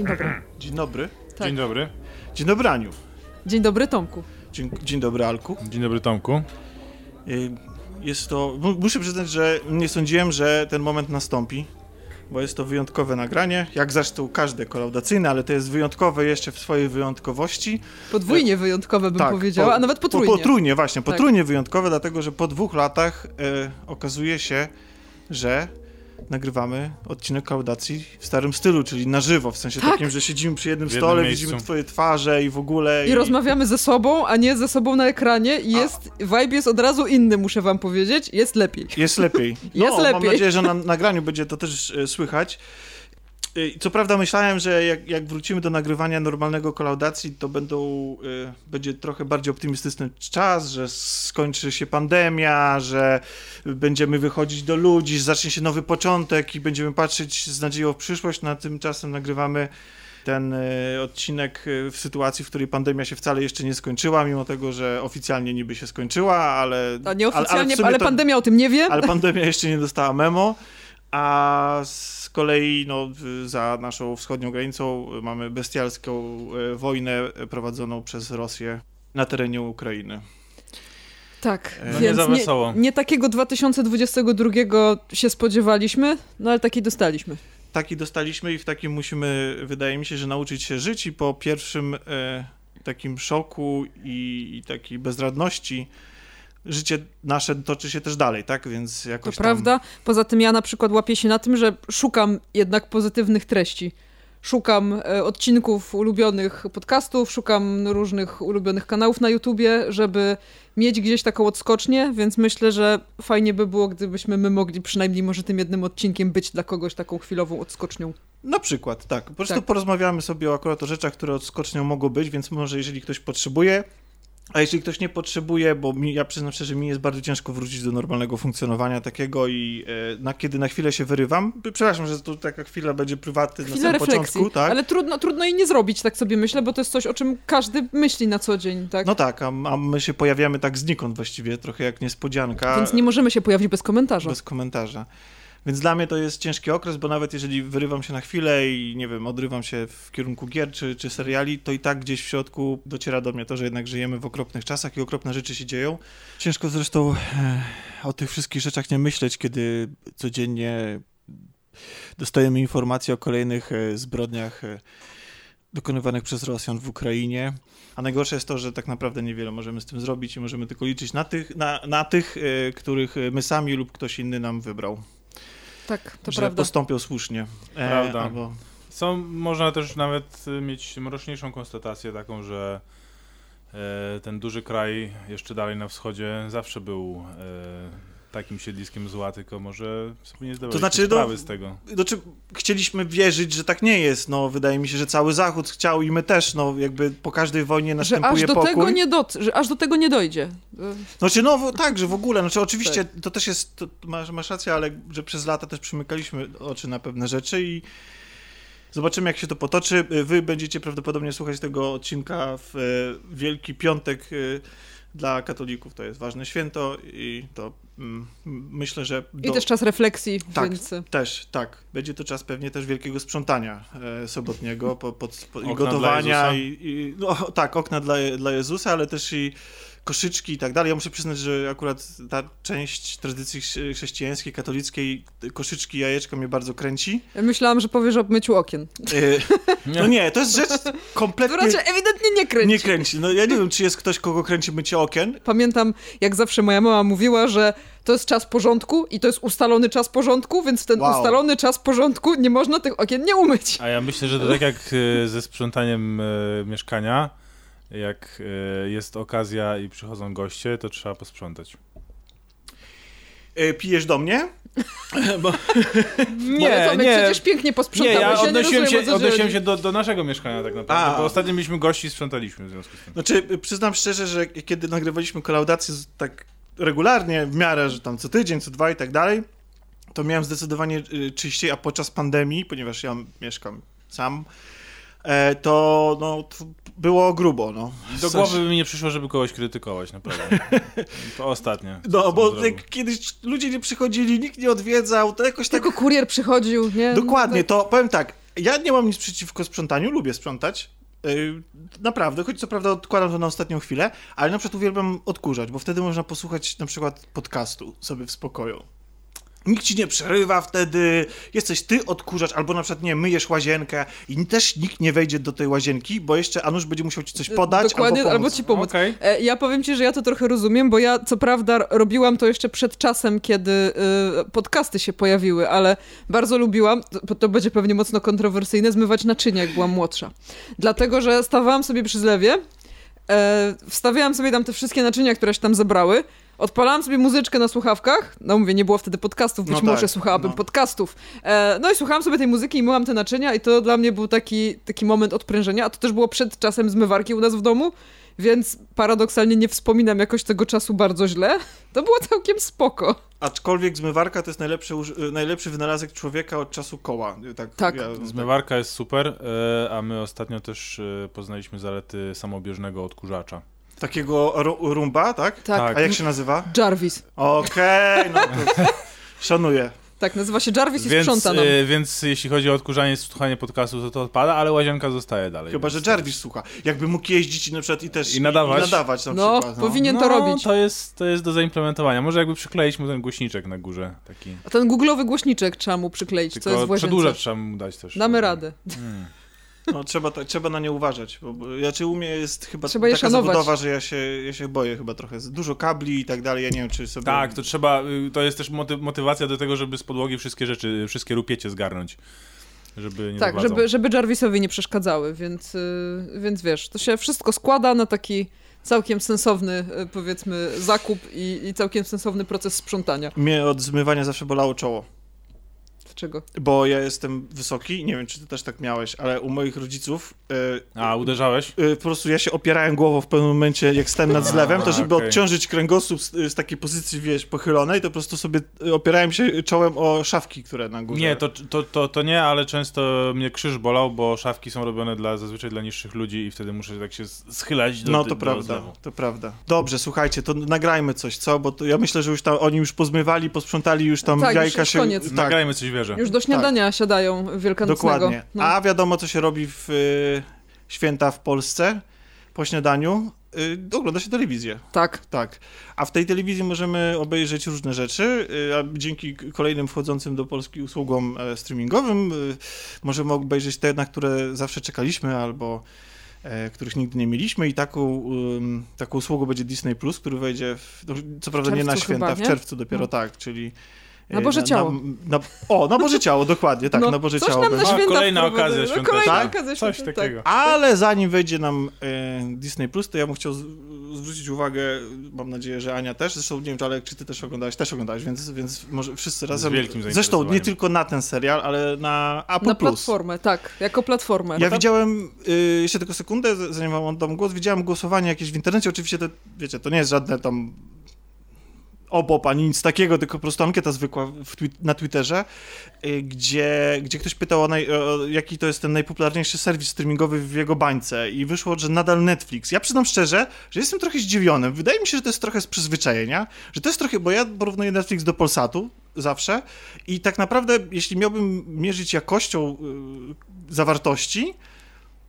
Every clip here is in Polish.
Dzień dobry. Dzień dobry. Tak. Dzień dobry. Dzień dobry, Aniu. Dzień dobry, Tomku. Dzień, dzień dobry, Alku. Dzień dobry, Tomku. Y, Jest to. mu- Muszę przyznać, że nie sądziłem, że ten moment nastąpi, bo jest to wyjątkowe nagranie, jak zresztą każde kolaudacyjne, ale to jest wyjątkowe jeszcze w swojej wyjątkowości. Podwójnie wyjątkowe bym powiedziała, po- a nawet potrójnie. Po, potrójnie, właśnie, Tak. potrójnie wyjątkowe, dlatego że po dwóch latach e, okazuje się, że nagrywamy odcinek kolaudacji w starym stylu, czyli na żywo, w sensie Tak. takim, że siedzimy przy jednym jednym stole, miejscu. widzimy twoje twarze i w ogóle. I rozmawiamy ze sobą, a nie ze sobą na ekranie i jest, vibe jest od razu inny, muszę wam powiedzieć, jest lepiej. Jest lepiej. Jest no, Mam lepiej. nadzieję, że na nagraniu będzie to też e, słychać. E, Co prawda myślałem, że jak, jak wrócimy do nagrywania normalnego kolaudacji, to będą, e, będzie trochę bardziej optymistyczny czas, że skończy się pandemia, że będziemy wychodzić do ludzi, że zacznie się nowy początek i będziemy patrzeć z nadzieją w przyszłość. Na tymczasem nagrywamy ten e, odcinek e, w sytuacji, w której pandemia się wcale jeszcze nie skończyła, mimo tego, że oficjalnie niby się skończyła, ale... A nieoficjalnie, w ale, sumie to- pandemia o tym nie wie. ale pandemia jeszcze nie dostała memo, a z kolei no, za naszą wschodnią granicą mamy bestialską e, wojnę prowadzoną przez Rosję na terenie Ukrainy. Tak, No nie więc za wesoło. nie, nie takiego 2022 się spodziewaliśmy, no ale taki dostaliśmy. Taki dostaliśmy i w takim musimy, wydaje mi się, że nauczyć się żyć i po pierwszym e, takim szoku i, i takiej bezradności życie nasze toczy się też dalej, tak? Więc To jakoś tam... prawda. Poza tym ja na przykład łapię się na tym, że szukam jednak pozytywnych treści. Szukam e, odcinków ulubionych podcastów, szukam różnych ulubionych kanałów na YouTubie, żeby mieć gdzieś taką odskocznię, więc myślę, że fajnie by było, gdybyśmy my mogli przynajmniej może tym jednym odcinkiem być dla kogoś taką chwilową odskocznią. Na przykład, tak. Po prostu Tak. porozmawiamy sobie akurat o rzeczach, które odskocznią mogą być, więc może jeżeli ktoś potrzebuje, a jeśli ktoś nie potrzebuje, bo mi, ja przyznam szczerze, mi jest bardzo ciężko wrócić do normalnego funkcjonowania takiego i e, na, kiedy na chwilę się wyrywam, przepraszam, że to taka chwila będzie prywatna na samym refleksji, początku, tak? ale trudno, trudno jej nie zrobić, tak sobie myślę, bo to jest coś, o czym każdy myśli na co dzień, tak? No tak, a, a my się pojawiamy tak znikąd właściwie, trochę jak niespodzianka. Więc nie możemy się pojawić bez komentarza. Bez komentarza. Więc dla mnie to jest ciężki okres, bo nawet jeżeli wyrywam się na chwilę i nie wiem, odrywam się w kierunku gier czy, czy seriali, to i tak gdzieś w środku dociera do mnie to, że jednak żyjemy w okropnych czasach i okropne rzeczy się dzieją. Ciężko zresztą e, o tych wszystkich rzeczach nie myśleć, kiedy codziennie dostajemy informacje o kolejnych e, zbrodniach e, dokonywanych przez Rosjan w Ukrainie. A najgorsze jest to, że tak naprawdę niewiele możemy z tym zrobić i możemy tylko liczyć na tych, na, na tych których my sami lub ktoś inny nam wybrał Tak, to że prawda. postąpią słusznie. E, Prawda. Albo... Są, można też nawet y, mieć mroczniejszą konstatację taką, że e, ten duży kraj jeszcze dalej na wschodzie zawsze był e, takim siedliskiem zła, tylko może sobie nie zdawaliśmy znaczy, no, sprawy z tego. Znaczy, chcieliśmy wierzyć, że tak nie jest. No, wydaje mi się, że cały Zachód chciał i my też, no, jakby po każdej wojnie Że następuje aż do, pokój. tego nie dot, że aż do tego nie dojdzie. Znaczy, no tak, że w ogóle, znaczy oczywiście Tak. to też jest, to, masz, masz rację, ale że przez lata też przymykaliśmy oczy na pewne rzeczy i zobaczymy jak się to potoczy. Wy będziecie prawdopodobnie słuchać tego odcinka w e, Wielki Piątek e, dla katolików, to jest ważne święto i to myślę, że... I do- też czas refleksji, Tak. więc... Też, tak. Będzie to czas pewnie też wielkiego sprzątania e, sobotniego po, pod, po, i gotowania. I, i, no, tak, okna dla, dla Jezusa, ale też i koszyczki i tak dalej. Ja muszę przyznać, że akurat ta część tradycji chrze- chrześcijańskiej, katolickiej, koszyczki, jajeczka mnie bardzo kręci. Myślałam, że powiesz o myciu okien. E, no nie, to jest rzecz To kompletnie raczej ewidentnie nie kręci. nie kręci. No ja nie wiem, czy jest ktoś, kogo kręci mycie okien. Pamiętam, jak zawsze moja mama mówiła, że to jest czas porządku i to jest ustalony czas porządku, więc w ten Wow. ustalony czas porządku nie można tych okien nie umyć. A ja myślę, że to tak jak e, ze sprzątaniem e, mieszkania, jak e, jest okazja i przychodzą goście, to trzeba posprzątać. E, pijesz do mnie? Bo, Nie, to my przecież pięknie Nie, posprzątałeś. ja nie odnosiłem rozumiem, o się, co odnosiłem się do, do naszego mieszkania tak naprawdę, A. bo ostatnio mieliśmy gości i sprzątaliśmy w związku z tym. Znaczy, przyznam szczerze, że kiedy nagrywaliśmy kolaudację tak regularnie, w miarę, że tam co tydzień, co dwa i tak dalej, to miałem zdecydowanie y, czyściej, a podczas pandemii, ponieważ ja mieszkam sam, to no, było grubo, no. Do głowy by mi nie przyszło, żeby kogoś krytykować, naprawdę. To ostatnie. No, bo kiedyś ludzie nie przychodzili, nikt nie odwiedzał, to jakoś tak... Tylko kurier przychodził, nie? Dokładnie, No, to powiem tak, Ja nie mam nic przeciwko sprzątaniu, lubię sprzątać. Yy, naprawdę, choć co prawda odkładam to na ostatnią chwilę, ale na przykład uwielbiam odkurzać, bo wtedy można posłuchać na przykład podcastu sobie w spokoju. Nikt ci nie przerywa wtedy, jesteś ty odkurzacz, albo na przykład nie, myjesz łazienkę i też nikt nie wejdzie do tej łazienki, bo jeszcze Anusz będzie musiał ci coś podać Dokładnie, albo, albo ci pomóc. Okej. E, Ja powiem ci, że ja to trochę rozumiem, bo ja co prawda robiłam to jeszcze przed czasem, kiedy y, podcasty się pojawiły, ale bardzo lubiłam, to, to będzie pewnie mocno kontrowersyjne, zmywać naczynia, jak byłam młodsza. Dlatego, że stawałam sobie przy zlewie, e, wstawiałam sobie tam te wszystkie naczynia, które się tam zebrały, odpalałam sobie muzyczkę na słuchawkach, no mówię, nie było wtedy podcastów, być No może tak, słuchałabym no. podcastów. E, no i słuchałam sobie tej muzyki i myłam te naczynia i to dla mnie był taki, taki moment odprężenia, a to też było przed czasem zmywarki u nas w domu, więc paradoksalnie nie wspominam jakoś tego czasu bardzo źle. To było całkiem spoko. Aczkolwiek zmywarka to jest najlepszy, uż- najlepszy wynalazek człowieka od czasu koła. Tak. Tak. Ja, Zmywarka jest super, e, a my ostatnio też e, poznaliśmy zalety samobieżnego odkurzacza. Takiego ru- rumba, tak? Tak. A jak się nazywa? Jarvis. Okej, no to szanuję. Tak, nazywa się Jarvis i Więc, sprząta nam. e, więc jeśli chodzi o odkurzanie, słuchanie podcastu, to to odpada, ale łazienka zostaje dalej. Chyba, że Jarvis słucha. Jakby mógł jeździć i na przykład i też... I nadawać. I nadawać na No, przykład. powinien no, to robić. To jest, to jest do zaimplementowania. Może jakby przykleić mu ten głośniczek na górze. Taki. A ten googlowy głośniczek trzeba mu przykleić, co jest Tylko w łazience. przedłużacz trzeba mu dać też. Damy radę. Mm. No, trzeba, ta- trzeba na nie uważać. Bo, bo, znaczy u mnie jest chyba Trzeba taka szanować. zabudowa, że ja się, ja się boję chyba trochę. Dużo kabli i tak dalej, ja nie wiem, czy sobie... Tak, to trzeba, y, to jest też moty- motywacja do tego, żeby z podłogi wszystkie rzeczy, wszystkie rupiecie zgarnąć. Żeby nie Tak, żeby, żeby Jarvisowi nie przeszkadzały, więc, y, więc wiesz, to się wszystko składa na taki całkiem sensowny, y, powiedzmy, zakup i, i całkiem sensowny proces sprzątania. Mnie od zmywania zawsze bolało czoło. Dlaczego? Bo ja jestem wysoki, nie wiem, czy ty też tak miałeś, ale u moich rodziców... e, A, uderzałeś? y, po prostu ja się opierałem głową w pewnym momencie, jak stałem nad zlewem, to żeby okej. odciążyć kręgosłup z, z takiej pozycji, wiesz, pochylonej, to po prostu sobie y, opierałem się czołem o szafki, które na górze. Nie, to, to, to, to nie, ale często mnie krzyż bolał, bo szafki są robione dla, zazwyczaj dla niższych ludzi i wtedy muszę tak się schylać do No to do prawda, zlewu. to prawda. Dobrze, słuchajcie, to nagrajmy coś, co? Bo to ja myślę, że już tam oni już pozmywali, posprzątali, już tam Tak, jajka już się... koniec. Tak, Nagrajmy coś wierzę. Już do śniadania siadają wielkanocnego. dokładnie. No. A wiadomo, co się robi w y, święta w Polsce po śniadaniu? Y, ogląda się telewizję. Tak. Tak. A w tej telewizji możemy obejrzeć różne rzeczy, y, a dzięki kolejnym wchodzącym do Polski usługom e, streamingowym y, możemy obejrzeć te, na które zawsze czekaliśmy albo e, których nigdy nie mieliśmy i taką, ym, taką usługą będzie Disney+, Plus, który wejdzie, w, no, co prawda nie na święta, chyba, w nie? czerwcu dopiero No. tak, czyli... Na e, Boże Ciało. Na, na, o, na Boże Ciało, dokładnie, tak, no, na Boże coś Ciało. nam na kolejna okazja No, świąteczna. Kolejna Tak? okazja Coś świąteczna, takiego. Ale zanim wejdzie nam e, Disney Plus, to ja bym chciał z, zwrócić uwagę, mam nadzieję, że Ania też, zresztą nie wiem, czy ale czy ty też oglądałeś, też oglądałeś, więc, więc może wszyscy razem. wielkim zresztą nie tylko na ten serial, ale na Apple Na Plus. platformę, tak, jako platformę. Ja widziałem, y, jeszcze tylko sekundę, z- zanim wam oddam głos, widziałem głosowanie jakieś w internecie, oczywiście to, wiecie, to nie jest żadne tam obop ani nic takiego, tylko po prostu ankieta zwykła twi- na Twitterze, y, gdzie, gdzie ktoś pytał, o naj, o jaki to jest ten najpopularniejszy serwis streamingowy w jego bańce i wyszło, że nadal Netflix. Ja przyznam szczerze, że jestem trochę zdziwiony. Wydaje mi się, że to jest trochę z przyzwyczajenia, że to jest trochę, bo ja porównuję Netflix do Polsatu zawsze i tak naprawdę, jeśli miałbym mierzyć jakością y, zawartości,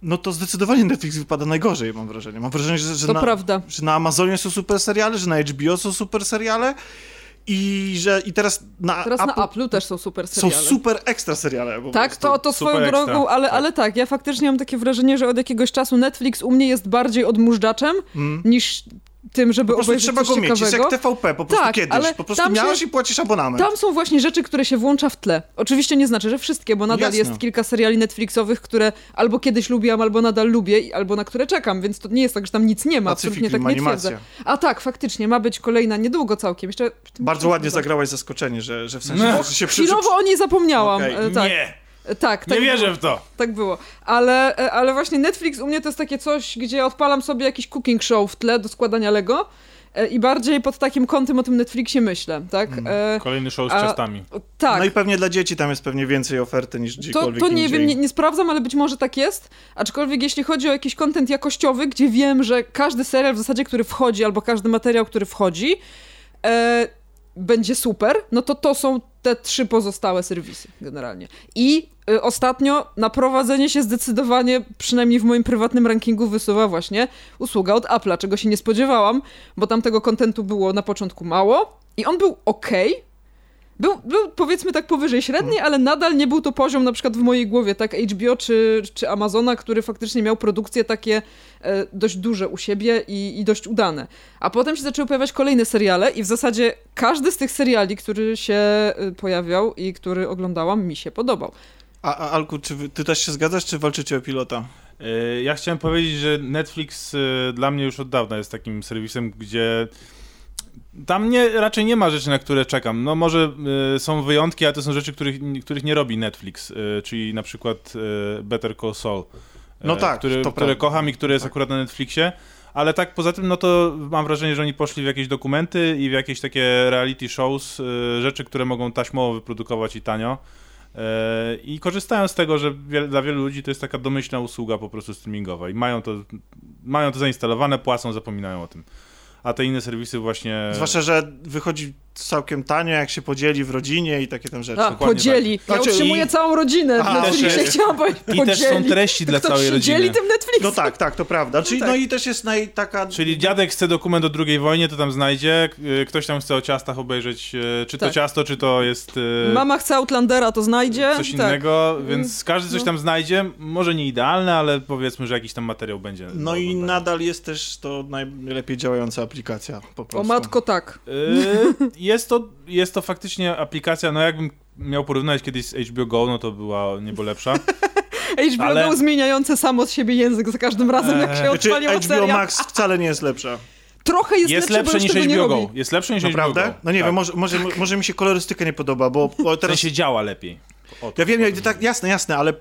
no to zdecydowanie Netflix wypada najgorzej, mam wrażenie. Mam wrażenie, że, że, To na, prawda. że na Amazonie są super seriale, że na HBO są super seriale i że i teraz na Teraz Apple na Apple'u też są super są seriale. super ekstra seriale. Tak, to, to swoją ekstra. drogą, ale, Tak. ale tak, ja faktycznie mam takie wrażenie, że od jakiegoś czasu Netflix u mnie jest bardziej odmurzaczaczem Mm. niż tym, żeby Po prostu obejrzeć trzeba coś go mieć, jest ciekawego. jak TVP, po prostu Tak, kiedyś. ale Po prostu tam się- miałeś i płacisz abonament. Tam są właśnie rzeczy, które się włącza w tle. Oczywiście nie znaczy, że wszystkie, bo nadal Jasne. jest kilka seriali Netflixowych, które albo kiedyś lubiłam, albo nadal lubię, albo na które czekam, więc to nie jest tak, że tam nic nie ma, absolutnie tak nie animacja. twierdzę. A tak, faktycznie, ma być kolejna niedługo całkiem. Jeszcze Bardzo ładnie zagrałaś zaskoczenie, że, że w sensie, No. że się. Chwilowo o niej zapomniałam. Okej. e, Tak, Nie, tak, tak nie wierzę było. w to. Tak było. Ale, ale właśnie Netflix u mnie to jest takie coś, gdzie odpalam sobie jakiś cooking show w tle do składania Lego e, i bardziej pod takim kątem o tym Netflixie myślę, tak? E, Kolejny show z a- ciastami. tak. No i pewnie dla dzieci tam jest pewnie więcej oferty niż To, gdziekolwiek to nie indziej. wiem, nie, nie sprawdzam, ale być może tak jest. Aczkolwiek jeśli chodzi o jakiś kontent jakościowy, gdzie wiem, że każdy serial w zasadzie, który wchodzi, albo każdy materiał, który wchodzi, e, będzie super, no to to są te trzy pozostałe serwisy generalnie. I y, ostatnio na prowadzenie się zdecydowanie, przynajmniej w moim prywatnym rankingu, wysuwa właśnie usługa od Apple'a, czego się nie spodziewałam, bo tam tego kontentu było na początku mało i on był ok. Był, był powiedzmy tak powyżej średniej, ale nadal nie był to poziom na przykład w mojej głowie, tak HBO czy, czy Amazona, który faktycznie miał produkcje takie e, dość duże u siebie i, i dość udane. A potem się zaczęły pojawiać kolejne seriale i w zasadzie każdy z tych seriali, który się e, pojawiał i który oglądałam, mi się podobał. A, a Alku, czy wy, ty też się zgadzasz, czy walczycie o pilota? E, Ja chciałem powiedzieć, że Netflix e, dla mnie już od dawna jest takim serwisem, gdzie tam nie, raczej nie ma rzeczy, na które czekam. No może e, są wyjątki, ale to są rzeczy, których, których nie robi Netflix, e, czyli na przykład e, Better Call Saul. e, No tak, który, które kocham i który jest Tak. akurat na Netflixie. Ale tak poza tym, no to mam wrażenie, że oni poszli w jakieś dokumenty i w jakieś takie reality shows, e, rzeczy, które mogą taśmowo wyprodukować i tanio. E, I korzystają z tego, że dla wielu ludzi to jest taka domyślna usługa po prostu streamingowa i mają to, mają to zainstalowane, płacą, zapominają o tym. A te inne serwisy właśnie... Zwłaszcza, że wychodzi całkiem tanio, jak się podzieli w rodzinie i takie tam rzeczy. A, podzieli. tak. Ja Znaczy, utrzymuję i- całą rodzinę w Netflixie, też- chciałam powiedzieć, I też są podzieli. treści dla Ktoś całej się rodziny. dzieli tym Netflixem. No tak, tak, to prawda. Czyli, tak. no i też jest naj, taka... Czyli dziadek chce dokument o II wojnie, to tam znajdzie, y, ktoś tam chce o ciastach obejrzeć, y, czy to Tak. ciasto, czy to jest y, Mama chce Outlandera, to znajdzie. coś tak. innego, więc każdy coś No. tam znajdzie, może nie idealne, ale powiedzmy, że jakiś tam materiał będzie. No i nadal jest też to najlepiej działająca aplikacja po prostu. O matko, tak. Y, jest, to, jest to faktycznie aplikacja, no jakbym miał porównać kiedyś z HBO Go, no to była niebo lepsza. HBO Ale- Go zmieniające samo z siebie język za każdym razem, jak się Eee, Znaczy, odpaliła HBO. Max wcale nie jest lepsza. Trochę jest, Jest lepsze, lepsze niż HBO Go. Jest lepsze niż HBO Go. Naprawdę? No nie tak. wiem, może, może, może mi się kolorystyka nie podoba, bo, bo W teraz... sensie działa lepiej. O to Ja wiem, ja, tak, jasne, jasne, ale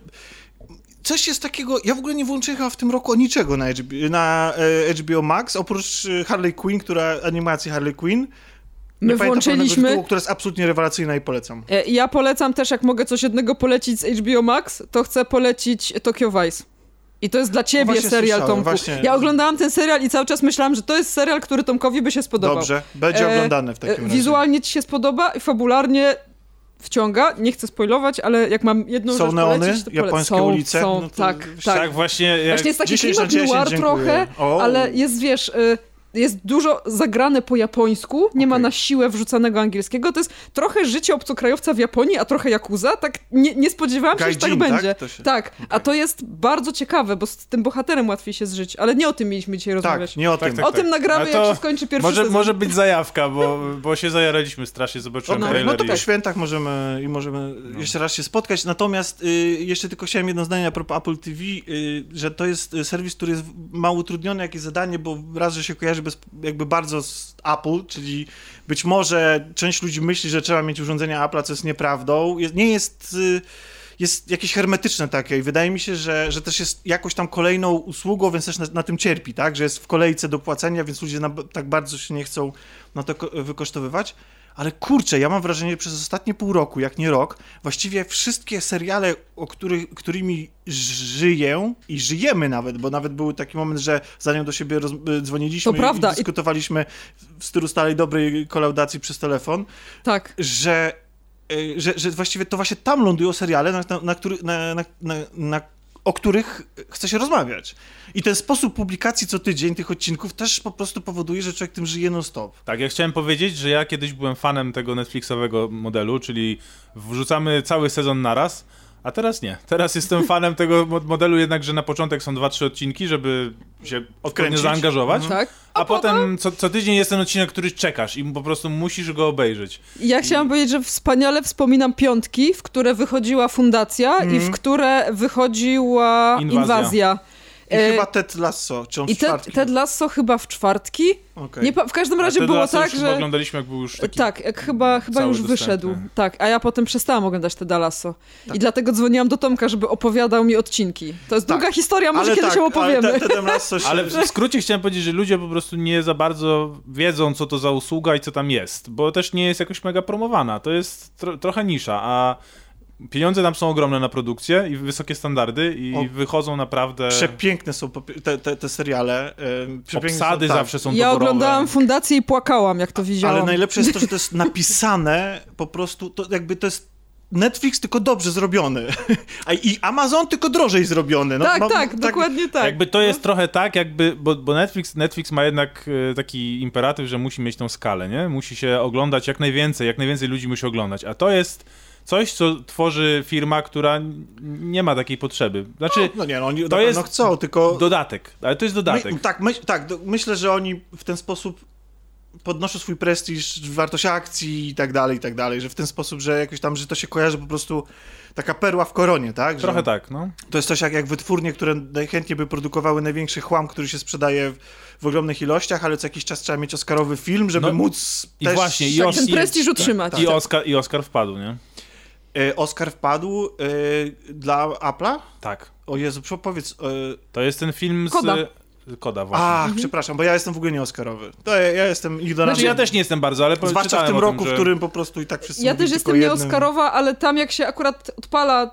coś jest takiego, ja w ogóle nie włączyłem chyba w tym roku niczego na, HBO, na e, HBO Max, oprócz Harley Quinn, która, animacji Harley Quinn. My włączyliśmy... tytułu, która jest absolutnie rewelacyjna i polecam. E, Ja polecam też, jak mogę coś jednego polecić z HBO Max, to chcę polecić Tokyo Vice. I to jest dla ciebie właśnie serial, Tomku. właśnie. Ja oglądałam ten serial i cały czas myślałam, że to jest serial, który Tomkowi by się spodobał. Dobrze, będzie E, oglądany w E, takim razie. Wizualnie ci się spodoba i fabularnie wciąga. Nie chcę spoilować, ale jak mam jedną Są rzecz neony? polecić, to pole- Japońskie są, ulice? Są, No to tak, tak. Tak, właśnie. Jak... Właśnie jest taki 10 na klimat 10, noir dziękuję. trochę, O. ale jest, wiesz, y, jest dużo zagrane po japońsku, nie ma Okej. na siłę wrzucanego angielskiego, to jest trochę życie obcokrajowca w Japonii, a trochę Yakuza, tak nie, nie spodziewałam się, że tak tak? będzie. To się- Tak, a to jest bardzo ciekawe, bo z tym bohaterem łatwiej się zżyć, ale nie o tym mieliśmy dzisiaj rozmawiać. Tak, nie o Tak, tym. tak. O tym nagramy, to jak się skończy pierwszy Może, sezon. może być zajawka, bo, bo się zajaraliśmy strasznie, zobaczyłem No, no, trailer no to i... po świętach możemy i możemy jeszcze raz się spotkać. Natomiast y, jeszcze tylko chciałem jedno zdanie a propos Apple TV, y, że to jest y, serwis, który jest mało utrudniony, jakieś zadanie, bo raz, że się kojarzy jakby bardzo z Apple, czyli być może część ludzi myśli, że trzeba mieć urządzenia Apple'a, co jest nieprawdą. Jest, nie jest... Y, jest jakieś hermetyczne takie i wydaje mi się, że, że też jest jakoś tam kolejną usługą, więc też na, na tym cierpi, tak? Że jest w kolejce do płacenia, więc ludzie na, tak bardzo się nie chcą na to ko- wykosztowywać. Ale kurczę, ja mam wrażenie, że przez ostatnie pół roku, jak nie rok, właściwie wszystkie seriale, o których, którymi żyję i żyjemy nawet, bo nawet był taki moment, że zanim do siebie roz, y, dzwoniliśmy i dyskutowaliśmy w stylu stałej dobrej kolaudacji przez telefon, Tak. że, y, że, że właściwie to właśnie tam lądują seriale, na, na, na, na, o których chce się rozmawiać. I ten sposób publikacji co tydzień tych odcinków też po prostu powoduje, że człowiek tym żyje non-stop. Tak, ja chciałem powiedzieć, że ja kiedyś byłem fanem tego Netflixowego modelu, czyli wrzucamy cały sezon naraz, a teraz nie. Teraz jestem fanem tego mo- modelu jednak, że na początek są dwa, trzy odcinki, żeby się odpowiednio zaangażować, Tak. a, potem co, co tydzień jest ten odcinek, który czekasz i po prostu musisz go obejrzeć. Ja chciałam powiedzieć, że wspaniale wspominam piątki, w które wychodziła fundacja i w które wychodziła Inwazja. inwazja. I E, chyba Ted Lasso, czy on I w Ted, czwartki? Ted Lasso chyba w czwartki. Okej. Nie, w każdym razie Ted było Lasso tak, że... oglądaliśmy, jak był już taki... Tak, jak chyba, chyba już dostępny. wyszedł. Tak, a ja potem przestałam oglądać Teda Lasso. Tak. I dlatego dzwoniłam do Tomka, żeby opowiadał mi odcinki. To jest Tak. długa historia, może ale kiedyś tak, ją opowiemy. Ale te- Lasso się... Ale w skrócie chciałem powiedzieć, że ludzie po prostu nie za bardzo wiedzą, co to za usługa i co tam jest, bo też nie jest jakoś mega promowana. To jest tro trochę nisza, a pieniądze tam są ogromne na produkcję i wysokie standardy i O. wychodzą naprawdę... Przepiękne są te, te, te seriale. Obsady są, tak. zawsze są Ja doborowe. oglądałam Fundację i płakałam, jak to widziałam. Ale najlepsze jest to, że to jest napisane po prostu, to jakby to jest Netflix tylko dobrze zrobiony. A i Amazon tylko drożej zrobiony. No, tak, ma- tak, dokładnie tak. Jakby to jest trochę tak, jakby, bo, bo Netflix, Netflix ma jednak e, taki imperatyw, że musi mieć tą skalę, nie? Musi się oglądać jak najwięcej, jak najwięcej ludzi musi oglądać, a to jest coś, co tworzy firma, która nie ma takiej potrzeby. Znaczy, No nie, no oni To to jest jest... chcą, tylko... dodatek, ale to jest dodatek. My, tak, my, tak, do, myślę, że oni w ten sposób podnoszą swój prestiż, wartość akcji i tak dalej, i tak dalej, że w ten sposób, że jakoś tam, że to się kojarzy po prostu taka perła w koronie, tak? Że Trochę tak, no. To jest coś jak, jak wytwórnie, które najchętniej by produkowały największy chłam, który się sprzedaje w, w ogromnych ilościach, ale co jakiś czas trzeba mieć oscarowy film, żeby No, móc i też... właśnie, i tak, os- ten prestiż utrzymać. I Oscar, I Oscar wpadł, nie? E, Oscar wpadł e, dla Apple'a? Tak. O Jezu, powiedz... E, To jest ten film z... Koda. Koda, właśnie. a, przepraszam, bo ja jestem w ogóle nie Oscarowy. To ja, ja jestem ignorantem. Znaczy ja też nie jestem bardzo, ale Zwłaszcza w tym roku, tym, że... w którym po prostu i tak wszyscy Ja też jestem jednym. nieoskarowa, ale tam jak się akurat odpala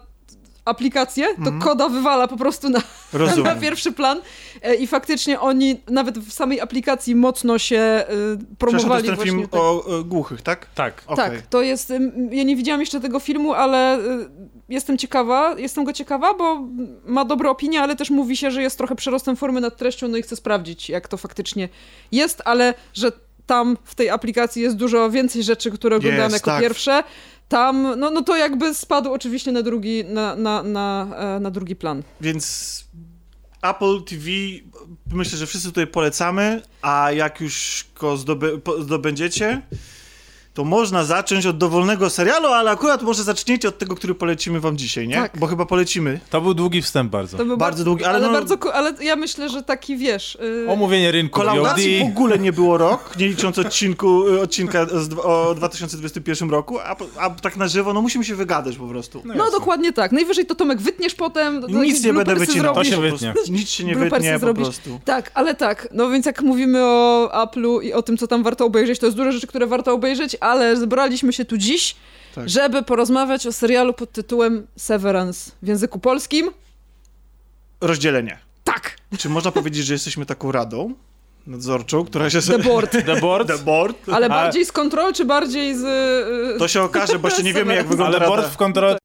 aplikację, to koda wywala po prostu na, na pierwszy plan E, i faktycznie oni nawet w samej aplikacji mocno się e, Przepraszam, to promowali jest ten właśnie film tak. o e, głuchych, tak? Tak. Okej. Tak, to jest. Ja nie widziałam jeszcze tego filmu, ale y, jestem ciekawa, jestem go ciekawa, bo ma dobre opinie, ale też mówi się, że jest trochę przerostem formy nad treścią, no i chcę sprawdzić, jak to faktycznie jest, ale że tam w tej aplikacji jest dużo więcej rzeczy, które oglądałam Jest, jako tak. pierwsze. Tam, no, no to jakby spadł oczywiście na drugi, na, na, na, e, na drugi plan. Więc Apple TV myślę, że wszyscy tutaj polecamy, a jak już go zdobędziecie, to można zacząć od dowolnego serialu, ale akurat może zaczniecie od tego, który polecimy wam dzisiaj, nie? Tak. Bo chyba polecimy. To był długi wstęp bardzo. To był Bardzo długi, ale ale, no- bardzo, ale ja myślę, że taki wiesz. y, Omówienie rynku. Kolaudacji w ogóle nie było rok, nie licząc odcinku, y, odcinka z, o 2021 roku, a, a tak na żywo, no musimy się wygadać po prostu. No jasne. dokładnie tak. Najwyżej to Tomek wytniesz potem. to Nic nie będę wycinał. To się wytnie. prostu. Nic się nie wytnie po zrobisz. prostu. Tak, ale tak. No więc jak mówimy o Apple'u i o tym, co tam warto obejrzeć, to jest dużo rzeczy, które warto obejrzeć, ale zebraliśmy się tu dziś, Tak. żeby porozmawiać o serialu pod tytułem Severance w języku polskim. Rozdzielenie. Tak, Czy można powiedzieć, że jesteśmy taką radą nadzorczą, która się... The Board. The Board? The Board? Ale A- bardziej z kontrol, czy bardziej z... y, To się okaże, bo jeszcze nie wiemy, jak wygląda Ale board w kontroli...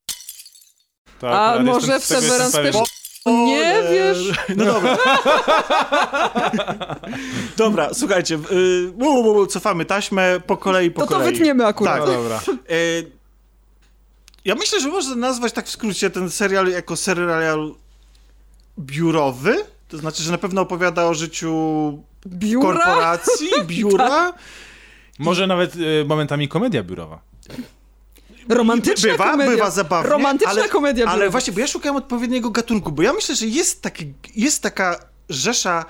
Tak, A może w Severance też... Nie wiesz? No dobra. dobra, słuchajcie, y, u, u, u, cofamy taśmę po kolei, po To to kolei. wytniemy akurat. No Tak. dobra. Y, ja myślę, że można nazwać tak w skrócie ten serial jako serial biurowy. To znaczy, że na pewno opowiada o życiu Biura? korporacji, biura. Może nawet e, momentami komedia biurowa. Romantyczna bywa, komedia. bywa zabawnie. Romantyczna ale, komedia Ale biurowa. właśnie, bo ja szukałem odpowiedniego gatunku, bo ja myślę, że jest, taki, jest taka rzesza,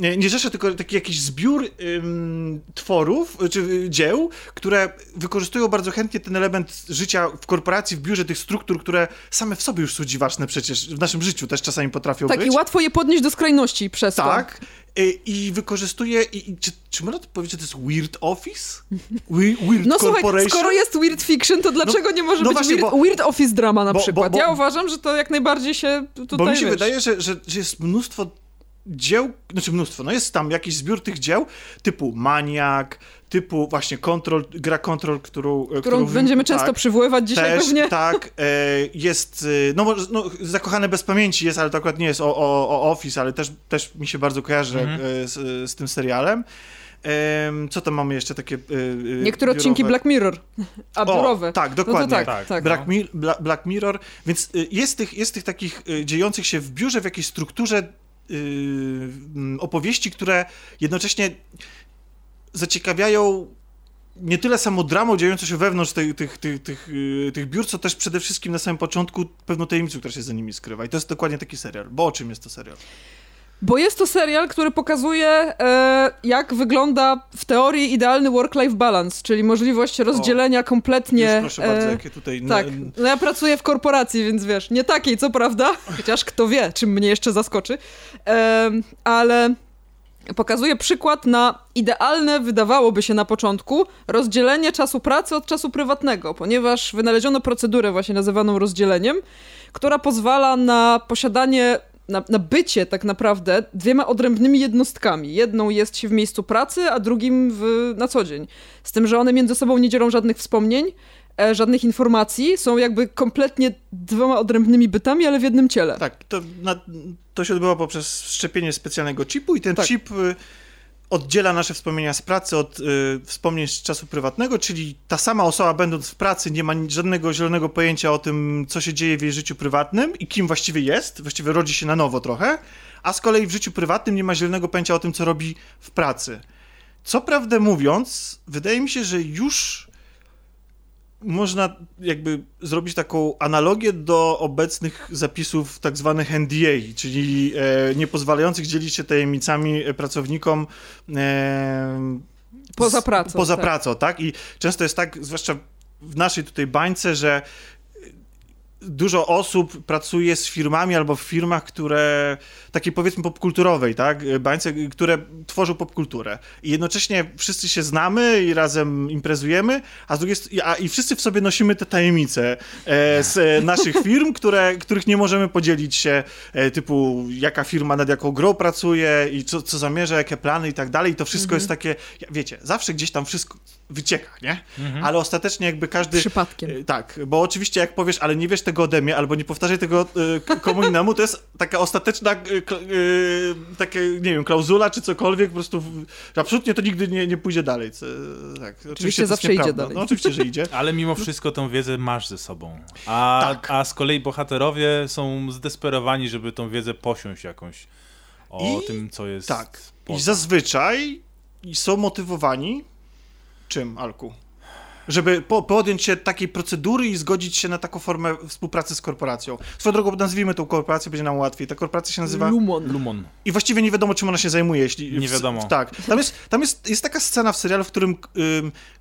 nie, nie rzesza, tylko taki jakiś zbiór ym, tworów, czy y, dzieł, które wykorzystują bardzo chętnie ten element życia w korporacji, w biurze, tych struktur, które same w sobie już są dziwaczne przecież, w naszym życiu też czasami potrafią Tak, być. i łatwo je podnieść do skrajności przez to. Tak. Y, I wykorzystuje. I, i, czy, czy można to powiedzieć, że to jest Weird Office? We, weird No słuchaj, Corporation? skoro jest weird fiction, to dlaczego nie może no być właśnie, weird, bo- weird office drama na bo- przykład? bo- ja uważam, że to jak najbardziej się tutaj, Bo mi się wiesz, wydaje, że, że, że jest mnóstwo dzieł, znaczy mnóstwo, no jest tam jakiś zbiór tych dzieł, typu Maniak, typu właśnie Control, gra Control, którą... którą będziemy często tak, przywoływać dzisiaj też, pewnie. Tak, e, jest, e, no, może- no Zakochane bez pamięci jest, ale to akurat nie jest o, o, o Office, ale też, też mi się bardzo kojarzy Mhm. e, z, z tym serialem. Em, co tam mamy jeszcze takie e, e, Niektóre odcinki biurowe? Black Mirror, a biurowe. O, tak, no dokładnie. tak, Tak, tak. Black, Mi- Bla- Black Mirror, więc jest tych, jest tych takich dziejących się w biurze w jakiejś strukturze opowieści, które jednocześnie zaciekawiają nie tyle samą dramą dziejącą się wewnątrz tych, tych, tych, y, tych biur, co też przede wszystkim na samym początku pewną tajemnicą, która się za nimi skrywa. I to jest dokładnie taki serial. Bo o czym jest to serial? Bo jest to serial, który pokazuje, e, jak wygląda w teorii idealny work-life balance, czyli możliwość rozdzielenia kompletnie... Już proszę bardzo, e, jakie tutaj... Tak, no ja pracuję w korporacji, więc wiesz, nie takiej, co prawda, chociaż kto wie, czym mnie jeszcze zaskoczy, Em, ale pokazuje przykład na idealne, wydawałoby się na początku, rozdzielenie czasu pracy od czasu prywatnego, ponieważ wynaleziono procedurę właśnie nazywaną rozdzieleniem, która pozwala na posiadanie na, na, bycie tak naprawdę dwiema odrębnymi jednostkami. Jedną jest się w miejscu pracy, a drugim w, na co dzień. Z tym, że one między sobą nie dzielą żadnych wspomnień, e, żadnych informacji, są jakby kompletnie dwoma odrębnymi bytami, ale w jednym ciele. Tak, to, na, to się odbywa poprzez szczepienie specjalnego chipu i ten tak. chip y, oddziela nasze wspomnienia z pracy od y, wspomnień z czasu prywatnego, czyli ta sama osoba będąc w pracy nie ma żadnego zielonego pojęcia o tym, co się dzieje w jej życiu prywatnym i kim właściwie jest, właściwie rodzi się na nowo trochę, a z kolei w życiu prywatnym nie ma zielonego pojęcia o tym, co robi w pracy. Co prawdę mówiąc, wydaje mi się, że już można jakby zrobić taką analogię do obecnych zapisów tak zwanych NDA, czyli e, nie pozwalających dzielić się tajemnicami pracownikom e, poza pracą. Poza tak. pracą, tak? I często jest tak, zwłaszcza w naszej tutaj bańce, że dużo osób pracuje z firmami albo w firmach, które takiej powiedzmy popkulturowej, tak, bańce, które tworzą popkulturę. I jednocześnie wszyscy się znamy i razem imprezujemy, a z drugiej a, i wszyscy w sobie nosimy te tajemnice e, z e, naszych firm, które, których nie możemy podzielić się, e, typu jaka firma nad jaką grą pracuje i co, co zamierza, jakie plany i tak dalej. I to wszystko mhm. jest takie, wiecie, zawsze gdzieś tam wszystko wycieka, nie? Mhm. Ale ostatecznie jakby każdy... Przypadkiem. E, tak, bo oczywiście jak powiesz, ale nie wiesz tego ode mnie, albo nie powtarzaj tego y, komu innemu, to jest taka ostateczna, y, y, takie, nie wiem, klauzula czy cokolwiek, po prostu w, absolutnie to nigdy nie, nie pójdzie dalej. Co, tak, oczywiście, oczywiście zawsze idzie dalej. No oczywiście, że idzie. Ale mimo wszystko tą wiedzę masz ze sobą. A, tak. a z kolei bohaterowie są zdesperowani, żeby tą wiedzę posiąść jakąś o I, tym, co jest Tak. Poza. I zazwyczaj są motywowani czym, Alku? Żeby po, podjąć się takiej procedury i zgodzić się na taką formę współpracy z korporacją. Swoją drogą nazwijmy tą korporację, będzie nam łatwiej. Ta korporacja się nazywa... Lumon. Lumon. I właściwie nie wiadomo, czym ona się zajmuje. Jeśli nie wiadomo. W, tak. Tam, jest, tam jest, jest taka scena w serialu, w którym y,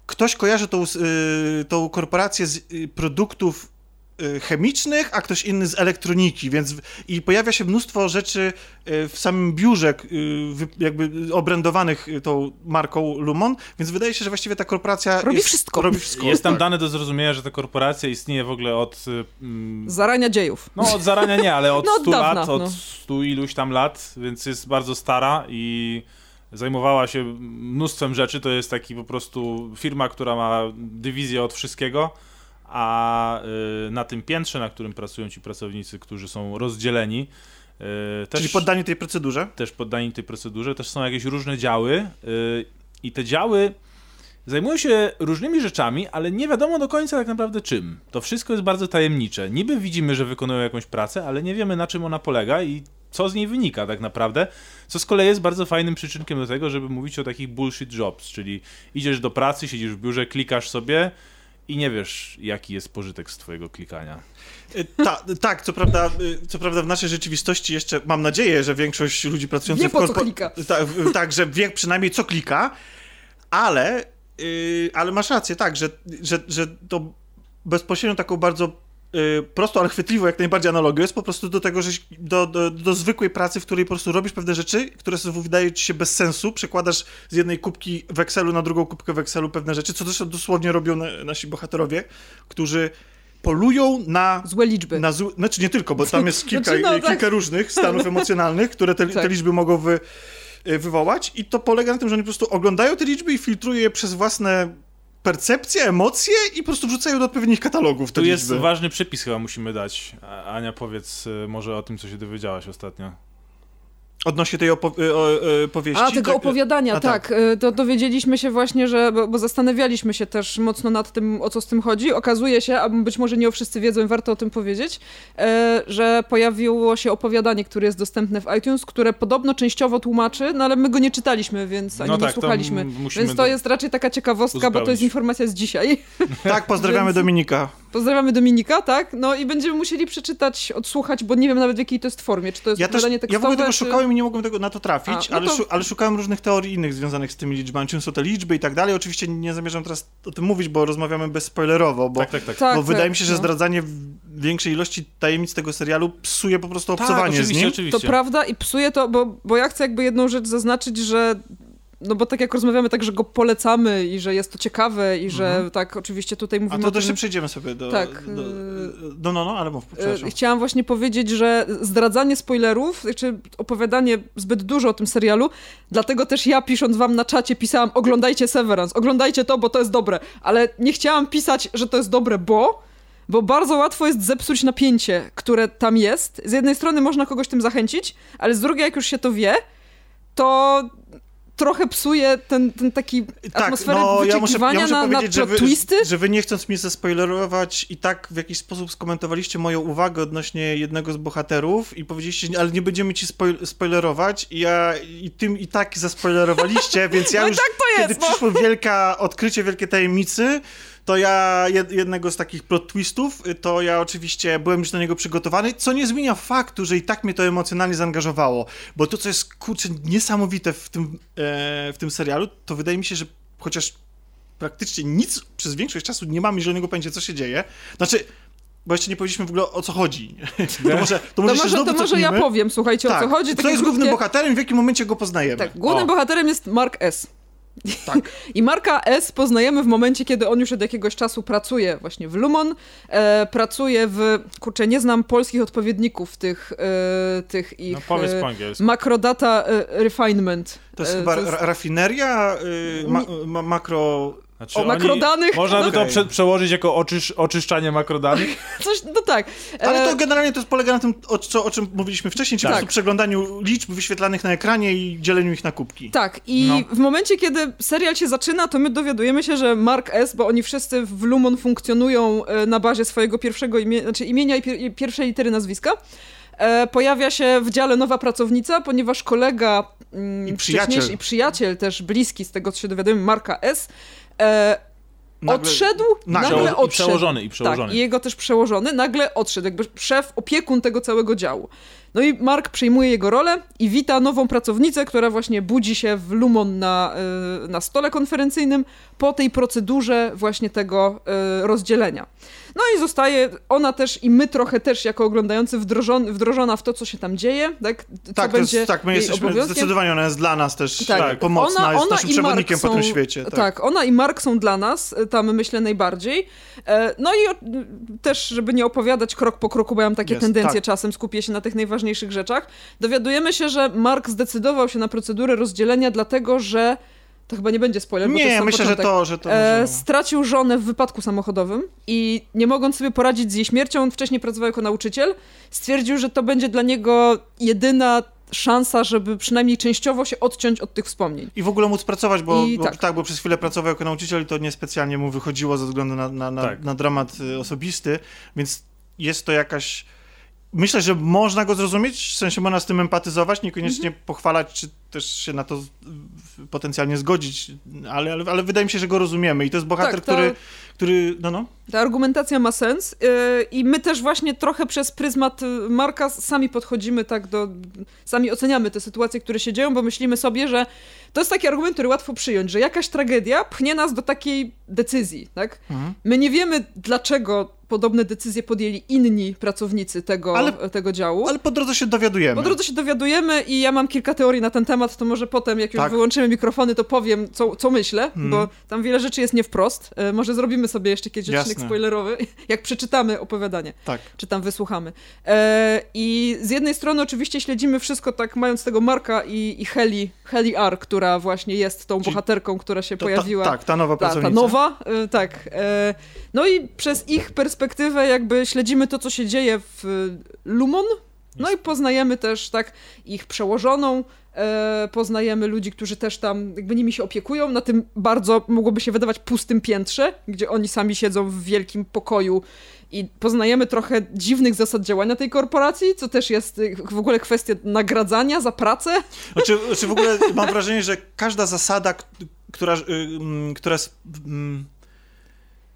ktoś kojarzy tą, y, tą korporację z y, produktów chemicznych, a ktoś inny z elektroniki, więc i pojawia się mnóstwo rzeczy y, w samym biurze y, jakby obrędowanych tą marką Lumon, więc wydaje się, że właściwie ta korporacja robi jest, wszystko. Robi wszystko jest tam tak. dane do zrozumienia, że ta korporacja istnieje w ogóle od... Mm, zarania dziejów. No od zarania nie, ale od no, 100 dawna, lat, od no. 100 iluś tam lat, więc jest bardzo stara i zajmowała się mnóstwem rzeczy, to jest taki po prostu firma, która ma dywizję od wszystkiego, a y, na tym piętrze, na którym pracują ci pracownicy, którzy są rozdzieleni, y, też, Czyli poddani tej procedurze? Też poddani tej procedurze, też są jakieś różne działy y, i te działy zajmują się różnymi rzeczami, ale nie wiadomo do końca tak naprawdę czym. To wszystko jest bardzo tajemnicze. Niby widzimy, że wykonują jakąś pracę, ale nie wiemy na czym ona polega i co z niej wynika tak naprawdę, co z kolei jest bardzo fajnym przyczynkiem do tego, żeby mówić o takich bullshit jobs, czyli idziesz do pracy, siedzisz w biurze, klikasz sobie, i nie wiesz, jaki jest pożytek z twojego klikania. E, ta, tak, co prawda, e, co prawda w naszej rzeczywistości jeszcze mam nadzieję, że większość ludzi pracujących wie, w korporacji. Tak, tak, że wie przynajmniej co klika, ale, yy, ale masz rację, tak, że, że, że to bezpośrednio taką bardzo Y, prosto, ale chwytliwo, jak najbardziej analogią jest po prostu do tego, że do, do, do, zwykłej pracy, w której po prostu robisz pewne rzeczy, które wydają ci się bez sensu, przekładasz z jednej kubki w Excelu na drugą kubkę w Excelu pewne rzeczy, co zresztą dosłownie robią na, nasi bohaterowie, którzy polują na... Złe liczby. Na zł, znaczy nie tylko, bo tam jest kilka, znaczy, no, kilka tak. różnych stanów emocjonalnych, które te, tak. te liczby mogą wy, y, wywołać i to polega na tym, że oni po prostu oglądają te liczby i filtrują je przez własne percepcję, emocje i po prostu wrzucają do odpowiednich katalogów. Tu jest ważny przepis chyba musimy dać. Ania, powiedz y, może o tym, co się dowiedziałaś ostatnio. Odnośnie tej opo e, powieści? A, tego tak? opowiadania, A, tak. tak. To dowiedzieliśmy się właśnie, że, bo, bo, zastanawialiśmy się też mocno nad tym, o co z tym chodzi. Okazuje się, a być może nie o wszyscy wiedzą i warto o tym powiedzieć, e, że pojawiło się opowiadanie, które jest dostępne w iTunes, które podobno częściowo tłumaczy, no ale my go nie czytaliśmy, więc ani no nie tak, słuchaliśmy. Więc to jest raczej taka ciekawostka, bo to jest informacja z dzisiaj. Tak, pozdrawiamy więc... Dominika. Pozdrawiamy Dominika, tak? No i będziemy musieli przeczytać, odsłuchać, bo nie wiem nawet w jakiej to jest formie. Czy to jest ja też, tekstowe, Ja w ogóle tego czy... szukałem i nie mogłem tego, na to trafić, A, no ale, to... szu, ale, szukałem różnych teorii innych związanych z tymi liczbami, czym są te liczby i tak dalej. Oczywiście nie zamierzam teraz o tym mówić, bo rozmawiamy bezspoilerowo, bo, tak, tak, tak. tak bo wydaje tak, mi się, że no. zdradzanie większej ilości tajemnic tego serialu psuje po prostu obcowanie tak, oczywiście, z nim. Oczywiście. To prawda i psuje to, bo, bo ja chcę jakby jedną rzecz zaznaczyć, że no bo tak jak rozmawiamy, tak, że go polecamy i że jest to ciekawe i że Mhm. tak, oczywiście tutaj A mówimy to o też tym... przejdziemy sobie do... Tak, Do, yy, no, no, no, ale mów, przepraszam. E, Chciałam właśnie powiedzieć, że zdradzanie spoilerów, czy opowiadanie zbyt dużo o tym serialu, dlatego też ja pisząc wam na czacie pisałam oglądajcie Severance, oglądajcie to, bo to jest dobre, ale nie chciałam pisać, że to jest dobre, bo... Bo bardzo łatwo jest zepsuć napięcie, które tam jest. Z jednej strony można kogoś tym zachęcić, ale z drugiej, jak już się to wie, to trochę psuje ten, ten taki atmosferę no, ja muszę, ja muszę na, na powiedzieć, że wy, twisty. że wy nie chcąc mnie zespoilerować i tak w jakiś sposób skomentowaliście moją uwagę odnośnie jednego z bohaterów i powiedzieliście, ale nie będziemy ci spoil spoilerować i ja i tym i tak zaspoilerowaliście, więc ja No już, tak jest, kiedy no. przyszło wielka odkrycie, wielkie tajemnicy, to ja jed, jednego z takich plot twistów, to ja oczywiście byłem już do niego przygotowany, co nie zmienia faktu, że i tak mnie to emocjonalnie zaangażowało, bo to, co jest, kurczę, niesamowite w tym, e, w tym serialu, to wydaje mi się, że chociaż praktycznie nic przez większość czasu nie mamy zielonego pojęcia, co się dzieje, znaczy, bo jeszcze nie powiedzieliśmy w ogóle o co chodzi. to może, to To może, się może, to może ja powiem, słuchajcie, o tak. co chodzi. Kto jest głównym krótkie- bohaterem w jakim momencie go poznajemy? Tak, głównym O. bohaterem jest Mark S. Tak. I Marka S. poznajemy w momencie, kiedy on już od jakiegoś czasu pracuje właśnie w Lumon, e, pracuje w, kurczę, nie znam polskich odpowiedników tych, e, tych ich... No powiedz e, po angielsku. Macrodata e, Refinement. To jest E, chyba to jest- ra- rafineria, y, ma, ma, makro... Znaczy, o makrodanych. Można by to prze, przełożyć jako oczysz, oczyszczanie makrodanych? Coś, no tak. E, Ale to generalnie to polega na tym, o, co, o czym mówiliśmy wcześniej, czyli Tak. po prostu przeglądaniu liczb wyświetlanych na ekranie i dzieleniu ich na kubki. Tak, i No. w momencie, kiedy serial się zaczyna, to my dowiadujemy się, że Mark S., bo oni wszyscy w Lumon funkcjonują e, na bazie swojego pierwszego imienia, znaczy imienia i, pier i pierwszej litery nazwiska, e, pojawia się w dziale nowa pracownica, ponieważ kolega mm, I przyjaciel. i przyjaciel też bliski, z tego co się dowiadujemy, Marka S., e, Nagle- odszedł, nagle. nagle Przeło- i odszedł. przełożony, i przełożony. Tak, i jego też przełożony nagle odszedł, jakby szef, opiekun tego całego działu. No i Mark przejmuje jego rolę i wita nową pracownicę, która właśnie budzi się w Lumon na, y, na stole konferencyjnym po tej procedurze właśnie tego y, rozdzielenia. No i zostaje ona też i my trochę też jako oglądający wdrożony, wdrożona w to, co się tam dzieje, tak? Co Tak, będzie jest, tak, my jesteśmy, zdecydowanie ona jest dla nas też Tak. tak. pomocna, Ona- jest ona naszym przewodnikiem po są- tym świecie. Tak. Tak. ona i Mark są dla nas, y, tam myślę najbardziej. E, No i też, żeby nie opowiadać krok po kroku, bo ja mam takie Jest, tendencje tak. czasem, skupię się na tych najważniejszych rzeczach, dowiadujemy się, że Mark zdecydował się na procedurę rozdzielenia, dlatego że to chyba nie będzie spoiler, bo to jest Nie, sam myślę, że początek. to, że to E, stracił żonę w wypadku samochodowym i nie mogąc sobie poradzić z jej śmiercią, on wcześniej pracował jako nauczyciel, stwierdził, że to będzie dla niego jedyna szansa, żeby przynajmniej częściowo się odciąć od tych wspomnień. I w ogóle móc pracować, bo, bo tak. tak. bo przez chwilę pracował jako nauczyciel i to niespecjalnie mu wychodziło ze względu na, na, na, Tak. na dramat y, osobisty, więc jest to jakaś... Myślę, że można go zrozumieć, w sensie można z tym empatyzować, niekoniecznie Mhm. pochwalać, czy też się na to potencjalnie zgodzić, ale, ale, ale wydaje mi się, że go rozumiemy i to jest bohater, Tak, to- który, który... No, no. Ta argumentacja ma sens yy, i my też właśnie trochę przez pryzmat y, Marka sami podchodzimy tak do... Sami oceniamy te sytuacje, które się dzieją, bo myślimy sobie, że to jest taki argument, który łatwo przyjąć, że jakaś tragedia pchnie nas do takiej decyzji, tak? Mhm. My nie wiemy, dlaczego podobne decyzje podjęli inni pracownicy tego, Ale- tego działu. Ale po drodze się dowiadujemy. Po drodze się dowiadujemy i ja mam kilka teorii na ten temat, to może potem, jak już Tak. wyłączymy mikrofony, to powiem, co, co myślę, Mhm. bo tam wiele rzeczy jest nie wprost. E, może zrobimy sobie jeszcze kiedyś Jasne. odcinek spoilerowy, jak przeczytamy opowiadanie, Tak. czy tam wysłuchamy. E, I z jednej strony oczywiście śledzimy wszystko tak, mając tego Marka i, i Heli, Heli R, która właśnie jest tą Czyli bohaterką, która się To, pojawiła. ta, tak, ta nowa Ta, ta pracownica. nowa, y, tak. E, No i przez ich perspektywę jakby śledzimy to, co się dzieje w Lumon, no i poznajemy też tak ich przełożoną, e, poznajemy ludzi, którzy też tam jakby nimi się opiekują, na tym bardzo mogłoby się wydawać pustym piętrze, gdzie oni sami siedzą w wielkim pokoju i poznajemy trochę dziwnych zasad działania tej korporacji, co też jest y, w ogóle kwestia nagradzania za pracę. Znaczy, znaczy w ogóle mam wrażenie, że każda zasada, która, y, mm, która mm,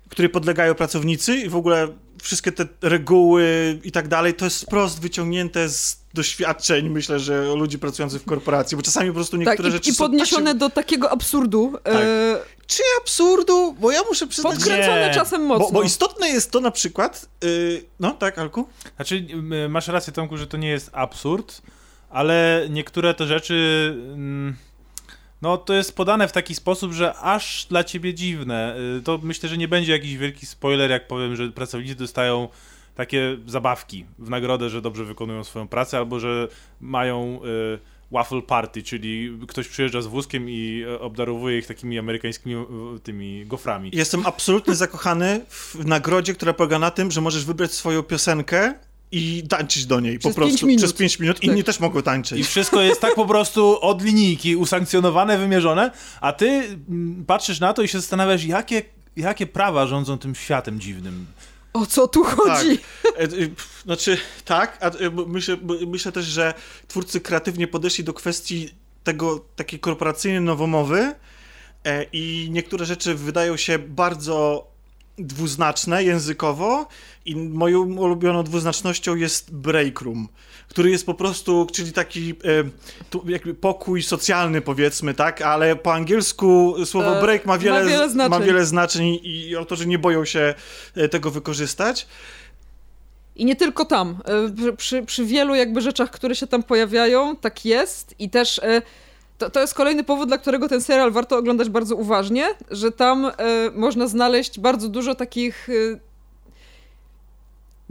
której podlegają pracownicy i w ogóle wszystkie te reguły i tak dalej, to jest wprost wyciągnięte z doświadczeń, myślę, że ludzi pracujących w korporacji, bo czasami po prostu Tak, niektóre i, rzeczy i podniesione są... do takiego absurdu. Tak. E, Czy absurdu? Bo ja muszę przyznać, podkręcone Nie. czasem mocno. bo, bo istotne jest to na przykład... Yy, no, tak, Alku? Znaczy, y, masz rację, Tomku, że to nie jest absurd, ale niektóre te rzeczy. mm, No, to jest podane w taki sposób, że aż dla ciebie dziwne. Y, To myślę, że nie będzie jakiś wielki spoiler, jak powiem, że pracownicy dostają takie zabawki w nagrodę, że dobrze wykonują swoją pracę, albo że mają y, waffle party, czyli ktoś przyjeżdża z wózkiem i y, obdarowuje ich takimi amerykańskimi y, tymi goframi. Jestem absolutnie zakochany w nagrodzie, która polega na tym, że możesz wybrać swoją piosenkę i tańczyć do niej Przez po prostu pięć minut. przez 5 minut. Tak. Inni też mogą tańczyć. I wszystko jest tak po prostu od linijki, usankcjonowane, wymierzone, a ty mm, patrzysz na to i się zastanawiasz, jakie, jakie prawa rządzą tym światem dziwnym. O co tu chodzi? E, e, pf, Znaczy, tak, a e, myślę, myślę też, że twórcy kreatywnie podeszli do kwestii tego takiej korporacyjnej nowomowy i niektóre rzeczy wydają się bardzo dwuznaczne językowo i moją ulubioną dwuznacznością jest break room, który jest po prostu, czyli taki e, jakby pokój socjalny powiedzmy, tak, ale po angielsku słowo E, break ma wiele, ma wiele znaczeń. ma wiele znaczeń i autorzy nie boją się e, tego wykorzystać. I nie tylko tam. Przy, przy, wielu jakby rzeczach, które się tam pojawiają, tak jest. I też to, to jest kolejny powód, dla którego ten serial warto oglądać bardzo uważnie, że tam można znaleźć bardzo dużo takich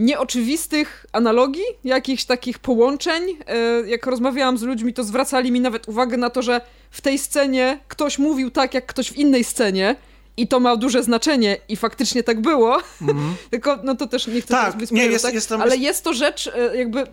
nieoczywistych analogii, jakichś takich połączeń. E, jak rozmawiałam z ludźmi, to zwracali mi nawet uwagę na to, że w tej scenie ktoś mówił tak, jak ktoś w innej scenie. I to ma duże znaczenie i faktycznie tak było. Tylko, no to też nie chcę Tak, być nie, jest- tak? jest tam- ale jest- jest to rzecz, e, jakby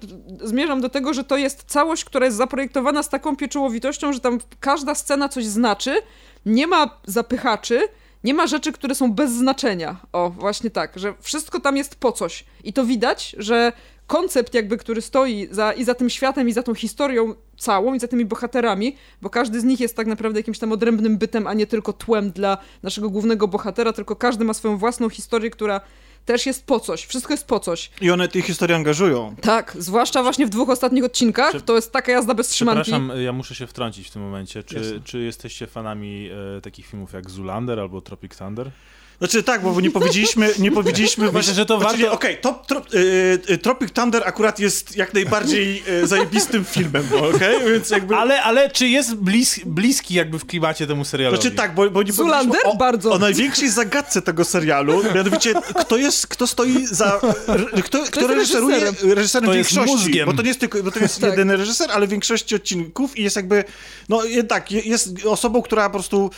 zmierzam do tego, że to jest całość, która jest zaprojektowana z taką pieczołowitością, że tam każda scena coś znaczy, nie ma zapychaczy, nie ma rzeczy, które są bez znaczenia. O, właśnie tak, że wszystko tam jest po coś. I to widać, że koncept jakby, który stoi za, i za tym światem, i za tą historią całą, i za tymi bohaterami, bo każdy z nich jest tak naprawdę jakimś tam odrębnym bytem, a nie tylko tłem dla naszego głównego bohatera, tylko każdy ma swoją własną historię, która też jest po coś. Wszystko jest po coś. I one tej historii angażują. Tak, zwłaszcza właśnie w dwóch ostatnich odcinkach. Czy- To jest taka jazda bez trzymanki. Przepraszam, ja muszę się wtrącić w tym momencie. Czy, Jasne. czy jesteście fanami e, takich filmów jak Zoolander albo Tropic Thunder? Znaczy tak, bo nie powiedzieliśmy, nie powiedzieliśmy... Myślę, że to znaczy, warto- Okej, to tro, y, y, Tropic Thunder akurat jest jak najbardziej y, zajebistym filmem, okej? Więc jakby... Ale, ale czy jest blis, bliski jakby w klimacie temu serialowi? Znaczy tak, bo, bo nie powiedzieliśmy o, Bardzo. o największej zagadce tego serialu, mianowicie kto jest, kto stoi za, r- kto, kto reżyseruje, reżyserem? reżyserem To jest większości, mózgiem. bo to nie jest tylko, bo to jest Tak. jeden reżyser, ale większości odcinków i jest jakby, no tak, je- jest osobą, która po prostu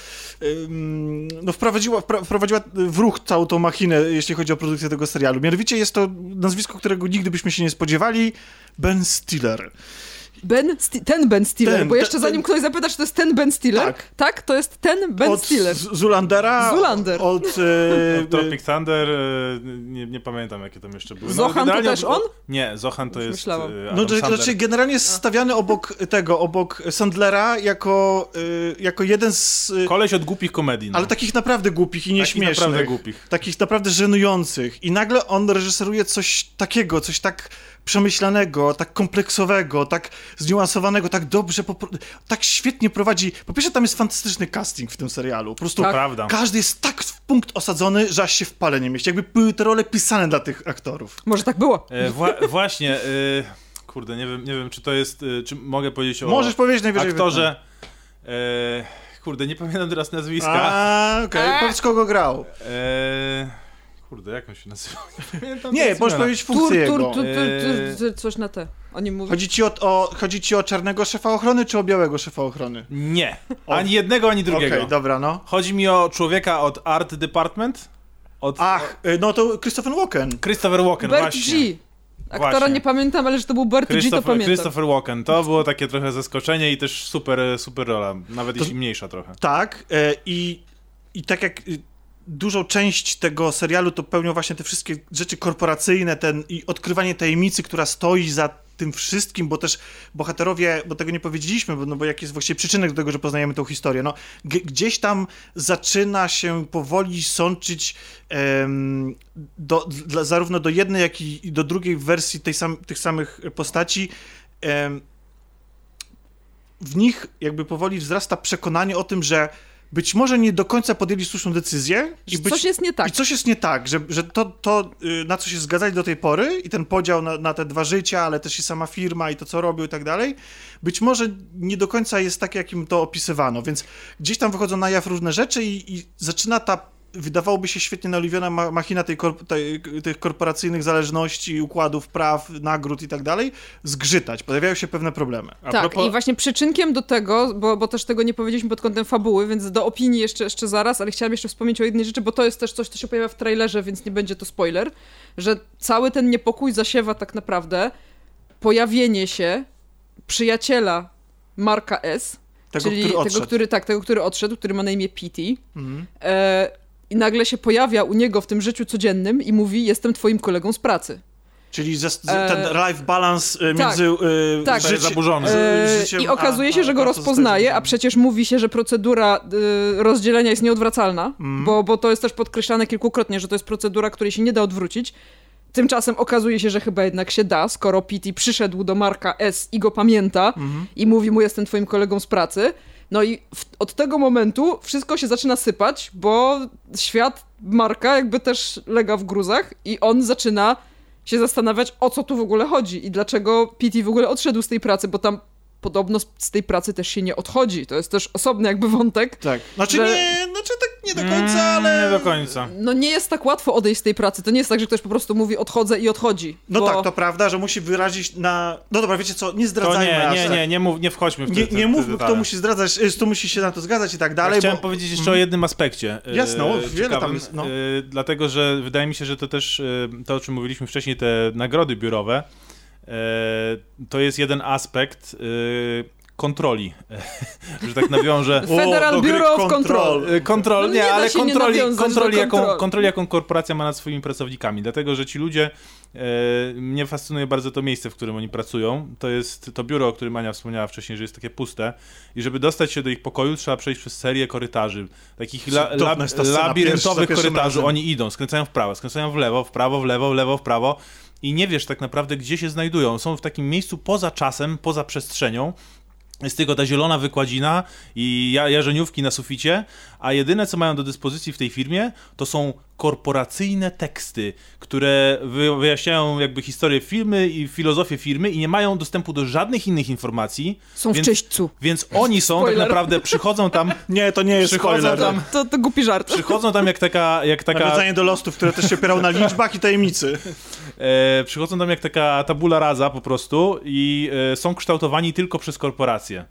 ym, no, wprowadziła, wprowadziła w ruch całą tą machinę, jeśli chodzi o produkcję tego serialu. Mianowicie jest to nazwisko, którego nigdy byśmy się nie spodziewali, Ben Stiller. Ben Sti- ten Ben Stiller, Ten, bo jeszcze ten- zanim ktoś zapyta, czy to jest ten Ben Stiller, Tak. tak, to jest ten Ben od Stiller. Z- Zulandera, Zoolander. od... e, Tropic Thunder, e, nie, nie pamiętam jakie tam jeszcze były. Zohan to generalnie też on? Nie, Zohan to Już jest myślałam. e, No, Adam to, Sandler. znaczy generalnie jest stawiany obok tego, obok Sandlera jako, y, jako jeden z... Y, Koleś od głupich komedii. No. ale takich naprawdę głupich i Takich nieśmiesznych. naprawdę głupich. Takich naprawdę żenujących. I nagle on reżyseruje coś takiego, coś tak przemyślanego, tak kompleksowego, tak zniuansowanego, tak dobrze, tak świetnie prowadzi. Po pierwsze, tam jest fantastyczny casting w tym serialu. Po prostu Tak. Prawda. każdy jest tak w punkt osadzony, że aż się w pale nie mieści. Jakby były te role pisane dla tych aktorów. Może tak było. E, wła- właśnie, e, kurde, nie wiem, nie wiem, czy to jest, e, czy mogę powiedzieć o Możesz powiedzieć najwyżej. aktorze, e, kurde, nie pamiętam teraz nazwiska. A, okej. A. Powiedz, kogo grał. E, kurde, jak on się nazywa? Nie, pamiętam Nie, teraz możesz powiedzieć funkcję tur, jego. tur, tur, Eee. tur, coś na te. O nim mówię. Chodzi ci o, o, chodzi ci o czarnego szefa ochrony, czy o białego szefa ochrony? Nie, O. ani jednego, ani Okej, drugiego. dobra, no. Chodzi mi o człowieka od Art Department, od Ach, y, no to Christopher Walken. Christopher Walken, Bert właśnie. G. Aktora Właśnie. nie pamiętam, ale że to był Bert G, to Christopher, pamiętam. Christopher Walken, to było takie trochę zaskoczenie i też super, super rola, nawet To- jeśli mniejsza trochę. Tak, e, i, i tak jak dużą część tego serialu to pełnią właśnie te wszystkie rzeczy korporacyjne, ten i odkrywanie tajemnicy, która stoi za tym wszystkim, bo też bohaterowie, bo tego nie powiedzieliśmy, bo, no bo jaki jest właściwie przyczynek do tego, że poznajemy tą historię, no. Gdzieś tam zaczyna się powoli sączyć em, do, dla, zarówno do jednej, jak i do drugiej wersji tej sam, tych samych postaci. Em, w nich jakby powoli wzrasta przekonanie o tym, że być może nie do końca podjęli słuszną decyzję. I być, coś jest nie tak. I coś jest nie tak, że, że to, to, y, na co się zgadzali do tej pory i ten podział na, na te dwa życia, ale też i sama firma i to, co robią i tak dalej, być może nie do końca jest tak, jakim to opisywano, więc gdzieś tam wychodzą na jaw różne rzeczy i, i zaczyna ta wydawałoby się świetnie naoliwiona machina tej, tej, tych korporacyjnych zależności, układów, praw, nagród i tak dalej, zgrzytać. Pojawiają się pewne problemy. A tak, propos... i właśnie przyczynkiem do tego, bo, bo też tego nie powiedzieliśmy pod kątem fabuły, więc do opinii jeszcze, jeszcze zaraz, ale chciałam jeszcze wspomnieć o jednej rzeczy, bo to jest też coś, co się pojawia w trailerze, więc nie będzie to spoiler, że cały ten niepokój zasiewa tak naprawdę pojawienie się przyjaciela Marka S., tego, czyli który tego, który, tak, tego, który odszedł, który ma na imię Pity. Mhm. E, i nagle się pojawia u niego w tym życiu codziennym i mówi: Jestem twoim kolegą z pracy. Czyli ze, ten e, life balance e, między tak, tak. Życie, zaburzony. E, I okazuje a, się, że go rozpoznaje, a przecież mówi się, że procedura y, rozdzielenia jest nieodwracalna, mm. bo, bo to jest też podkreślane kilkukrotnie, że to jest procedura, której się nie da odwrócić. Tymczasem okazuje się, że chyba jednak się da, skoro Pity przyszedł do Marka S i go pamięta mm. i mówi mu, jestem twoim kolegą z pracy. No i w, od tego momentu wszystko się zaczyna sypać, bo świat Marka jakby też lega w gruzach i on zaczyna się zastanawiać, o co tu w ogóle chodzi i dlaczego Pity w ogóle odszedł z tej pracy, bo tam podobno z tej pracy też się nie odchodzi. To jest też osobny jakby wątek. Tak. Znaczy że... nie, znaczy tak nie do końca, mm, ale... Nie do końca. No nie jest tak łatwo odejść z tej pracy. To nie jest tak, że ktoś po prostu mówi odchodzę i odchodzi. No bo... tak, to prawda, że musi wyrazić na... No dobra, wiecie co, nie zdradzajmy to nie, nie, nie, nie, mów, nie wchodźmy w te, Nie, nie mówmy, kto musi zdradzać, y, kto musi się na to zgadzać i tak dalej, ja Chciałem bo... powiedzieć jeszcze o jednym aspekcie. Y, Jasno, no, wiele ciekawym, tam jest, no. Y, dlatego, że wydaje mi się, że to też to, o czym mówiliśmy wcześniej, te nagrody biurowe, to jest jeden aspekt, kontroli, że tak nawiążę. Federal o, Bureau of Control. Kontrol, no nie, nie ale kontroli, kontroli, jaką, kontroli, jaką korporacja ma nad swoimi pracownikami. Dlatego, że ci ludzie, e, mnie fascynuje bardzo to miejsce, w którym oni pracują. To jest to biuro, o którym Ania wspomniała wcześniej, że jest takie puste. I żeby dostać się do ich pokoju, trzeba przejść przez serię korytarzy. Takich la, la, labiryntowych korytarzy. Oni idą, skręcają w prawo, skręcają w lewo, w prawo, w lewo, w lewo, w prawo i nie wiesz tak naprawdę, gdzie się znajdują. Są w takim miejscu poza czasem, poza przestrzenią, jest tylko ta zielona wykładzina i jarzeniówki na suficie, a jedyne co mają do dyspozycji w tej firmie to są korporacyjne teksty, które wyjaśniają jakby historię firmy i filozofię firmy i nie mają dostępu do żadnych innych informacji. Są więc, w czyśćcu. Więc oni są spoiler. tak naprawdę, przychodzą tam... Nie, to nie jest spoiler. Tam, to, to głupi żart. Przychodzą tam jak taka... Jak taka... Nawiązanie do lostów, które też się opierały na liczbach i tajemnicy. E, przychodzą tam jak taka tabula rasa po prostu i e, są kształtowani tylko przez korporacje.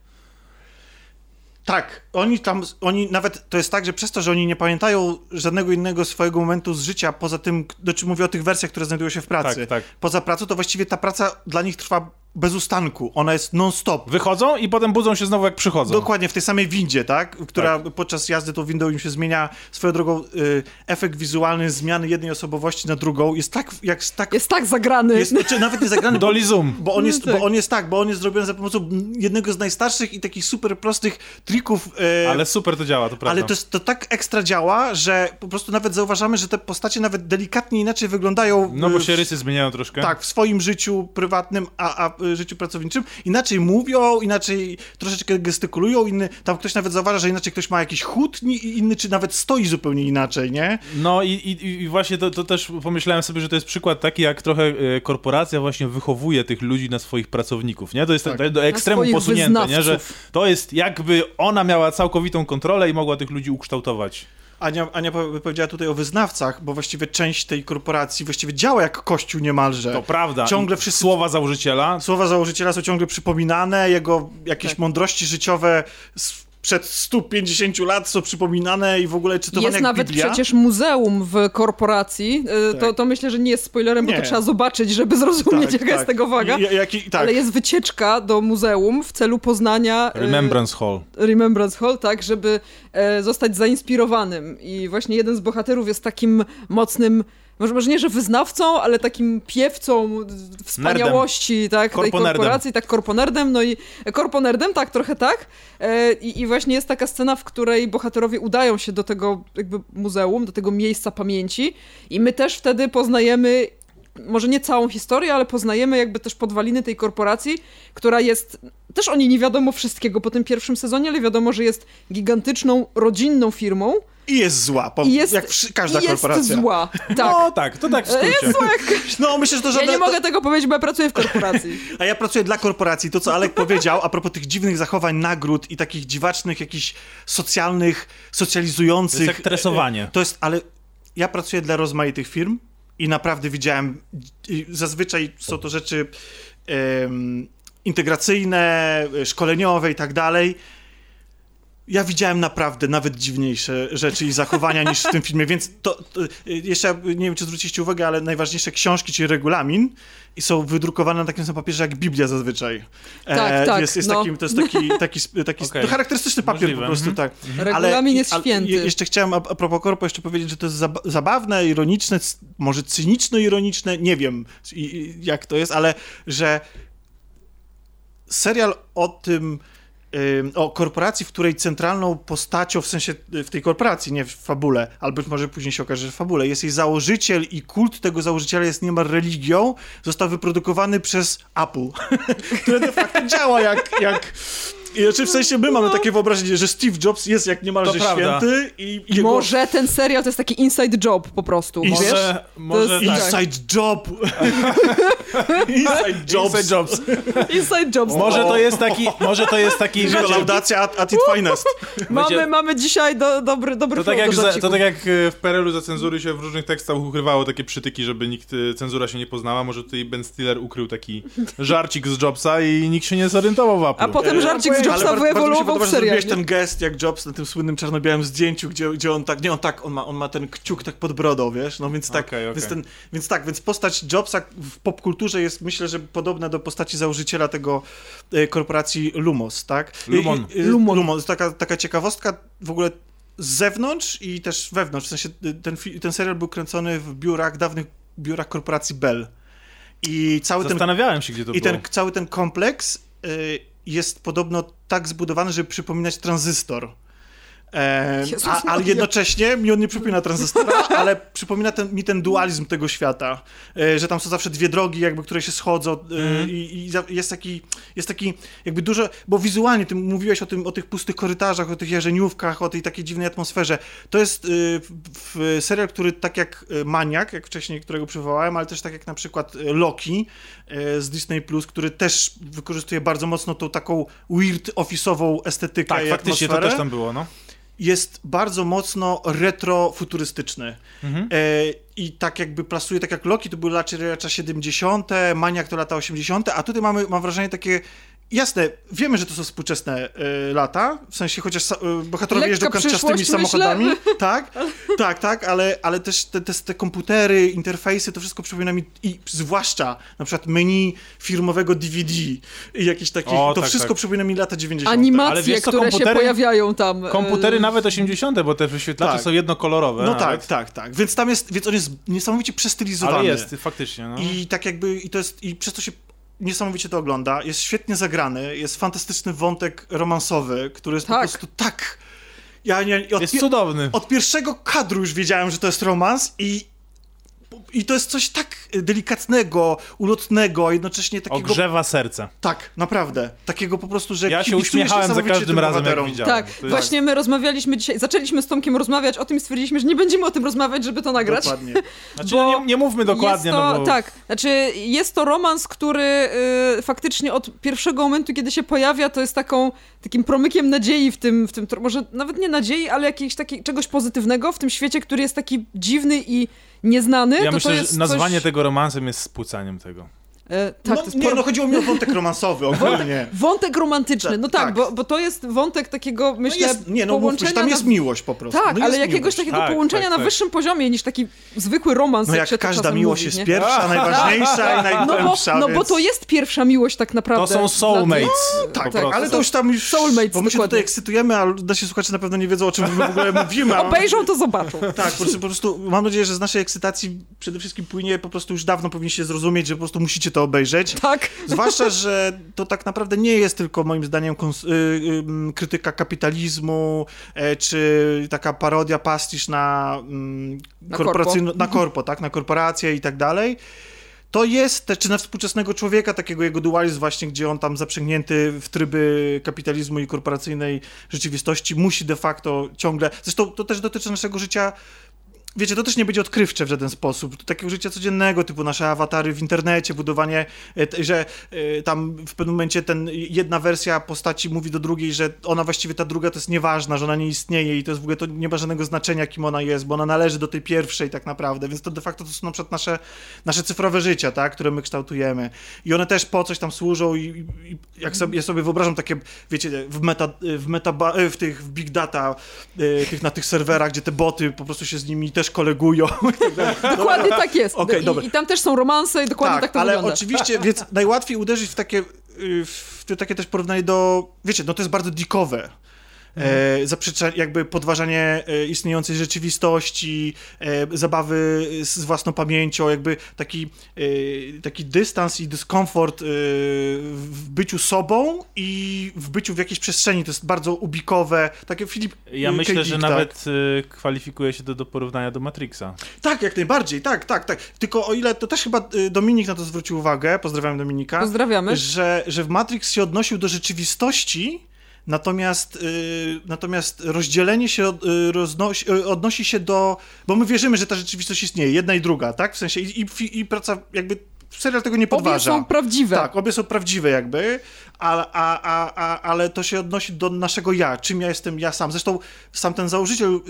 Tak, oni tam, oni nawet, to jest tak, że przez to, że oni nie pamiętają żadnego innego swojego momentu z życia, poza tym, do czym mówię o tych wersjach, które znajdują się w pracy, tak, tak. poza pracą, to właściwie ta praca dla nich trwa bez ustanku, ona jest non-stop. Wychodzą i potem budzą się znowu jak przychodzą. Dokładnie, w tej samej windzie, tak? Która tak. podczas jazdy tą windą im się zmienia. Swoją drogą y, efekt wizualny zmiany jednej osobowości na drugą jest tak... Jak, tak jest tak zagrany. Jest, czy nawet nie zagrany, bo, zoom. Bo on, jest, bo on jest tak, bo on jest zrobiony za pomocą jednego z najstarszych i takich super prostych trików. Y, ale super to działa, to prawda. Ale to, jest, to tak ekstra działa, że po prostu nawet zauważamy, że te postacie nawet delikatnie inaczej wyglądają. No bo się rysy zmieniają troszkę. Tak, w swoim życiu prywatnym, a, a życiu pracowniczym inaczej mówią, inaczej troszeczkę gestykulują, inny, tam ktoś nawet zauważa, że inaczej ktoś ma jakiś chód, inny czy nawet stoi zupełnie inaczej, nie? No i, i, i właśnie to, to też pomyślałem sobie, że to jest przykład taki, jak trochę e, korporacja właśnie wychowuje tych ludzi na swoich pracowników, nie? To jest tak. do ekstremu posunięte, nie? Że to jest jakby ona miała całkowitą kontrolę i mogła tych ludzi ukształtować. Ania, Ania powiedziała tutaj o wyznawcach, bo właściwie część tej korporacji właściwie działa jak kościół niemalże. To prawda. Ciągle wszyscy... Słowa założyciela. Słowa założyciela są ciągle przypominane, jego jakieś tak. mądrości życiowe przed 150 lat są przypominane i w ogóle czytowane Jest jak nawet Biblia. przecież muzeum w korporacji. E, tak. To, to myślę, że nie jest spoilerem, nie. bo to trzeba zobaczyć, żeby zrozumieć, tak, jaka tak. jest tego waga. I, jaki, tak. Ale jest wycieczka do muzeum w celu poznania... E, Remembrance Hall. Remembrance Hall, tak, żeby e, zostać zainspirowanym. I właśnie jeden z bohaterów jest takim mocnym może, może nie, że wyznawcą, ale takim piewcą wspaniałości, tak, tej korporacji, tak, korponerdem, no i korponerdem, tak, trochę tak. E, I, I właśnie jest taka scena, w której bohaterowie udają się do tego jakby muzeum, do tego miejsca pamięci i my też wtedy poznajemy może nie całą historię, ale poznajemy jakby też podwaliny tej korporacji, która jest, też o niej nie wiadomo wszystkiego po tym pierwszym sezonie, ale wiadomo, że jest gigantyczną, rodzinną firmą. I jest zła, po, jest, jak każda i korporacja. jest zła, tak. No tak, to tak w skrócie. Jest zła jak... No myślę, że to żadne... Ja nie mogę tego powiedzieć, bo ja pracuję w korporacji. A ja pracuję dla korporacji. To, co Alek powiedział a propos tych dziwnych zachowań, nagród i takich dziwacznych, jakichś socjalnych, socjalizujących... To jest jak tresowanie. To jest, ale ja pracuję dla rozmaitych firm i naprawdę widziałem, zazwyczaj są to rzeczy um, integracyjne, szkoleniowe i tak dalej. Ja widziałem naprawdę nawet dziwniejsze rzeczy i zachowania niż w tym filmie, więc to, to, jeszcze nie wiem, czy zwróciliście uwagę, ale najważniejsze książki, czyli regulamin, i są wydrukowane na takim samym papierze jak Biblia zazwyczaj. Tak, e, tak. Jest, jest no. takim, to jest taki, taki, taki okay. charakterystyczny papier Możliwe. po prostu, mhm. tak. Mhm. Regulamin ale, jest święty. jeszcze chciałem a, a propos korpo jeszcze powiedzieć, że to jest zabawne, ironiczne, może cyniczno-ironiczne, nie wiem jak to jest, ale że serial o tym o korporacji, w której centralną postacią, w sensie y, w tej korporacji, nie w fabule, albo być może później się okaże, że w fabule, jest jej założyciel i kult tego założyciela jest niemal religią, został wyprodukowany przez Apple, które de facto działa jak, jak znaczy w sensie my mamy no. takie wyobrażenie, że Steve Jobs jest jak niemalże to święty i jego... Może ten serial to jest taki inside job po prostu, Ins wiesz? Może, tak. Inside job! inside jobs. Inside jobs. inside jobs. Może to jest taki... Może to jest taki... Laudacja at, at its finest. mamy, mamy dzisiaj do, dobry, dobry to tak, jak za, to tak jak e, w PRL-u za cenzury się w różnych tekstach ukrywało takie przytyki, żeby nikt, e, cenzura się nie poznała. Może tutaj Ben Stiller ukrył taki żarcik z Jobsa i nikt się nie zorientował w Apple. A potem żarcik z Jobsa wyewoluował w serialie. ten gest jak Jobs na tym słynnym czarno-białym zdjęciu, gdzie, gdzie on tak, nie on tak, on ma, on ma ten kciuk tak pod brodą, wiesz, no więc tak, okay, okay. Więc, ten, więc tak, więc postać Jobsa w popkulturze jest myślę, że podobna do postaci założyciela tego e, korporacji Lumos, tak? Lumon. I, i, Lumon. Lumon. Taka, taka ciekawostka w ogóle z zewnątrz i też wewnątrz, w sensie y, ten, ten serial był kręcony w biurach, dawnych biurach korporacji Bell. I cały Zastanawiałem ten, się, gdzie to I było. ten, cały ten kompleks y, jest podobno tak zbudowany, żeby przypominać tranzystor. E, a, ale jednocześnie mi on nie przypomina tranzystora, ale przypomina ten, mi ten dualizm tego świata, e, że tam są zawsze dwie drogi, jakby, które się schodzą e, mm. i, i, jest, taki, jest taki jakby dużo, bo wizualnie ty mówiłeś o, tym, o tych pustych korytarzach, o tych jarzeniówkach, o tej takiej dziwnej atmosferze. To jest y, w, serial, który tak jak e, Maniak, jak wcześniej, którego przywołałem, ale też tak jak na przykład e, Loki e, z Disney+, Plus, który też wykorzystuje bardzo mocno tą taką weird, office'ową estetykę tak, i faktycznie atmosferę. to też tam było, no jest bardzo mocno retrofuturystyczny. Mhm. E, I tak jakby plasuje, tak jak Loki to były lata 70., Maniak to lata 80., a tutaj mamy, mam wrażenie, takie Jasne, wiemy, że to są współczesne y, lata, w sensie chociaż y, bohaterowie Lekka jeżdżą kanciastymi samochodami, tak, tak, tak, ale, ale też te, te, te, komputery, interfejsy, to wszystko przypomina mi, i zwłaszcza na przykład menu firmowego DVD i jakieś takie, to tak, wszystko tak. przypomina mi lata 90. Animacje, ale które się pojawiają tam. Komputery y... nawet 80., bo te wyświetlacze tak. są jednokolorowe. No tak, tak, tak, więc tam jest, więc on jest niesamowicie przestylizowany. Ale jest, faktycznie, no. I tak jakby, i to jest, i przez to się niesamowicie to ogląda, jest świetnie zagrany, jest fantastyczny wątek romansowy, który jest tak. po prostu tak... Ja nie, jest cudowny. Od pierwszego kadru już wiedziałem, że to jest romans i i to jest coś tak delikatnego, ulotnego, a jednocześnie takiego... Ogrzewa serce. Tak, naprawdę. Takiego po prostu, że Ja się uśmiechałem za każdym razem, jak widziałem. Tak, właśnie my rozmawialiśmy dzisiaj, zaczęliśmy z Tomkiem rozmawiać o tym i stwierdziliśmy, że nie będziemy o tym rozmawiać, żeby to nagrać. Dokładnie. Znaczy, bo nie, nie mówmy dokładnie, to, no bo... Tak, znaczy jest to romans, który y, faktycznie od pierwszego momentu, kiedy się pojawia, to jest taką, takim promykiem nadziei w tym, w tym, może nawet nie nadziei, ale jakiegoś takiego, czegoś pozytywnego w tym świecie, który jest taki dziwny i nieznany. Ja to myślę, że nazwanie coś... tego romansem jest spłucaniem tego. E, tak, no, to jest nie, por- no chodziło mi o wątek romansowy ogólnie. Wątek romantyczny, no tak, Tak. Bo, bo to jest wątek takiego, No myślę, jest, nie, no połączenia tam jest miłość po prostu. Tak, no ale jakiegoś miłość. takiego Tak, połączenia tak, na tak. wyższym poziomie niż taki zwykły romans. No jak się to każda miłość mówi, jest nie? pierwsza, najważniejsza i No bo, najgłębsza, no bo więc... to jest pierwsza miłość tak naprawdę. To są soulmates. Tak, po tak, prostu. ale to już tam już... Soulmates, bo my się dokładnie. tutaj ekscytujemy, a nasi słuchacze na pewno nie wiedzą, o czym my w ogóle mówimy. Obejrzą, to zobaczą. Tak, po prostu, po prostu mam nadzieję, że z naszej ekscytacji przede wszystkim płynie po prostu już dawno powinniście zrozumieć, że po prostu musicie to obejrzeć. Tak. Zwłaszcza, że to tak naprawdę nie jest tylko moim zdaniem y, y, krytyka kapitalizmu, e, czy taka parodia, pastisz na, mm, Na korporacyjno- na korpo, tak, na korporacje i tak dalej. To jest też, czy na współczesnego człowieka, takiego jego dualizm właśnie, gdzie on tam zaprzęgnięty w tryby kapitalizmu i korporacyjnej rzeczywistości musi de facto ciągle, zresztą to też dotyczy naszego życia Wiecie, to też nie będzie odkrywcze w żaden sposób. Takiego życia codziennego, typu nasze awatary w internecie, budowanie, e, że e, tam w pewnym momencie ten jedna wersja postaci mówi do drugiej, że ona właściwie ta druga to jest nieważna, że ona nie istnieje i to jest w ogóle to nie ma żadnego znaczenia, kim ona jest, bo ona należy do tej pierwszej tak naprawdę. Więc to de facto to są na przykład nasze, nasze cyfrowe życia, tak, które my kształtujemy. I one też po coś tam służą i, i, jak sobie, ja sobie wyobrażam takie, wiecie, w meta, w meta, w tych, w big data, e, tych, na tych serwerach, gdzie te boty po prostu się z nimi też kolegują. tak. Dokładnie tak jest. Okej, I. I tam też są romanse i dokładnie tak, to ale wygląda. oczywiście, więc najłatwiej uderzyć w takie, y, w takie też porównanie do, wiecie, no to jest bardzo dikowe. E, jakby podważanie e, istniejącej rzeczywistości, e, zabawy z, własną pamięcią, jakby taki, taki dystans i dyskomfort w byciu sobą i w byciu w jakiejś przestrzeni. To jest bardzo ubikowe. Takie Filip Ja myślę, K. że Dick, tak. nawet kwalifikuje się to do porównania do Matrixa. Tak, jak najbardziej, tak, tak, tak. Tylko o ile to też chyba Dominik na to zwrócił uwagę, pozdrawiam Dominika, Pozdrawiamy. że, że w Matrix się odnosił do rzeczywistości, natomiast, y, natomiast rozdzielenie się y, roznosi, y, odnosi się do, bo my wierzymy, że ta rzeczywistość istnieje, jedna i druga, tak? W sensie i, i, i praca jakby serial tego nie Obie podważa. są prawdziwe. Tak, obie są prawdziwe jakby, a, a, a, a, ale to się odnosi do naszego ja, czym ja jestem ja sam. Zresztą sam ten założyciel,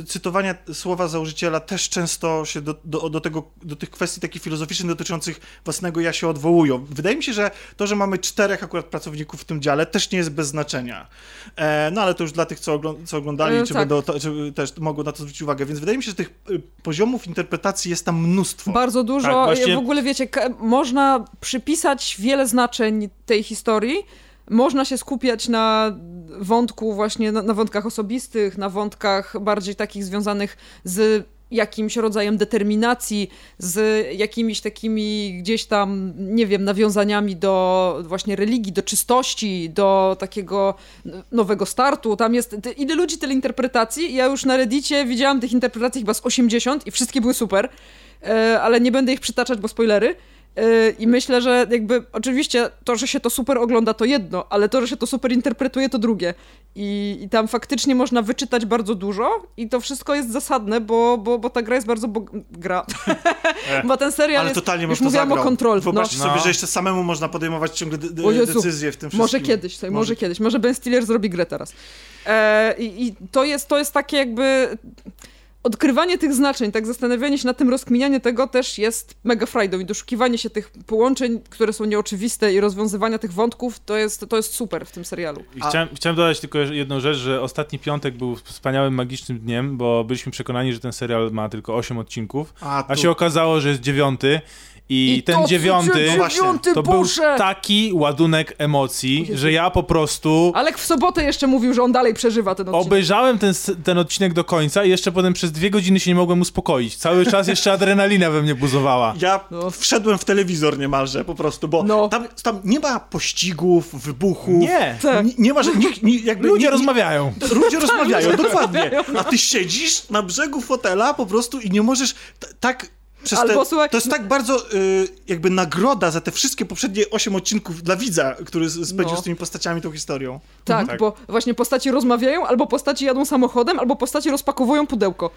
y, cytowania słowa założyciela też często się do, do, do, tego, do tych kwestii takich filozoficznych dotyczących własnego ja się odwołują. Wydaje mi się, że to, że mamy czterech akurat pracowników w tym dziale też nie jest bez znaczenia. E, no ale to już dla tych, co, co oglądali, E, czy, tak. będą to, czy też mogą na to zwrócić uwagę. Więc wydaje mi się, że tych y, poziomów interpretacji jest tam mnóstwo. Bardzo dużo. Tak, właśnie- W ogóle wiecie, ka- można przypisać wiele znaczeń tej historii. Można się skupiać na wątku właśnie, na, na wątkach osobistych, na wątkach bardziej takich związanych z jakimś rodzajem determinacji, z jakimiś takimi gdzieś tam, nie wiem, nawiązaniami do właśnie religii, do czystości, do takiego nowego startu. Tam jest, ile ludzi, tyle interpretacji. Ja już na Reddicie widziałam tych interpretacji chyba z 80 i wszystkie były super, ale nie będę ich przytaczać, bo spoilery. E, I myślę, że jakby oczywiście to, że się to super ogląda, to jedno, ale to, że się to super interpretuje, to drugie. I, i tam faktycznie można wyczytać bardzo dużo i to wszystko jest zasadne, bo, bo, bo ta gra jest bardzo bog... gra. bo ten serial Ale jest, totalnie już można mówiłam zagrał. o kontrol. No. Wyobraźcie No. sobie, że jeszcze samemu można podejmować ciągle de- de- O Jezu, decyzje w tym wszystkim. Może kiedyś, tutaj, może kiedyś. Może Ben Stiller zrobi grę teraz. E, i, I to jest, to jest takie jakby... Odkrywanie tych znaczeń, tak zastanawianie się nad tym, rozkminianie tego też jest mega frajdą i doszukiwanie się tych połączeń, które są nieoczywiste i rozwiązywania tych wątków, to jest, to jest super w tym serialu. A- chciałem, chciałem dodać tylko jedną rzecz, że ostatni piątek był wspaniałym, magicznym dniem, bo byliśmy przekonani, że ten serial ma tylko 8 odcinków, A, a tu- się okazało, że jest dziewiąty i, ten to, dziewiąty dziewiąty, to był taki ładunek emocji, że ja po prostu Alek w sobotę jeszcze mówił, że on dalej przeżywa ten odcinek. obejrzałem ten, ten odcinek do końca i jeszcze potem przez dwie godziny się nie mogłem uspokoić. Cały czas jeszcze adrenalina we mnie buzowała. Ja No. wszedłem w telewizor niemalże po prostu, bo No. tam, tam nie ma pościgów, wybuchów. Nie! Tak. Nie, nie ma, że nikt, nie, jakby Ludzie nie, rozmawiają. Nie, ludzie rozmawiają, dokładnie. A ty siedzisz na brzegu fotela po prostu i nie możesz tak... Przez Albo te, słuchaj- to jest tak bardzo y, jakby nagroda za te wszystkie poprzednie osiem odcinków dla widza, który spędził No. z tymi postaciami tą historią. Tak, Tak. bo właśnie postaci rozmawiają, albo postaci jadą samochodem, albo postaci rozpakowują pudełko.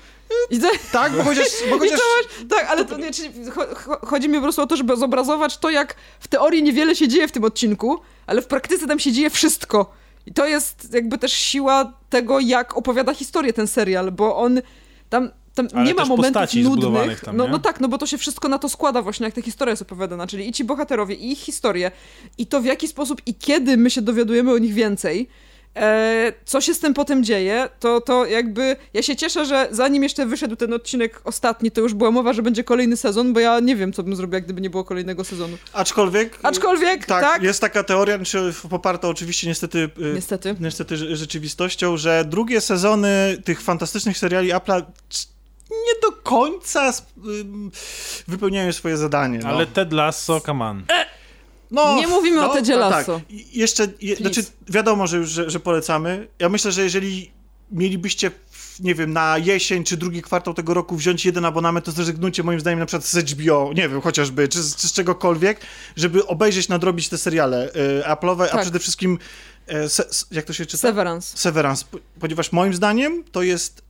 I to, Tak, bo chociaż... Bo chociaż to tak, ale to nie, czyli cho- cho- chodzi mi po prostu o to, żeby zobrazować to, jak w teorii niewiele się dzieje w tym odcinku, ale w praktyce tam się dzieje wszystko. I to jest jakby też siła tego, jak opowiada historię ten serial, bo on tam tam Ale nie ma momentów nudnych. tam, no, nie? no tak, no bo to się wszystko na to składa właśnie, jak ta historia jest opowiadana, czyli i ci bohaterowie, i ich historie, i to w jaki sposób i kiedy my się dowiadujemy o nich więcej, e, co się z tym potem dzieje, to, to jakby ja się cieszę, że zanim jeszcze wyszedł ten odcinek ostatni, to już była mowa, że będzie kolejny sezon, bo ja nie wiem, co bym zrobiła, gdyby nie było kolejnego sezonu. Aczkolwiek... Aczkolwiek, tak, tak, jest taka teoria, znaczy poparta oczywiście niestety... y, niestety. niestety rze- rzeczywistością, że drugie sezony tych fantastycznych seriali Apple'a c- nie do końca sp- ym, wypełniają swoje zadanie. No. Ale Ted Lasso, come on. no, Nie mówimy o Tedzie a Lasso. Tak. Jeszcze, je, znaczy wiadomo, że już że, że polecamy. Ja myślę, że jeżeli mielibyście nie wiem, na jesień czy drugi kwartał tego roku wziąć jeden abonament, to zrezygnujcie moim zdaniem na przykład z HBO, nie wiem, chociażby, czy, z- czy z czegokolwiek, żeby obejrzeć, nadrobić te seriale y, Apple'owe, a Tak. przede wszystkim e, se, jak to się czyta? Severance. Severance, ponieważ moim zdaniem to jest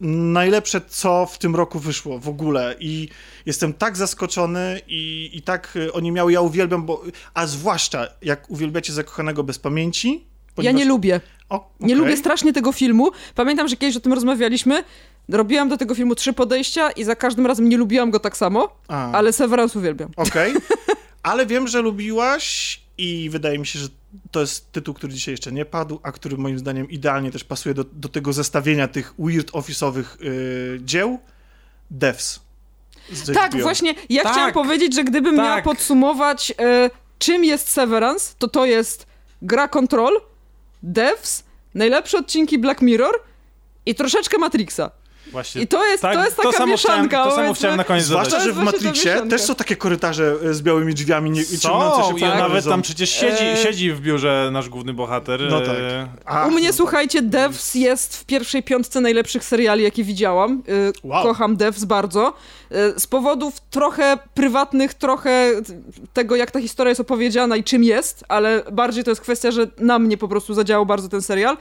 najlepsze, co w tym roku wyszło w ogóle i jestem tak zaskoczony i, i tak y, oni miały, ja uwielbiam, bo, a zwłaszcza jak uwielbiacie Zakochanego bez pamięci. Ja ponieważ- nie lubię. O, Nie okej. lubię strasznie tego filmu. Pamiętam, że kiedyś o tym rozmawialiśmy. Robiłam do tego filmu trzy podejścia i za każdym razem nie lubiłam go tak samo, A, ale Severance uwielbiam. Okej, ale wiem, że lubiłaś i wydaje mi się, że to jest tytuł, który dzisiaj jeszcze nie padł, a który moim zdaniem idealnie też pasuje do, do tego zestawienia tych weird office'owych y, dzieł. Devs. Tak, HBO. właśnie. Ja Tak. chciałam powiedzieć, że gdybym miała Tak. podsumować, e, czym jest Severance, to to jest gra Control, Devs, najlepsze odcinki Black Mirror i troszeczkę Matrixa. Właśnie. I to jest, to jest taka samo mieszanka. Chciałem, to samo chciałem na koniec Zwłaszcza, że w To Matrixie też są takie korytarze e, z białymi drzwiami nie, i ciągnące się po nawet tam przecież siedzi, E, siedzi w biurze nasz główny bohater. No tak. e, A, U mnie, no słuchajcie, Devs jest w pierwszej piątce najlepszych seriali, jakie widziałam. Y, Wow. Kocham Devs bardzo. Z powodów trochę prywatnych, trochę tego, jak ta historia jest opowiedziana i czym jest, ale bardziej to jest kwestia, że na mnie po prostu zadziałał bardzo ten serial.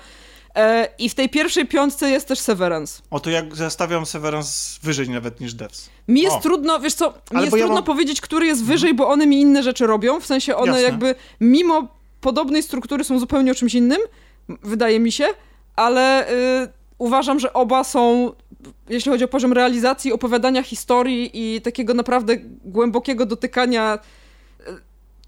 E, I w tej pierwszej piątce jest też Severance. O to jak zastawiam Severance wyżej nawet niż Devs. Mi jest O. trudno, wiesz co, mi Ale jest bo ja trudno mam- powiedzieć, który jest wyżej, bo one mi inne rzeczy robią. W sensie one Jasne. jakby mimo podobnej struktury są zupełnie o czymś innym, wydaje mi się, ale y, uważam, że oba są, jeśli chodzi o poziom realizacji, opowiadania historii i takiego naprawdę głębokiego dotykania y,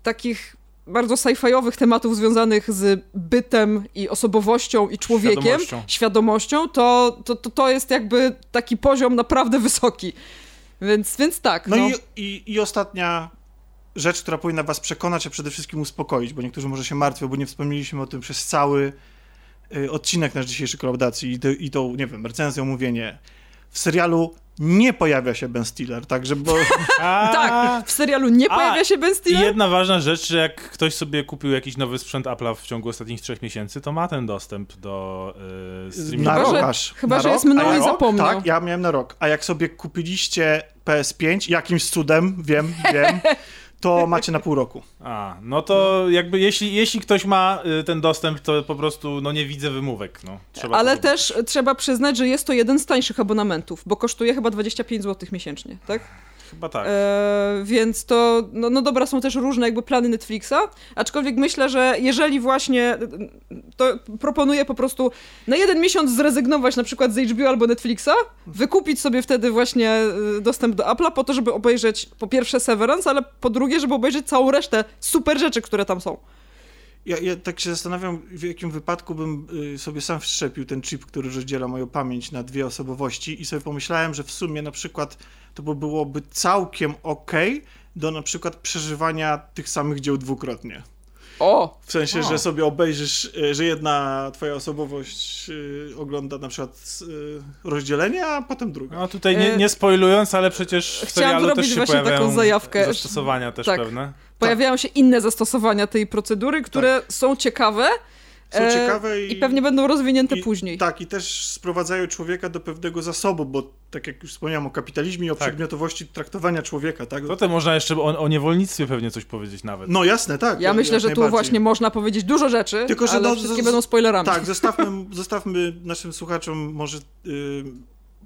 takich bardzo sci-fiowych tematów związanych z bytem i osobowością i człowiekiem, Świadomością. świadomością, to, to, to, to jest jakby taki poziom naprawdę wysoki. Więc, więc tak, No, no. I, i, i ostatnia rzecz, która powinna was przekonać, a przede wszystkim uspokoić, bo niektórzy może się martwią, bo nie wspomnieliśmy o tym przez cały y, odcinek nasz dzisiejszej kolaudacji i, to- i tą, nie wiem, recenzję, omówienie. W serialu nie pojawia się Ben Stiller, także bo... A, Tak, w serialu nie A, pojawia się Ben I Stiller. jedna ważna rzecz, że jak ktoś sobie kupił jakiś nowy sprzęt Apple'a w ciągu ostatnich trzech miesięcy, to ma ten dostęp do yy, streamingu. Na Chyba, rok że- aż. chyba, na że rok, jest mną a ja i zapomniał. Tak, ja miałem na rok. A jak sobie kupiliście PS5, jakimś cudem, wiem, wiem, to macie na pół roku. A, no to jakby jeśli, jeśli ktoś ma y, ten dostęp, to po prostu no nie widzę wymówek. No. Trzeba Ale też trzeba przyznać, że jest to jeden z tańszych abonamentów, bo kosztuje chyba 25 zł miesięcznie, tak? Chyba tak. E, więc to, no, no dobra, są też różne jakby plany Netflixa, aczkolwiek myślę, że jeżeli właśnie, to proponuję po prostu na jeden miesiąc zrezygnować na przykład z HBO albo Netflixa, wykupić sobie wtedy właśnie e, dostęp do Apple'a po to, żeby obejrzeć po pierwsze Severance, ale po drugie, żeby obejrzeć całą resztę super rzeczy, które tam są. Ja, ja tak się zastanawiam, w jakim wypadku bym y, sobie sam wszczepił ten chip, który rozdziela moją pamięć na dwie osobowości i sobie pomyślałem, że w sumie na przykład to by byłoby całkiem okej do na przykład przeżywania tych samych dzieł dwukrotnie. O! W sensie, O. że sobie obejrzysz, y, że jedna twoja osobowość y, ogląda na przykład y, rozdzielenie, a potem druga. No tutaj nie, E, nie spoilując, ale przecież w chciałam serialu zrobić też się właśnie taką pojawiają zajawkę. zastosowania też Tak. pewne. Pojawiają się inne zastosowania tej procedury, które są ciekawe. Są e, ciekawe i, I pewnie będą rozwinięte i- później. Tak, i też sprowadzają człowieka do pewnego zasobu, bo tak jak już wspomniałem o kapitalizmie i o Tak. przedmiotowości traktowania człowieka, tak? Potem można jeszcze o, o niewolnictwie pewnie coś powiedzieć nawet. No jasne, tak. Ja myślę, że tu właśnie można powiedzieć dużo rzeczy, Tylko, że ale no, wszystkie z- będą spoilerami. Tak, zostawmy, zostawmy naszym słuchaczom może y,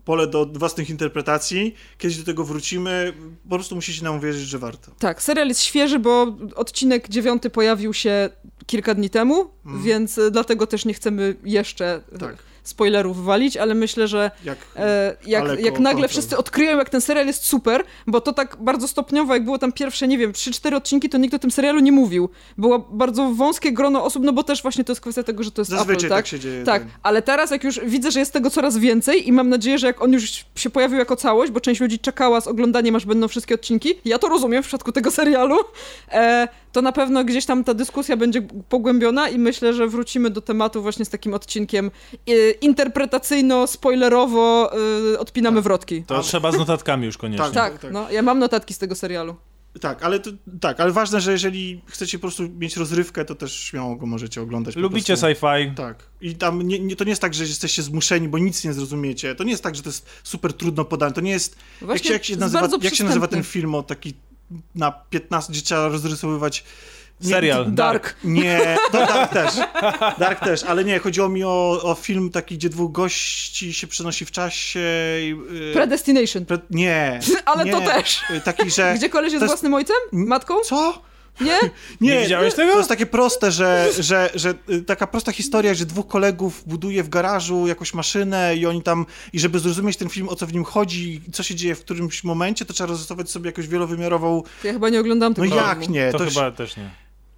pole do własnych interpretacji. Kiedyś do tego wrócimy. Po prostu musicie nam uwierzyć, że warto. Tak, serial jest świeży, bo odcinek dziewiąty pojawił się kilka dni temu, Mhm. więc y, dlatego też nie chcemy jeszcze Tak. Spoilerów walić, ale myślę, że Jak, e, jak, jak nagle wszyscy odkryją, jak ten serial jest super, bo to tak bardzo stopniowo, jak było tam pierwsze, nie wiem, 3-4 odcinki, to nikt o tym serialu nie mówił. Było bardzo wąskie grono osób, no bo też właśnie to jest kwestia tego, że to jest Zazwyczaj Apple, tak? tak się dzieje. Tak, ale teraz jak już widzę, że jest tego coraz więcej i mam nadzieję, że jak on już się pojawił jako całość, bo część ludzi czekała z oglądaniem, aż będą wszystkie odcinki, ja to rozumiem w przypadku tego serialu, e, to na pewno gdzieś tam ta dyskusja będzie pogłębiona i myślę, że wrócimy do tematu właśnie z takim odcinkiem e, interpretacyjno-spoilerowo e, odpinamy Tak. wrotki. To trzeba z notatkami już koniecznie. Tak. Tak, no, ja mam notatki z tego serialu. Tak, ale to, tak, ale ważne, że jeżeli chcecie po prostu mieć rozrywkę, to też śmiało go możecie oglądać. Lubicie sci-fi? Tak. I tam nie, nie, to nie jest tak, że jesteście zmuszeni, bo nic nie zrozumiecie. To nie jest tak, że to jest super trudno podane. To nie jest. Jak Właśnie się, jak się, nazywa, jak się nazywa ten film o taki na 15, gdzie trzeba rozrysowywać. Nie, Serial. Dark. Nie, to Dark też. Dark też, ale nie, chodziło mi o, o film taki, gdzie dwóch gości się przenosi w czasie. i, y, Predestination. pre, nie. Ale nie, to też. y, Taki, że. Gdzie koleś jest jest- własnym ojcem? Matką? Co? Nie? Nie widziałeś tego? To jest takie proste, że, że, że y, taka prosta historia, że dwóch kolegów buduje w garażu jakąś maszynę i oni tam, i żeby zrozumieć ten film, o co w nim chodzi, i co się dzieje w którymś momencie, to trzeba rozrysować sobie jakąś wielowymiarową... Ja chyba nie oglądam No tego jak filmu. nie? To, To chyba też nie.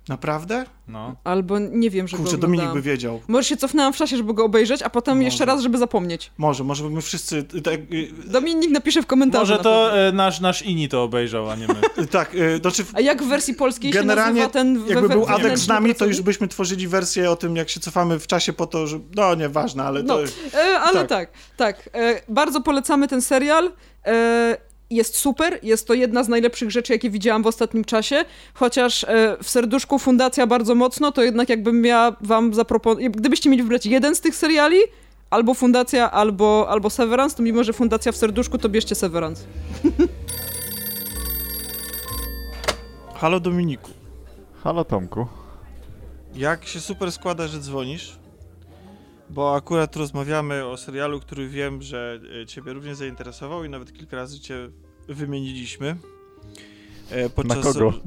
Naprawdę? No. Albo nie wiem, że Kurczę, Dominik by wiedział. Może się cofnęłam w czasie, żeby go obejrzeć, a potem Może. jeszcze raz, żeby zapomnieć. Może, może my wszyscy... y, Tak, y, Dominik napisze w komentarzu. Może na to e, nasz, nasz Ini to obejrzał, a nie my. y, tak, y, znaczy... A jak w wersji polskiej Generalnie, się nazywa ten jakby był Adek z nami, to już byśmy tworzyli wersję o tym, jak się cofamy w czasie po to, że... No, nieważne, ale No, to... e, ale tak. tak, tak. E, bardzo polecamy ten serial. Jest super, jest to jedna z najlepszych rzeczy, jakie widziałam w ostatnim czasie, chociaż e, w serduszku Fundacja bardzo mocno, to jednak jakbym miała wam zaproponować, gdybyście mieli wybrać jeden z tych seriali, albo Fundacja, albo, albo Severance, to mimo, że Fundacja w serduszku, to bierzcie Severance. Halo Dominiku. Halo Tomku. Jak się super składa, że dzwonisz, bo akurat rozmawiamy o serialu, który wiem, że e, ciebie również zainteresował i nawet kilka razy cię wymieniliśmy. E, Na podczas- kogo?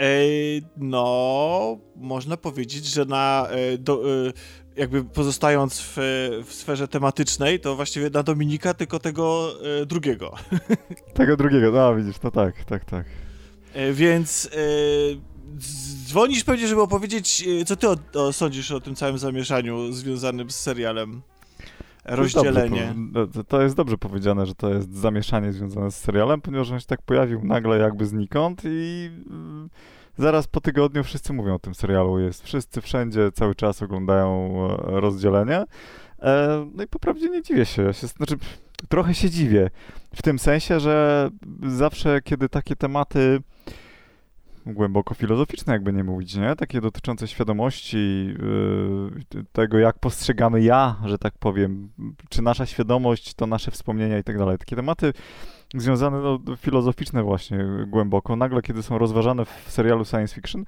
E, no, można powiedzieć, że na e, do, jakby pozostając w, w sferze tematycznej, to właściwie na Dominika, tylko tego drugiego. Tego drugiego, no widzisz, no tak, tak, tak. Więc dzwonisz pewnie, żeby opowiedzieć, e, co ty o, o, sądzisz o tym całym zamieszaniu związanym z serialem. To jest Rozdzielenie. dobrze to- jest dobrze powiedziane, że to jest zamieszanie związane z serialem, ponieważ on się tak pojawił nagle jakby znikąd i mm, zaraz po tygodniu wszyscy mówią o tym serialu. Jest wszyscy wszędzie cały czas oglądają e, rozdzielenie. E, No i po prawdzie nie dziwię się. Ja się znaczy, trochę się dziwię. W tym sensie, że zawsze kiedy takie tematy głęboko filozoficzne, jakby nie mówić, nie? Takie dotyczące świadomości, yy, tego, jak postrzegamy ja, że tak powiem, czy nasza świadomość to nasze wspomnienia i tak dalej. Takie tematy związane, no, filozoficzne właśnie głęboko, nagle kiedy są rozważane w serialu science fiction,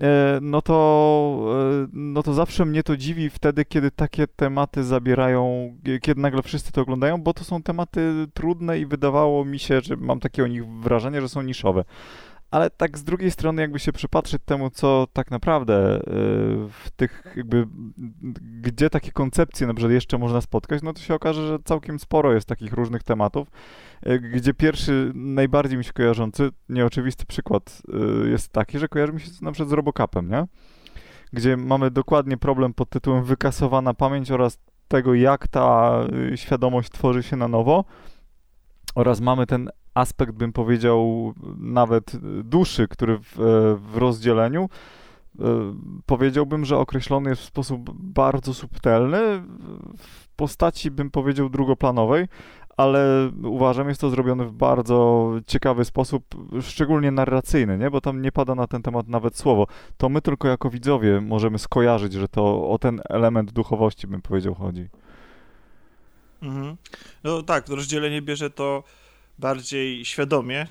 e, no to, e, no to zawsze mnie to dziwi wtedy, kiedy takie tematy zabierają, kiedy nagle wszyscy to oglądają, bo to są tematy trudne i wydawało mi się, że mam takie o nich wrażenie, że są niszowe. Ale tak z drugiej strony, jakby się przypatrzeć temu, co tak naprawdę y, w tych, jakby, gdzie takie koncepcje na przykład jeszcze można spotkać, no to się okaże, że całkiem sporo jest takich różnych tematów, y, gdzie pierwszy, najbardziej mi się kojarzący, nieoczywisty przykład y, jest taki, że kojarzy mi się na przykład z Robocapem, nie? Gdzie mamy dokładnie problem pod tytułem wykasowana pamięć oraz tego, jak ta świadomość tworzy się na nowo oraz mamy ten aspekt, bym powiedział, nawet duszy, który w, e, w rozdzieleniu e, powiedziałbym, że określony jest w sposób bardzo subtelny, w postaci, bym powiedział, drugoplanowej, ale uważam, jest to zrobione w bardzo ciekawy sposób, szczególnie narracyjny, nie? bo tam nie pada na ten temat nawet słowo. To my tylko jako widzowie możemy skojarzyć, że to o ten element duchowości, bym powiedział, chodzi. Mhm. No tak, rozdzielenie bierze to bardziej świadomie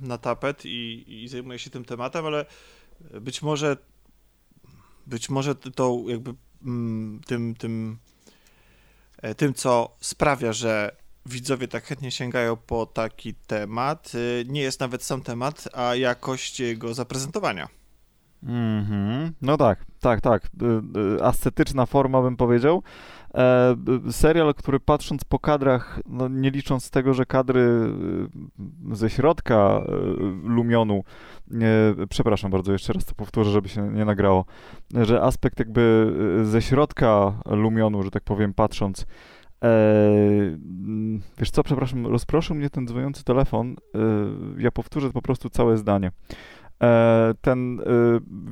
na tapet i, i zajmuje się tym tematem, ale być może być może to jakby mm, tym, tym, e, tym, co sprawia, że widzowie tak chętnie sięgają po taki temat, y, nie jest nawet sam temat, a jakość jego zaprezentowania. Mhm. No tak, tak, tak. Y, y, Ascetyczna forma bym powiedział. E, serial, który patrząc po kadrach, no nie licząc tego, że kadry y, ze środka Lumionu, przepraszam bardzo, jeszcze raz to powtórzę, żeby się nie nagrało, że aspekt jakby ze środka Lumionu, że tak powiem, patrząc, e, wiesz co, przepraszam, rozproszył mnie ten dzwoniący telefon. E, ja powtórzę po prostu całe zdanie. E, ten, e,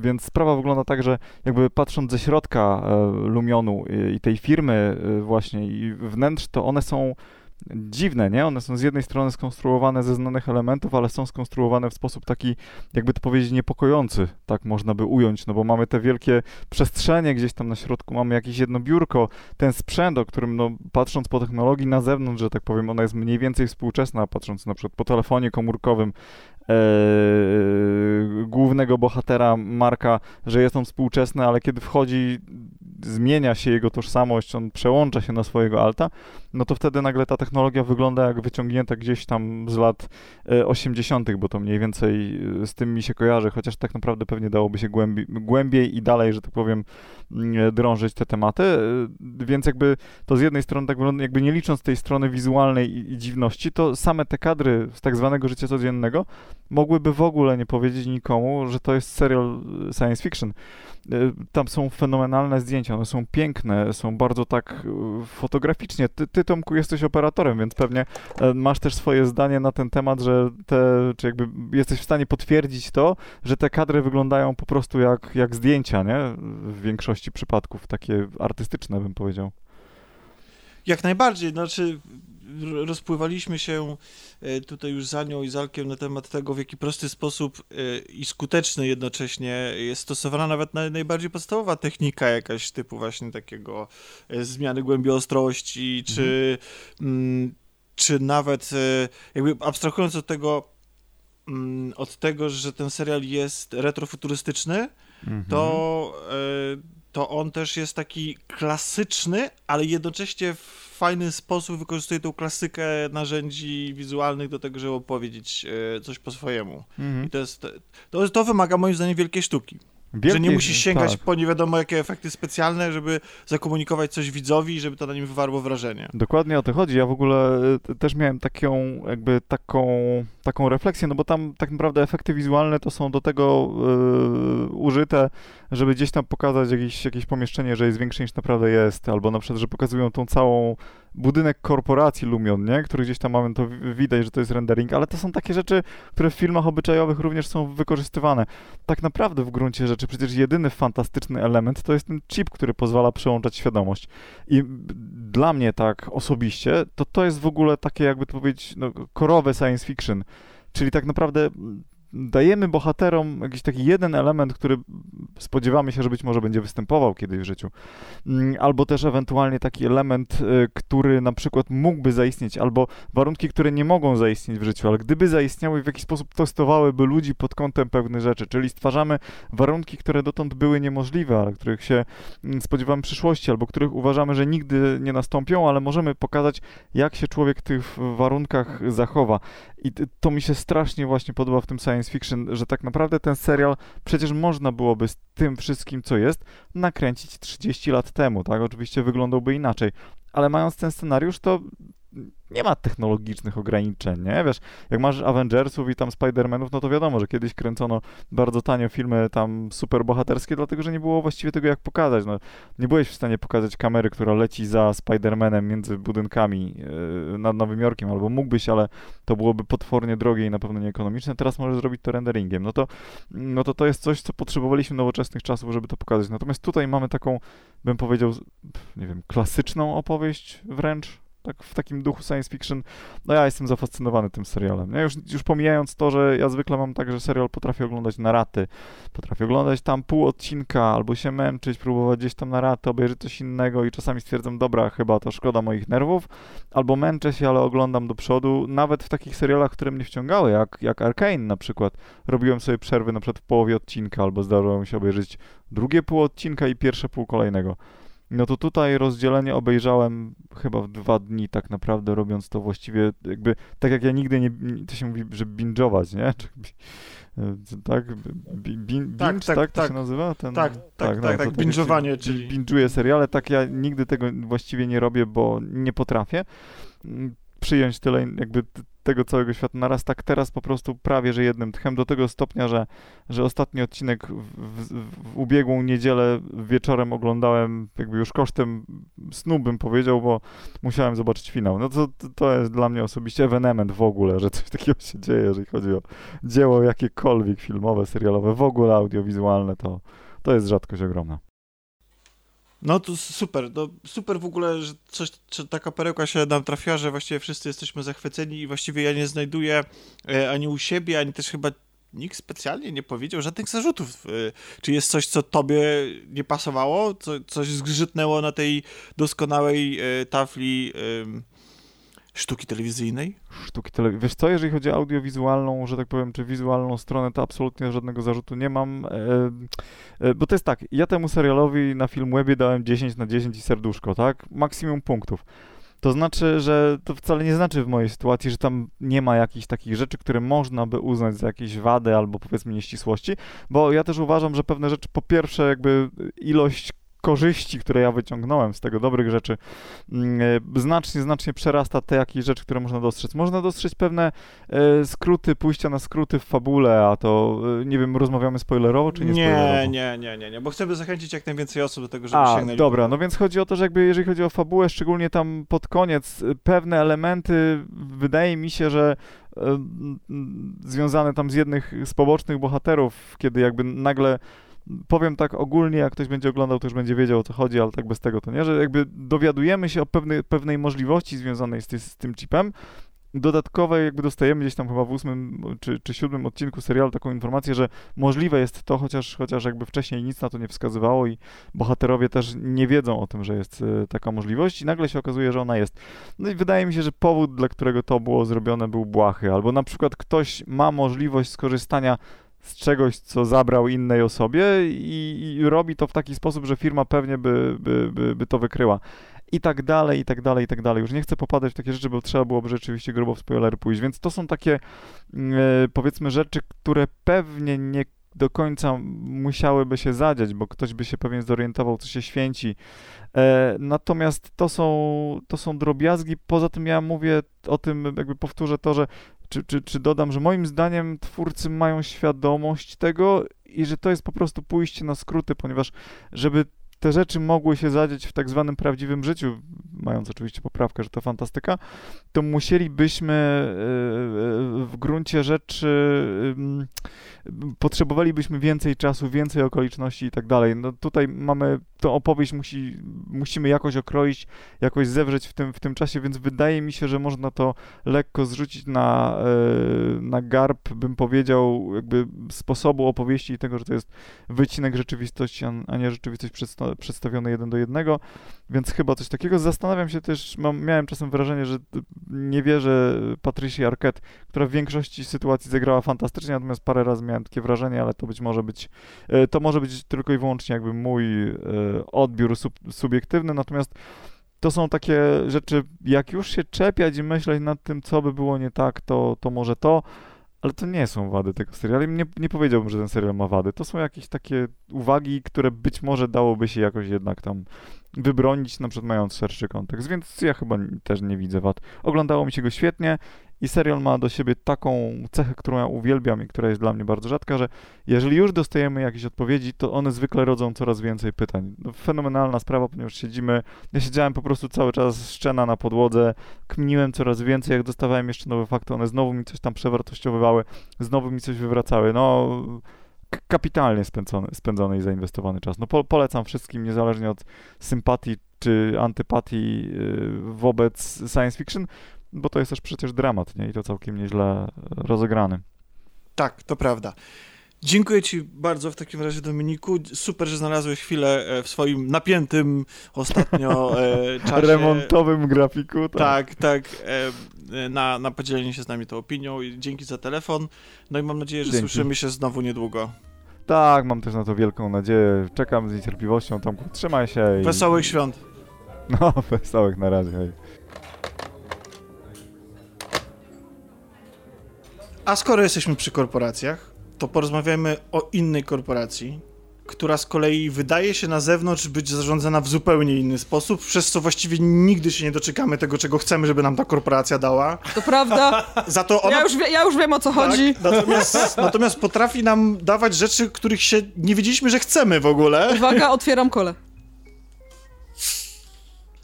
więc sprawa wygląda tak, że jakby patrząc ze środka e, Lumionu i tej firmy właśnie i wnętrz, to one są dziwne, nie? One są z jednej strony skonstruowane ze znanych elementów, ale są skonstruowane w sposób taki, jakby to powiedzieć, niepokojący, tak można by ująć, no bo mamy te wielkie przestrzenie gdzieś tam na środku, mamy jakieś jedno biurko, ten sprzęt, o którym, no, patrząc po technologii na zewnątrz, że tak powiem, ona jest mniej więcej współczesna, patrząc na przykład po telefonie komórkowym, głównego bohatera Marka, że jest on współczesny, ale kiedy wchodzi, zmienia się jego tożsamość, on przełącza się na swojego alta, no to wtedy nagle ta technologia wygląda jak wyciągnięta gdzieś tam z lat 80., e, bo to mniej więcej e, z tym mi się kojarzy, chociaż tak naprawdę pewnie dałoby się głębiej, głębiej i dalej, że tak powiem, mm, e, drążyć te tematy, więc jakby to z jednej strony tak wygląda, jakby nie licząc tej strony wizualnej i, i dziwności, to same te kadry z tak zwanego życia codziennego mogłyby w ogóle nie powiedzieć nikomu, że to jest serial science fiction. Tam są fenomenalne zdjęcia, one są piękne, są bardzo tak fotograficznie. Ty, ty Tomku, jesteś operatorem, więc pewnie e, masz też swoje zdanie na ten temat, że te, czy jakby jesteś w stanie potwierdzić to, że te kadry wyglądają po prostu jak, jak zdjęcia, nie? W większości przypadków, takie artystyczne bym powiedział. Jak najbardziej, znaczy rozpływaliśmy się e, tutaj już za nią i z Alkiem na temat tego, w jaki prosty sposób e, i skuteczny jednocześnie jest stosowana nawet najbardziej podstawowa technika jakaś typu właśnie takiego e, zmiany głębi ostrości, czy, mhm. mm, czy nawet jakby abstrahując od tego, mm, od tego, że ten serial jest retrofuturystyczny, mhm. to to on też jest taki klasyczny, ale jednocześnie w fajny sposób wykorzystuje tą klasykę narzędzi wizualnych do tego, żeby opowiedzieć e, coś po swojemu. Mhm. I to, jest, to, to wymaga moim zdaniem wielkiej sztuki. Wielkie, że nie musisz sięgać tak. po nie wiadomo jakie efekty specjalne, żeby zakomunikować coś widzowi, żeby to na nim wywarło wrażenie. Dokładnie o to chodzi. Ja w ogóle e, też miałem taką, jakby taką, taką refleksję, no bo tam tak naprawdę efekty wizualne to są do tego yy, użyte, żeby gdzieś tam pokazać jakieś, jakieś pomieszczenie, że jest większe niż naprawdę jest, albo na przykład, że pokazują tą całą budynek korporacji Lumion, nie? który gdzieś tam mamy, to widać, że to jest rendering, ale to są takie rzeczy, które w filmach obyczajowych również są wykorzystywane. Tak naprawdę w gruncie rzeczy przecież jedyny fantastyczny element to jest ten chip, który pozwala przełączać świadomość. I dla mnie tak osobiście, to to jest w ogóle takie jakby to powiedzieć, no, korowe science fiction. Czyli tak naprawdę dajemy bohaterom jakiś taki jeden element, który spodziewamy się, że być może będzie występował kiedyś w życiu. Mm, albo też ewentualnie taki element, y, który na przykład mógłby zaistnieć, albo warunki, które nie mogą zaistnieć w życiu, ale gdyby zaistniały, w jakiś sposób testowałyby ludzi pod kątem pewnych rzeczy, czyli stwarzamy warunki, które dotąd były niemożliwe, ale których się mm, spodziewamy w przyszłości, albo których uważamy, że nigdy nie nastąpią, ale możemy pokazać, jak się człowiek w tych warunkach zachowa. I to mi się strasznie właśnie podoba w tym science fiction, że tak naprawdę ten serial przecież można byłoby z tym wszystkim, co jest, nakręcić 30 lat temu, tak? Oczywiście wyglądałby inaczej, ale mając ten scenariusz, to nie ma technologicznych ograniczeń, nie? Wiesz, jak masz Avengersów i tam Spider-Manów, no to wiadomo, że kiedyś kręcono bardzo tanio filmy tam super bohaterskie, dlatego, że nie było właściwie tego jak pokazać, no. Nie byłeś w stanie pokazać kamery, która leci za Spider-Manem między budynkami yy, nad Nowym Jorkiem, albo mógłbyś, ale to byłoby potwornie drogie i na pewno nieekonomiczne, teraz możesz zrobić to renderingiem, no to, no to to jest coś, co potrzebowaliśmy nowoczesnych czasów, żeby to pokazać, natomiast tutaj mamy taką, bym powiedział, nie wiem, klasyczną opowieść wręcz, tak w takim duchu science fiction, no ja jestem zafascynowany tym serialem. Ja już, już pomijając to, że ja zwykle mam tak, że serial potrafię oglądać na raty, potrafię oglądać tam pół odcinka, albo się męczyć, próbować gdzieś tam na raty, obejrzeć coś innego i czasami stwierdzam, dobra, chyba to szkoda moich nerwów, albo męczę się, ale oglądam do przodu, nawet w takich serialach, które mnie wciągały, jak, jak Arkane na przykład, robiłem sobie przerwy na przykład w połowie odcinka, albo zdarzało mi się obejrzeć drugie pół odcinka i pierwsze pół kolejnego. No to tutaj rozdzielenie obejrzałem chyba w dwa dni tak naprawdę, robiąc to właściwie jakby, tak jak ja nigdy nie, to się mówi, że binge'ować, nie? tak? Binge, tak, tak, tak, to tak. się nazywa? Ten, tak, tak, tak, no, tak, tak binge'owanie, czyli... Binge'uję seriale, tak ja nigdy tego właściwie nie robię, bo nie potrafię przyjąć tyle jakby tego całego świata naraz, tak teraz po prostu prawie, że jednym tchem, do tego stopnia, że, że ostatni odcinek w, w, ubiegłą niedzielę wieczorem oglądałem jakby już kosztem snu, bym powiedział, bo musiałem zobaczyć finał. No to, to jest dla mnie osobiście ewenement w ogóle, że coś takiego się dzieje, jeżeli chodzi o dzieło jakiekolwiek filmowe, serialowe, w ogóle audiowizualne, to, to jest rzadkość ogromna. No to super, no super w ogóle, że coś, że taka perełka się nam trafiła, że właściwie wszyscy jesteśmy zachwyceni i właściwie ja nie znajduję e, ani u siebie, ani też chyba nikt specjalnie nie powiedział żadnych zarzutów. E, czy jest coś, co tobie nie pasowało? Co, coś zgrzytnęło na tej doskonałej e, tafli sztuki telewizyjnej? Sztuki telewizyjnej. Wiesz co, jeżeli chodzi o audiowizualną, że tak powiem, czy wizualną stronę, to absolutnie żadnego zarzutu nie mam, e, e, bo to jest tak, ja temu serialowi na Filmwebie dałem 10 na 10 i serduszko, tak? Maksimum punktów. To znaczy, że to wcale nie znaczy w mojej sytuacji, że tam nie ma jakichś takich rzeczy, które można by uznać za jakieś wady albo powiedzmy nieścisłości, bo ja też uważam, że pewne rzeczy, po pierwsze, jakby ilość korzyści, które ja wyciągnąłem z tego, dobrych rzeczy, mm, e, znacznie, znacznie przerasta te jakieś rzeczy, które można dostrzec. Można dostrzec pewne e, skróty, pójścia na skróty w fabule, a to, e, nie wiem, rozmawiamy spoilerowo, czy nie, nie spoilerowo? Nie, nie, nie, nie, bo chcemy zachęcić jak najwięcej osób do tego, żeby a, sięgnęli. dobra, no więc chodzi o to, że jakby jeżeli chodzi o fabułę, szczególnie tam pod koniec, pewne elementy, wydaje mi się, że związane tam z jednych z pobocznych bohaterów, kiedy jakby nagle powiem tak ogólnie, jak ktoś będzie oglądał, to już będzie wiedział o co chodzi, ale tak bez tego to nie, że jakby dowiadujemy się o pewnej, pewnej możliwości związanej z, ty, z tym chipem, dodatkowe jakby dostajemy gdzieś tam chyba w ósmym czy, czy siódmym odcinku serialu taką informację, że możliwe jest to, chociaż, chociaż jakby wcześniej nic na to nie wskazywało i bohaterowie też nie wiedzą o tym, że jest y, taka możliwość i nagle się okazuje, że ona jest. No i wydaje mi się, że powód, dla którego to było zrobione był błahy, albo na przykład ktoś ma możliwość skorzystania z czegoś, co zabrał innej osobie i, i, robi to w taki sposób, że firma pewnie by, by, by, by, to wykryła. I tak dalej, i tak dalej, i tak dalej. Już nie chcę popadać w takie rzeczy, bo trzeba byłoby rzeczywiście grubo w spoilery pójść. Więc to są takie, mm, e, powiedzmy, rzeczy, które pewnie nie do końca musiałyby się zadziać, bo ktoś by się pewnie zorientował, co się święci. E, natomiast to są, to są drobiazgi. Poza tym ja mówię o tym, jakby powtórzę to, że czy, czy, czy dodam, że moim zdaniem twórcy mają świadomość tego i że to jest po prostu pójście na skróty, ponieważ żeby te rzeczy mogły się zadzieć w tak zwanym prawdziwym życiu, mając oczywiście poprawkę, że to fantastyka, to musielibyśmy e, e, w gruncie rzeczy potrzebowalibyśmy więcej czasu, więcej okoliczności i tak dalej. No tutaj mamy, tą opowieść musi, musimy jakoś okroić, jakoś zewrzeć w tym, w tym czasie, więc wydaje mi się, że można to lekko zrzucić na, e, na garb, bym powiedział, jakby sposobu opowieści i tego, że to jest wycinek rzeczywistości, a nie rzeczywistość przedstawiona jeden do jednego, więc chyba coś takiego. Zastanawiam się też, mam, miałem czasem wrażenie, że nie wierzę Patricia Arquette, która w większości sytuacji zagrała fantastycznie, natomiast parę razy miałem takie wrażenie, ale to być może być, e, to może być tylko i wyłącznie jakby mój e, odbiór sub, subiektywny, natomiast to są takie rzeczy, jak już się czepiać i myśleć nad tym, co by było nie tak, to, to może to, ale to nie są wady tego serialu. Nie, nie powiedziałbym, że ten serial ma wady. To są jakieś takie uwagi, które być może dałoby się jakoś jednak tam wybronić, na przykład mając szerszy kontekst, więc ja chyba też nie widzę wad. Oglądało mi się go świetnie i serial ma do siebie taką cechę, którą ja uwielbiam i która jest dla mnie bardzo rzadka, że jeżeli już dostajemy jakieś odpowiedzi, to one zwykle rodzą coraz więcej pytań. No, fenomenalna sprawa, ponieważ siedzimy, ja siedziałem po prostu cały czas szczena na podłodze, kminiłem coraz więcej, jak dostawałem jeszcze nowe fakty, one znowu mi coś tam przewartościowywały, znowu mi coś wywracały. No kapitalnie spędzony, spędzony i zainwestowany czas. No po, polecam wszystkim, niezależnie od sympatii czy antypatii yy, wobec science fiction, bo to jest też przecież dramat, nie? I to całkiem nieźle rozegrany. Tak, to prawda. Dziękuję Ci bardzo w takim razie, Dominiku. Super, że znalazłeś chwilę e, w swoim napiętym ostatnio e, czasie. Remontowym grafiku. Tak, tak. tak e, na, na podzielenie się z nami tą opinią. Dzięki za telefon. No i mam nadzieję, że Dzięki. słyszymy się znowu niedługo. Tak, mam też na to wielką nadzieję. Czekam z niecierpliwością. Tomku, trzymaj się. I... Wesołych świąt. No, wesołych na razie. Hej. A skoro jesteśmy przy korporacjach, to porozmawiamy o innej korporacji, która z kolei wydaje się na zewnątrz być zarządzana w zupełnie inny sposób, przez co właściwie nigdy się nie doczekamy tego, czego chcemy, żeby nam ta korporacja dała. To prawda. Za to ona Ja już, wie, ja już wiem o co chodzi. Tak, natomiast, natomiast potrafi nam dawać rzeczy, których się nie wiedzieliśmy, że chcemy w ogóle. Uwaga, otwieram kole.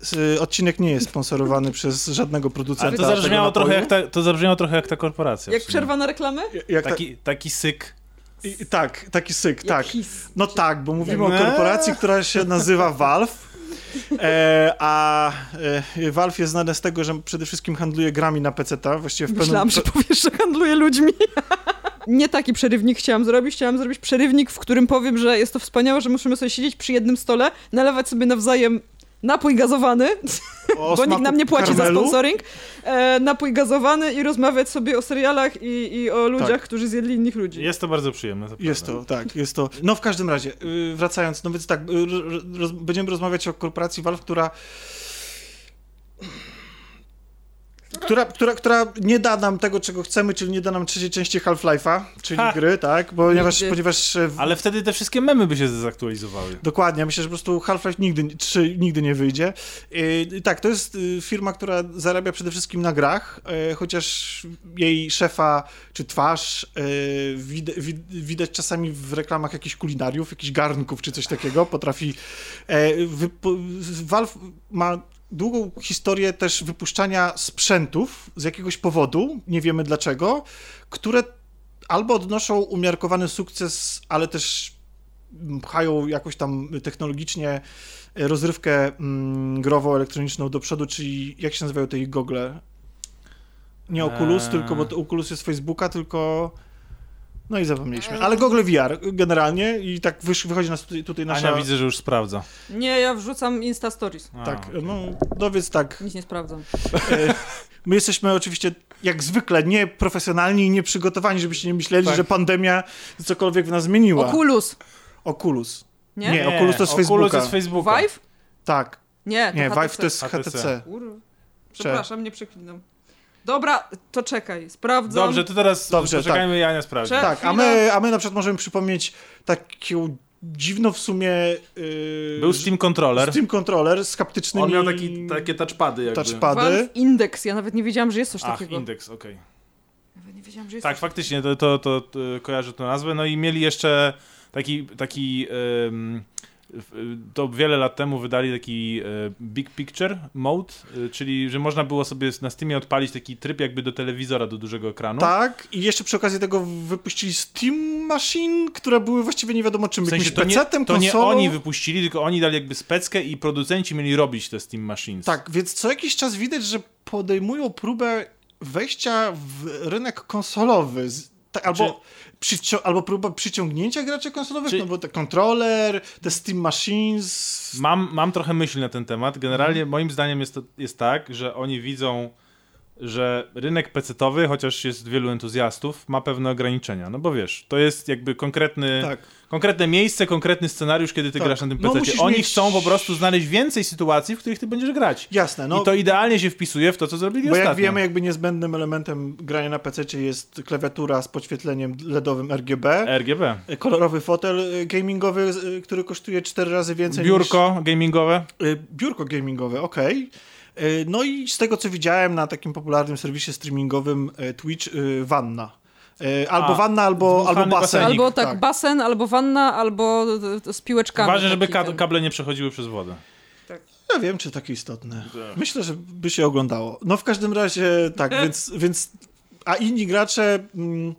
S- Odcinek nie jest sponsorowany przez żadnego producenta. Ale to zabrzmiało, trochę jak ta, to zabrzmiało trochę jak ta korporacja. Jak przerwa na reklamy? Jak ta, Taki, taki syk. i, tak, taki syk, tak. Jak his. No tak, bo mówimy o Nie. korporacji, która się nazywa Valve. E, a e, Valve jest znane z tego, że przede wszystkim handluje grami na PC-ta. Właściwie w Myślałam, że powiesz, że handluje ludźmi. Nie taki przerywnik chciałam zrobić. Chciałam zrobić przerywnik, w którym powiem, że jest to wspaniałe, że musimy sobie siedzieć przy jednym stole, nalewać sobie nawzajem napój gazowany, o bo nikt nam nie płaci karmelu. za sponsoring, e, napój gazowany i rozmawiać sobie o serialach i, i o ludziach, Tak. którzy zjedli innych ludzi. Jest to bardzo przyjemne. To Jest to, tak, jest to. No w każdym razie, y, wracając, no więc tak, y, roz, będziemy rozmawiać o korporacji Valve, która która, która, która nie da nam tego, czego chcemy, czyli nie da nam trzeciej części Half-Life'a, czyli Ha! gry, tak? Ponieważ, Nigdy. ponieważ e, Ale wtedy te wszystkie memy by się zdezaktualizowały. Dokładnie, myślę, że po prostu Half-Life nigdy, 3 nigdy nie wyjdzie. Yy, tak, to jest y, firma, która zarabia przede wszystkim na grach, yy, chociaż jej szefa czy twarz yy, wid, wid, widać czasami w reklamach jakichś kulinariów, jakichś garnków czy coś takiego. Potrafi. Valve ma długą historię też wypuszczania sprzętów z jakiegoś powodu, nie wiemy dlaczego, które albo odnoszą umiarkowany sukces, ale też pchają jakoś tam technologicznie rozrywkę mm, grową-elektroniczną do przodu, czyli jak się nazywają te gogle? Nie Oculus, Eee. tylko, bo to Oculus jest Facebooka, tylko... No i zapomnieliśmy. Ale gogle VR generalnie i tak wysz, wychodzi nas tutaj, tutaj nasza... Ania widzę, że już sprawdza. Nie, ja wrzucam Insta Stories. A, Tak, okej. no, no więc tak. Nic nie sprawdzam. E, My jesteśmy oczywiście, jak zwykle, nieprofesjonalni i nieprzygotowani, żebyście nie myśleli, Tak. że pandemia cokolwiek w nas zmieniła. Oculus. Oculus. Nie? Nie. Oculus to z Oculus Facebooka. jest z Facebooka. Vive? Tak. Nie, to Nie, HTC. Vive to jest HTC. HTC. Przepraszam, nie przeklinam. Dobra, to czekaj, sprawdzam. Dobrze, to teraz Dobrze, poczekajmy i Ania sprawdzi. Tak, a my, a my na przykład możemy przypomnieć taką dziwną w sumie... Yy, Był Steam Controller. Steam Controller z haptycznymi... On miał taki, takie touchpady jakby. touchpady. Valve Index, ja nawet nie wiedziałam, że jest coś Ach, takiego. indeks, okej. Nawet nie wiedziałam, że jest Tak, coś faktycznie, to, to, to, to kojarzę tę nazwę. No i mieli jeszcze taki, taki w- to wiele lat temu wydali taki e, Big Picture Mode, e, czyli że można było sobie na Steamie odpalić taki tryb jakby do telewizora, do dużego ekranu. Tak, i jeszcze przy okazji tego wypuścili Steam Machine, które były właściwie nie wiadomo czym, W sensie jakimś to nie, to nie oni wypuścili, tylko oni dali jakby speckę i producenci mieli robić te Steam Machines. Tak, więc co jakiś czas widać, że podejmują próbę wejścia w rynek konsolowy. Tak, albo, przycio- albo próba przyciągnięcia graczy konsolowych, Czy- no bo te kontroler, te Steam Machines... Mam, mam trochę myśli na ten temat. Generalnie moim zdaniem jest, to, jest tak, że oni widzą, że rynek pecetowy, chociaż jest wielu entuzjastów, ma pewne ograniczenia. No bo wiesz, to jest jakby konkretny, Tak. konkretne miejsce, konkretny scenariusz, kiedy ty Tak. grasz na tym No, pececie. musisz oni mieć- chcą po prostu znaleźć więcej sytuacji, w których ty będziesz grać. Jasne, no. I to idealnie się wpisuje w to, co zrobili Bo ostatnio. jak wiemy, jakby niezbędnym elementem grania na PC jest klawiatura z podświetleniem LEDowym RGB, RGB. kolorowy fotel y, gamingowy, y, który kosztuje 4 razy więcej Biurko gamingowe. niż... y, Biurko gamingowe, okej. Y, No i z tego, co widziałem na takim popularnym serwisie streamingowym y, Twitch, y, wanna. Albo A, wanna, albo, albo basen. basenik. Albo tak, basen, albo wanna, albo z piłeczkami. Ważne, żeby ka- kable nie przechodziły przez wodę. Ja wiem, czy takie istotne. Myślę, że by się oglądało. No w każdym razie tak, więc, więc a inni gracze mm,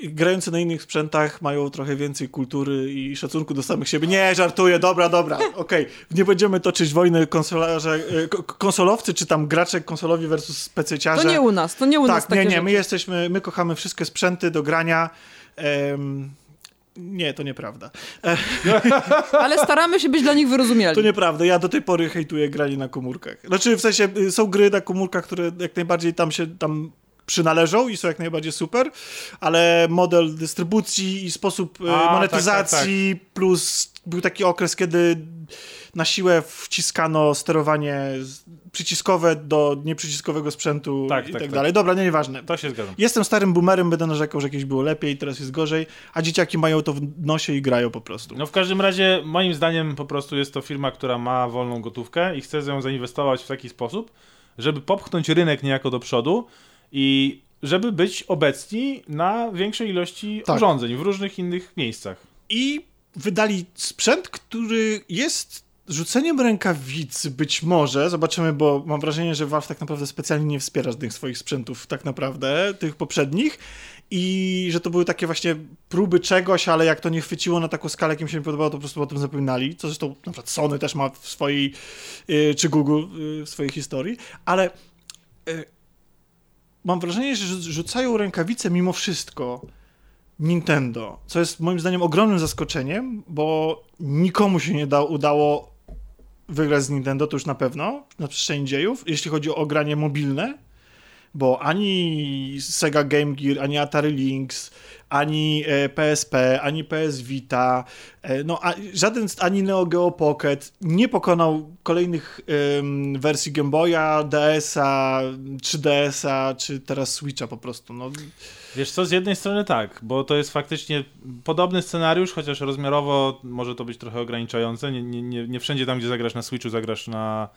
grający na innych sprzętach mają trochę więcej kultury i szacunku do samych siebie. Nie, żartuję, dobra, dobra, okej. Nie będziemy toczyć wojny konsolarze, e, ko- konsolowcy, czy tam gracze konsolowi versus pececiarze. To nie u nas, to nie u nas Tak, takie nie, nie, rzeczy. my jesteśmy, my kochamy wszystkie sprzęty do grania. Em, nie, to nieprawda. Ale staramy się być dla nich wyrozumiali. To nieprawda, ja do tej pory hejtuję granie na komórkach. Znaczy, w sensie, y, są gry na komórkach, które jak najbardziej tam się, tam przynależą i są jak najbardziej super, ale model dystrybucji i sposób e, A, tak, monetyzacji plus był taki okres, kiedy na siłę wciskano sterowanie przyciskowe do nieprzyciskowego sprzętu Tak, i tak, tak, tak. dalej. Dobra, nie, nieważne. To się zgadzam. Jestem starym boomerem, będę narzekał, że kiedyś było lepiej, teraz jest gorzej, a dzieciaki mają to w nosie i grają po prostu. No w każdym razie, moim zdaniem, po prostu jest to firma, która ma wolną gotówkę i chce ją zainwestować w taki sposób, żeby popchnąć rynek niejako do przodu i żeby być obecni na większej ilości Tak. urządzeń w różnych innych miejscach. I wydali sprzęt, który jest rzuceniem rękawicy być może, zobaczymy, bo mam wrażenie, że Valve tak naprawdę specjalnie nie wspiera tych swoich sprzętów tak naprawdę, tych poprzednich i że to były takie właśnie próby czegoś, ale jak to nie chwyciło na taką skalę, jakim się nie podobało, to po prostu o tym zapominali, co zresztą na przykład Sony też ma w swojej, y, czy Google y, w swojej historii, ale y, mam wrażenie, że rzu- rzucają rękawice mimo wszystko Nintendo, co jest moim zdaniem ogromnym zaskoczeniem, bo nikomu się nie da, udało wygrać z Nintendo, to już na pewno, na przestrzeni dziejów, jeśli chodzi o granie mobilne, bo ani Sega Game Gear, ani Atari Lynx, ani e, PSP, ani PS Vita, e, no żaden, ani Neo Geo Pocket nie pokonał kolejnych wersji Game Boya, DS-a, 3DS-a, czy teraz Switcha po prostu, no. Wiesz co, z jednej strony tak, bo to jest faktycznie podobny scenariusz, chociaż rozmiarowo może to być trochę ograniczające. Nie, nie, nie wszędzie tam, gdzie zagrasz na Switchu, zagrasz na,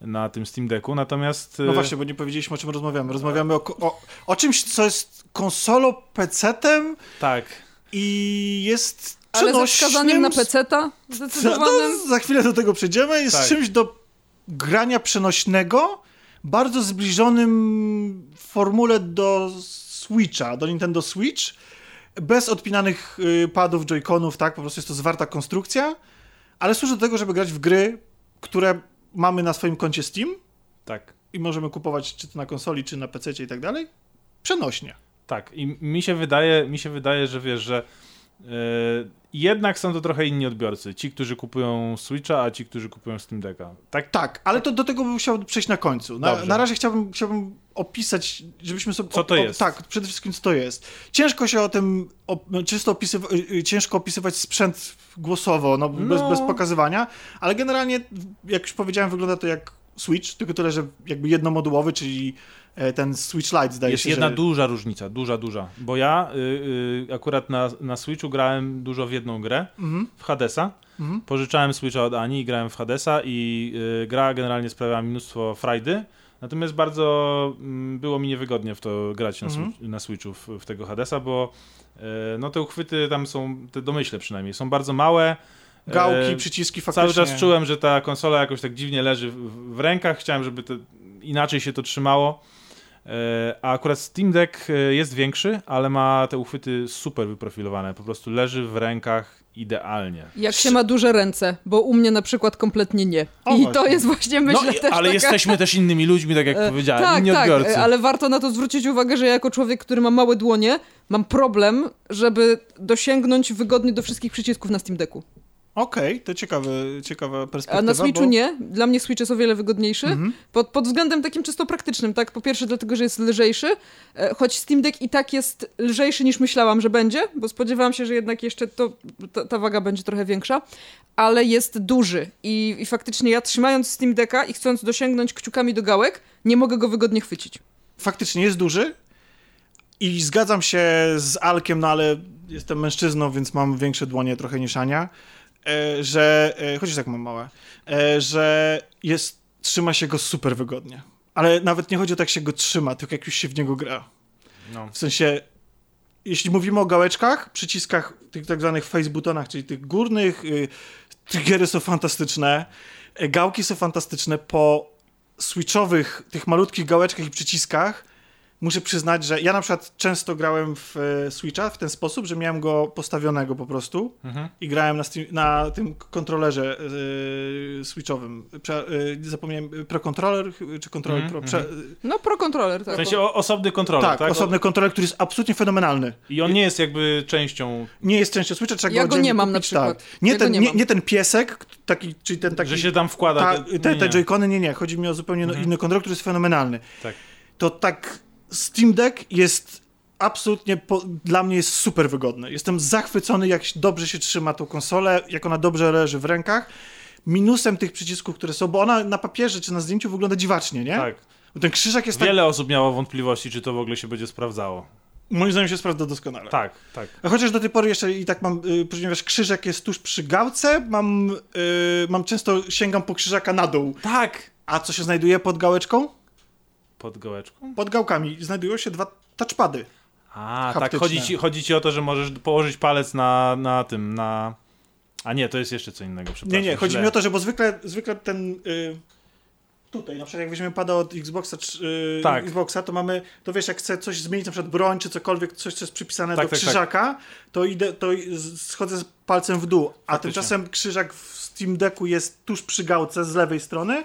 na tym Steam Decku, natomiast... No e, właśnie, bo nie powiedzieliśmy o czym rozmawiamy. Rozmawiamy o, o, o czymś, co jest konsolą, PC-tem Tak. i jest Ale ze wskazaniem na peceta No, zdecydowanym. za chwilę do tego przejdziemy. Jest Tak. czymś do grania przenośnego, bardzo zbliżonym w formule do Switcha, do Nintendo Switch, bez odpinanych y, padów, joyconów, tak? Po prostu jest to zwarta konstrukcja, ale służy do tego, żeby grać w gry, które mamy na swoim koncie Steam Tak. i możemy kupować czy to na konsoli, czy na PC i tak dalej, przenośnie. Tak, i mi się wydaje, mi się wydaje, że wiesz, że e, jednak są to trochę inni odbiorcy. Ci, którzy kupują Switcha, a ci, którzy kupują Steam Decka. Tak? Tak, ale to do tego bym chciał przejść na końcu. Na, na razie chciałbym, chciałbym opisać, żebyśmy sobie... Co to jest? tak, przede wszystkim co to jest. Ciężko się o tym, o, czysto opisywa, y, y, ciężko opisywać sprzęt głosowo, no, Bez, No. bez pokazywania, ale generalnie, jak już powiedziałem, wygląda to jak Switch, tylko tyle, że jakby jednomodułowy, czyli ten Switch Lite zdaje Jest się, jedna że... duża różnica, duża, duża. Bo ja y, y, akurat na, na Switchu grałem dużo w jedną grę, Mhm, w Hadesa. mhm. Pożyczałem Switcha od Ani i grałem w Hadesa i y, gra generalnie sprawiała mi mnóstwo frajdy. Natomiast bardzo mm, było mi niewygodnie w to grać na, Mhm. Na Switchu w, w tego Hadesa, bo e, no te uchwyty tam są, te domyśle przynajmniej, są bardzo małe. Gałki, E, przyciski faktycznie. Cały czas czułem, że ta konsola jakoś tak dziwnie leży w, w rękach. Chciałem, żeby to inaczej się to trzymało. E, A akurat Steam Deck e, jest większy, ale ma te uchwyty super wyprofilowane. Po prostu leży w rękach idealnie. Jak się ma duże ręce, bo u mnie na przykład kompletnie nie. O, I to właśnie. jest właśnie, myślę, no, też ale taka... jesteśmy też innymi ludźmi, tak jak E, powiedziałem, Tak, inni tak, odbiorcy. e, ale warto na to zwrócić uwagę, że ja jako człowiek, który ma małe dłonie, mam problem, żeby dosięgnąć wygodnie do wszystkich przycisków na Steam Decku. Okej, to ciekawe, ciekawa perspektywa. A na Switchu bo... nie. Dla mnie Switch jest o wiele wygodniejszy. Mhm. Pod, pod względem takim czysto praktycznym, tak? Po pierwsze dlatego, że jest lżejszy, e, choć Steam Deck i tak jest lżejszy niż myślałam, że będzie, bo spodziewałam się, że jednak jeszcze to, ta, ta waga będzie trochę większa, ale jest duży I, i faktycznie ja trzymając Steam Decka i chcąc dosięgnąć kciukami do gałek, nie mogę go wygodnie chwycić. faktycznie jest duży i zgadzam się z Alkiem, no ale jestem mężczyzną, więc mam większe dłonie trochę niż Ania, że, e, chociaż tak mam małe, e, że jest, trzyma się go super wygodnie. Ale nawet nie chodzi o to, jak się go trzyma, tylko jak już się w niego gra. No. W sensie, jeśli mówimy o gałeczkach, przyciskach, tych tak zwanych face butonach, czyli tych górnych, y, triggery są fantastyczne, e, gałki są fantastyczne, po switchowych, tych malutkich gałeczkach i przyciskach muszę przyznać, że ja na przykład często grałem w e, Switcha w ten sposób, że miałem go postawionego po prostu Mhm. i grałem na, Steam, na tym kontrolerze e, switchowym. Prze, e, zapomniałem, Pro Controller czy Controller Mhm, Pro? Prze, No, Pro Controller, W tak. sensie o, osobny kontroler, tak, tak? osobny kontroler, który jest absolutnie fenomenalny. I on nie jest jakby częścią, Nie jest częścią Switcha, trzeba Ja go oddzielnie nie mam na kupić, przykład. Tak. Nie, Ja go ten, nie nie, mam. nie ten piesek, taki, czyli ten taki... że się tam wkłada. ta, te- te, nie, te nie. joycony, nie, nie. Chodzi mi o zupełnie Mhm. inny kontroler, który jest fenomenalny. Tak. To tak Steam Deck jest absolutnie, po, dla mnie jest super wygodny. Jestem zachwycony, jak dobrze się trzyma tą konsolę, jak ona dobrze leży w rękach. Minusem tych przycisków, które są, bo ona na papierze czy na zdjęciu wygląda dziwacznie, nie? Tak. Bo ten krzyżak jest tak, Wiele osób miało wątpliwości, czy to w ogóle się będzie sprawdzało. moim zdaniem się sprawdza doskonale. Tak, tak. A Chociaż do tej pory jeszcze i tak mam, y, ponieważ krzyżak jest tuż przy gałce, mam, y, mam często sięgam po krzyżaka na dół. Tak! A co się znajduje pod gałeczką? Pod gołeczką? Pod gałkami znajdują się dwa touchpady. A, Haptyczne. tak, chodzi ci, chodzi ci o to, że możesz położyć palec na, na tym, na... A nie, to jest jeszcze co innego, przepraszam. Nie, nie, chodzi źle. mi o to, że bo zwykle, zwykle ten. Y, tutaj, na przykład jak weźmiemy pada od Xboxa, czy, y, Tak. Xboxa, to mamy, to wiesz, jak chcę coś zmienić, na przykład broń, czy cokolwiek, coś, co jest przypisane Tak, do tak, tak. krzyżaka, to idę, to schodzę z palcem w dół, a Faktycznie. tymczasem krzyżak w Steam Decku jest tuż przy gałce z lewej strony,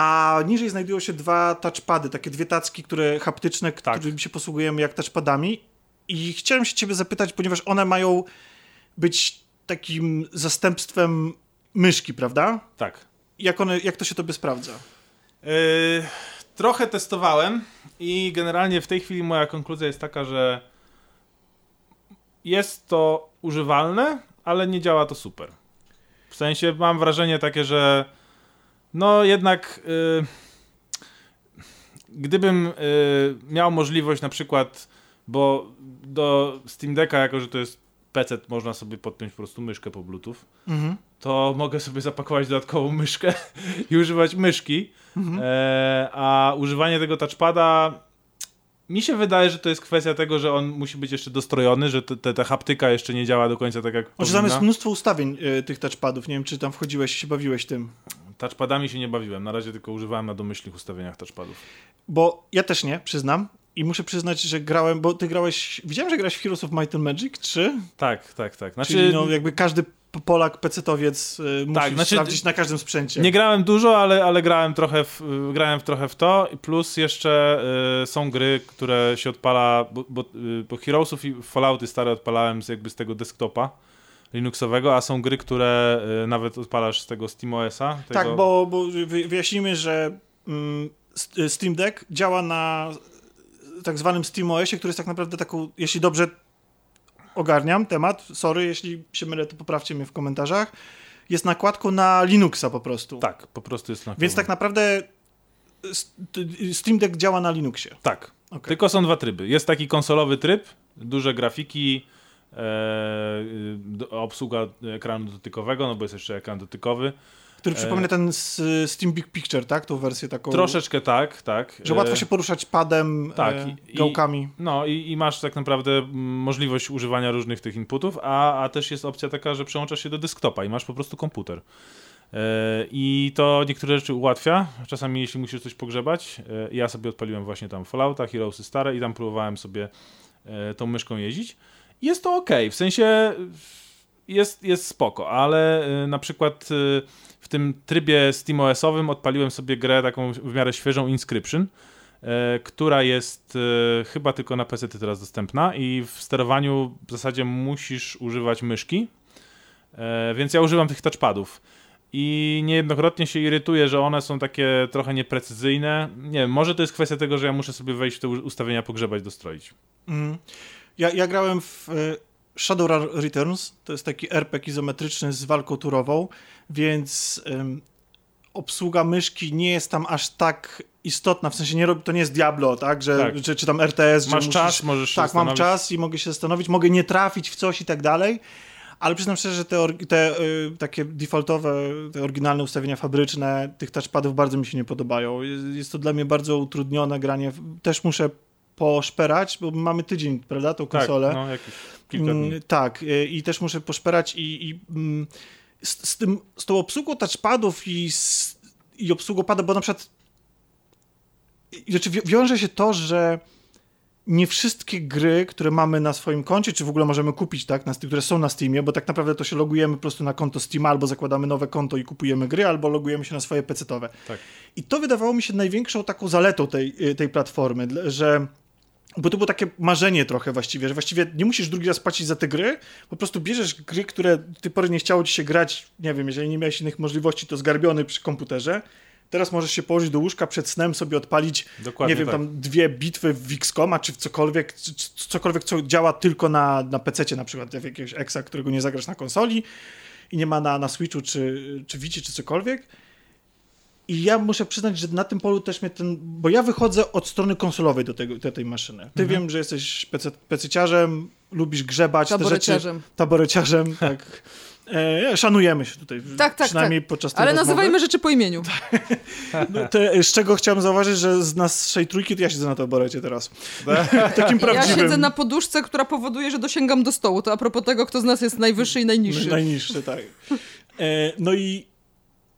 a niżej znajdują się dwa touchpady, takie dwie tacki, które haptyczne, Tak. którymi się posługujemy jak touchpadami i chciałem się ciebie zapytać, ponieważ one mają być takim zastępstwem myszki, prawda? Tak. Jak, one, jak to się tobie sprawdza? Yy, trochę testowałem i generalnie w tej chwili moja konkluzja jest taka, że jest to używalne, ale nie działa to super. W sensie mam wrażenie takie, że no jednak yy, gdybym yy, miał możliwość na przykład, bo do Steam Decka, jako że to jest PC, można sobie podpiąć po prostu myszkę po Bluetooth, Mhm. to mogę sobie zapakować dodatkową myszkę i używać myszki. Mhm. E, a używanie tego touchpada mi się wydaje, że to jest kwestia tego, że on musi być jeszcze dostrojony, że te, te, ta haptyka jeszcze nie działa do końca tak jak Może tam jest mnóstwo ustawień y, tych touchpadów. Nie wiem, czy tam wchodziłeś i się bawiłeś tym. Touchpadami się nie bawiłem, na razie tylko używałem na domyślnych ustawieniach touchpadów. Bo ja też nie, przyznam. I muszę przyznać, że grałem, bo ty grałeś. Widziałem, że grałeś w Heroes of Might and Magic 3. Tak, tak, tak. Znaczy, Czyli no, jakby każdy Polak, pecetowiec y, musi Tak, znaczy- sprawdzić na każdym sprzęcie. Nie grałem dużo, ale, ale grałem, trochę w, y, grałem w trochę w to. Plus jeszcze y, są gry, które się odpala, bo, bo, y, bo Heroesów i Fallouty stare odpalałem z, jakby z tego desktopa Linuxowego, a są gry, które y, nawet odpalasz z tego SteamOS-a. Tego... Tak, bo, bo wy- wyjaśnijmy, że mm, y, Steam Deck działa na tak zwanym SteamOSie, który jest tak naprawdę taką, jeśli dobrze ogarniam temat, sorry, jeśli się mylę, to poprawcie mnie w komentarzach, jest nakładką na Linuxa po prostu. Tak, po prostu jest na Więc tak naprawdę Steam Deck działa na Linuxie. Tak, Okej. tylko są dwa tryby. Jest taki konsolowy tryb, duże grafiki, obsługa ekranu dotykowego, no bo jest jeszcze ekran dotykowy. Który E, przypomina ten s- Steam Big Picture, tak? Tą wersję taką. Troszeczkę tak, tak. Że łatwo E, się poruszać padem, tak, e, i- gałkami. No i, i masz tak naprawdę możliwość używania różnych tych inputów, a, a też jest opcja taka, że przełączasz się do desktopa i masz po prostu komputer. E, I to niektóre rzeczy ułatwia. Czasami jeśli musisz coś pogrzebać. E, ja sobie odpaliłem właśnie tam Fallouta, Heroesy stare i tam próbowałem sobie e, tą myszką jeździć. Jest to ok, w sensie jest, jest spoko, ale e, na przykład e, w tym trybie SteamOS-owym odpaliłem sobie grę taką w miarę świeżą Inscription, e, która jest e, chyba tylko na PC teraz dostępna i w sterowaniu w zasadzie musisz używać myszki, e, więc ja używam tych touchpadów. I niejednokrotnie się irytuję, że one są takie trochę nieprecyzyjne. Nie wiem, może to jest kwestia tego, że ja muszę sobie wejść w te ustawienia, pogrzebać, dostroić. Mhm. Ja, ja grałem w e, Shadowrun Returns, to jest taki RPG izometryczny z walką turową, więc em, obsługa myszki nie jest tam aż tak istotna, w sensie nie robi, to nie jest Diablo, tak, że, Tak. Czy, czy tam RTS, Masz musisz, czas, możesz się Tak, mam czas i mogę się zastanowić, mogę nie trafić w coś i tak dalej, ale przyznam szczerze, że te, te y, takie defaultowe, te oryginalne ustawienia fabryczne tych touchpadów bardzo mi się nie podobają. Jest, jest to dla mnie bardzo utrudnione granie. Też muszę poszperać, bo mamy tydzień, prawda, tą Tak, konsolę. no jakieś kilka dni. Mm, Tak, y, i też muszę poszperać i, i mm, z, z, tym, z tą obsługą touchpadów i, z, i obsługą pada, bo na przykład znaczy wi- wiąże się to, że nie wszystkie gry, które mamy na swoim koncie, czy w ogóle możemy kupić, tak, na, które są na Steamie, bo tak naprawdę to się logujemy po prostu na konto Steam, albo zakładamy nowe konto i kupujemy gry, albo logujemy się na swoje PC-towe. Tak. I to wydawało mi się największą taką zaletą tej, y, tej platformy, że bo to było takie marzenie trochę właściwie, że właściwie nie musisz drugi raz płacić za te gry, po prostu bierzesz gry, które do tej pory nie chciało ci się grać, nie wiem, jeżeli nie miałeś innych możliwości, to zgarbiony przy komputerze, Teraz możesz się położyć do łóżka przed snem, sobie odpalić, Dokładnie nie wiem, tak. tam dwie bitwy w Xcoma, czy w cokolwiek, cokolwiek, co działa tylko na, na PC na przykład, w jakiegoś Exa, którego nie zagrasz na konsoli i nie ma na, na Switchu, czy, czy Vici, czy cokolwiek. I ja muszę przyznać, że na tym polu też mnie ten, bo ja wychodzę od strony konsolowej do, tego, do tej maszyny. Ty wiem, że jesteś pececiarzem, lubisz grzebać te rzeczy. Taboreciarzem. Tak. E, szanujemy się tutaj, Tak, tak, przynajmniej podczas tej Ale rozmowy. nazywajmy rzeczy po imieniu. No, te, z czego chciałem zauważyć, że z naszej trójki to ja siedzę na taborecie teraz. Takim Ja prawdziwym. siedzę na poduszce, która powoduje, że dosięgam do stołu. To a propos tego, kto z nas jest najwyższy i najniższy. Najniższy, tak. E, no i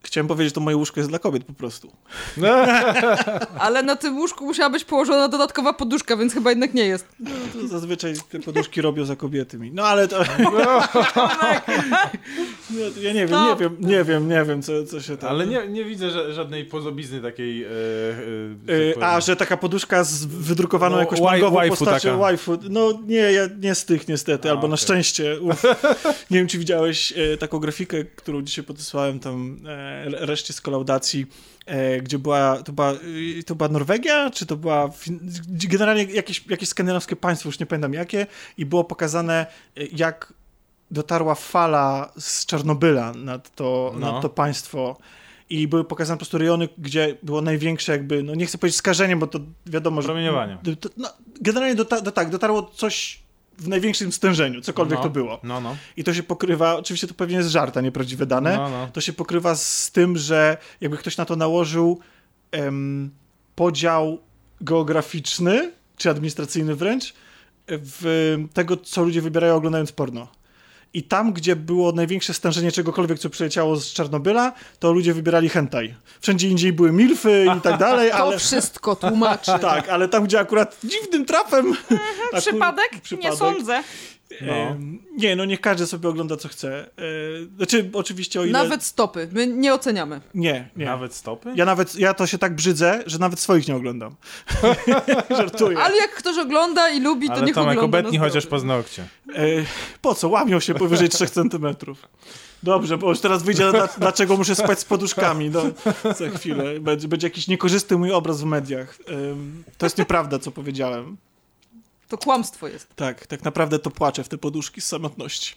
chciałem powiedzieć, że to moje łóżko jest dla kobiet po prostu. Ale na tym łóżku musiała być położona dodatkowa poduszka, więc chyba jednak nie jest. No, to zazwyczaj te poduszki robią za kobiety mi. No ale to... Ja nie wiem, nie wiem, nie wiem, nie wiem, co, co się tam... Ale nie, nie widzę ża- żadnej pozobizny takiej. E, e, E, a, że taka poduszka z wydrukowaną No, jakąś mangową waifu postacią taka. waifu. No nie, ja nie z tych niestety, A, albo na okej. szczęście. Uf. nie wiem, czy widziałeś e, taką grafikę, którą dzisiaj podesłałem tam e, reszcie z kolaudacji, e, gdzie była, to była, to była Norwegia, czy to była generalnie jakieś, jakieś skandynawskie państwo, już nie pamiętam jakie, i było pokazane, jak dotarła fala z Czarnobyla nad to, No. nad to państwo i były pokazane po prostu rejony, gdzie było największe jakby, no nie chcę powiedzieć skażenie, bo to wiadomo, że... Promieniowanie. No, generalnie do, do, tak, dotarło coś w największym stężeniu, cokolwiek no, to było. No, no. I to się pokrywa, oczywiście to pewnie jest żart, a nie prawdziwe dane, no, no. to się pokrywa z tym, że jakby ktoś na to nałożył em, podział geograficzny, czy administracyjny wręcz, w tego, co ludzie wybierają oglądając porno. I tam, gdzie było największe stężenie czegokolwiek, co przyleciało z Czarnobyla, to ludzie wybierali hentai. Wszędzie indziej były milfy i tak dalej, To ale... wszystko tłumaczy. Tak, ale tam, gdzie akurat dziwnym trafem... akur- Przypadek? Nie przypadek, sądzę. No. nie, no niech każdy sobie ogląda, co chce. E, znaczy, oczywiście o ile... Nawet stopy. My nie oceniamy. Nie, nie. Nawet stopy? Ja nawet, ja to się tak brzydzę, że nawet swoich nie oglądam. Żartuję. Ale jak ktoś ogląda i lubi, to Ale niech Tomek, ogląda obetnij na chociaż paznokcie. E, po co? Łamią się powyżej 3 centymetrów. Dobrze, bo już teraz wyjdzie, dla, dlaczego muszę spać z poduszkami. No, za chwilę. Będzie, będzie jakiś niekorzystny mój obraz w mediach. To jest nieprawda, co powiedziałem. To kłamstwo jest. Tak, tak naprawdę to płaczę w te poduszki z samotności.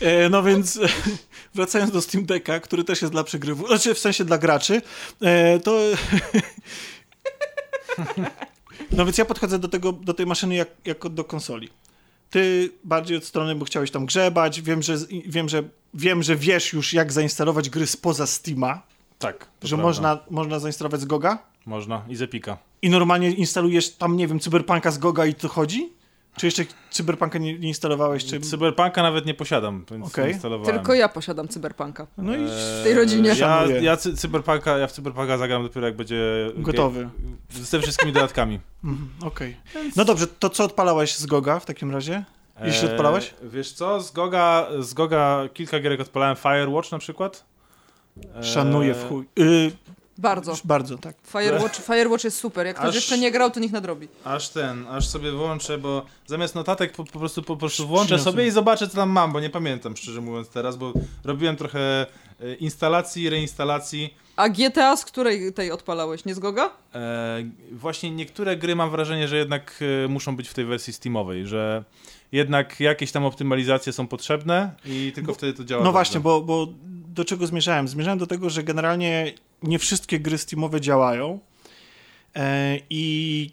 E, no więc e, wracając do Steam Decka, który też jest dla przegrywów, znaczy w sensie dla graczy, e, to... no więc ja podchodzę do, tego, do tej maszyny jak, jako do konsoli. Ty bardziej od strony, bo chciałeś tam grzebać, wiem, że, wiem, że, wiem, że wiesz już jak zainstalować gry spoza Steama, Tak. że prawda. można, można zainstalować z Goga Można. I z Epika. i normalnie instalujesz tam, nie wiem, Cyberpunka z Goga i to chodzi? Czy jeszcze Cyberpunka nie, nie instalowałeś? Czy... Cyberpunka nawet nie posiadam, więc Okej. nie instalowałem. Tylko ja posiadam cyberpunka. No i W tej rodzinie. Ja, ja, cy- cyberpunka, ja w Cyberpunka zagram dopiero jak będzie... Gotowy. Z tymi wszystkimi dodatkami. Mhm, Okej. No dobrze, to co odpalałeś z Goga w takim razie? Jeśli odpalałeś? E, wiesz co, z Goga, z Goga kilka gierek odpalałem. Firewatch na przykład. E, Szanuję w chuj. Y, Bardzo. bardzo, tak. Firewatch, Firewatch jest super. Jak ktoś Aż- jeszcze nie grał, to niech nadrobi. Aż ten, aż sobie włączę, bo zamiast notatek po, po prostu po prostu włączę Przyniosłem. sobie i zobaczę co tam mam, bo nie pamiętam szczerze mówiąc teraz, bo robiłem trochę e, instalacji, reinstalacji. A GTA z której tej odpalałeś? Nie z Goga? E, właśnie niektóre gry mam wrażenie, że jednak e, muszą być w tej wersji Steamowej, że jednak jakieś tam optymalizacje są potrzebne i tylko wtedy to działa. No dobrze. właśnie, bo, bo do czego zmierzałem? Zmierzałem do tego, że generalnie nie wszystkie gry Steamowe działają e, i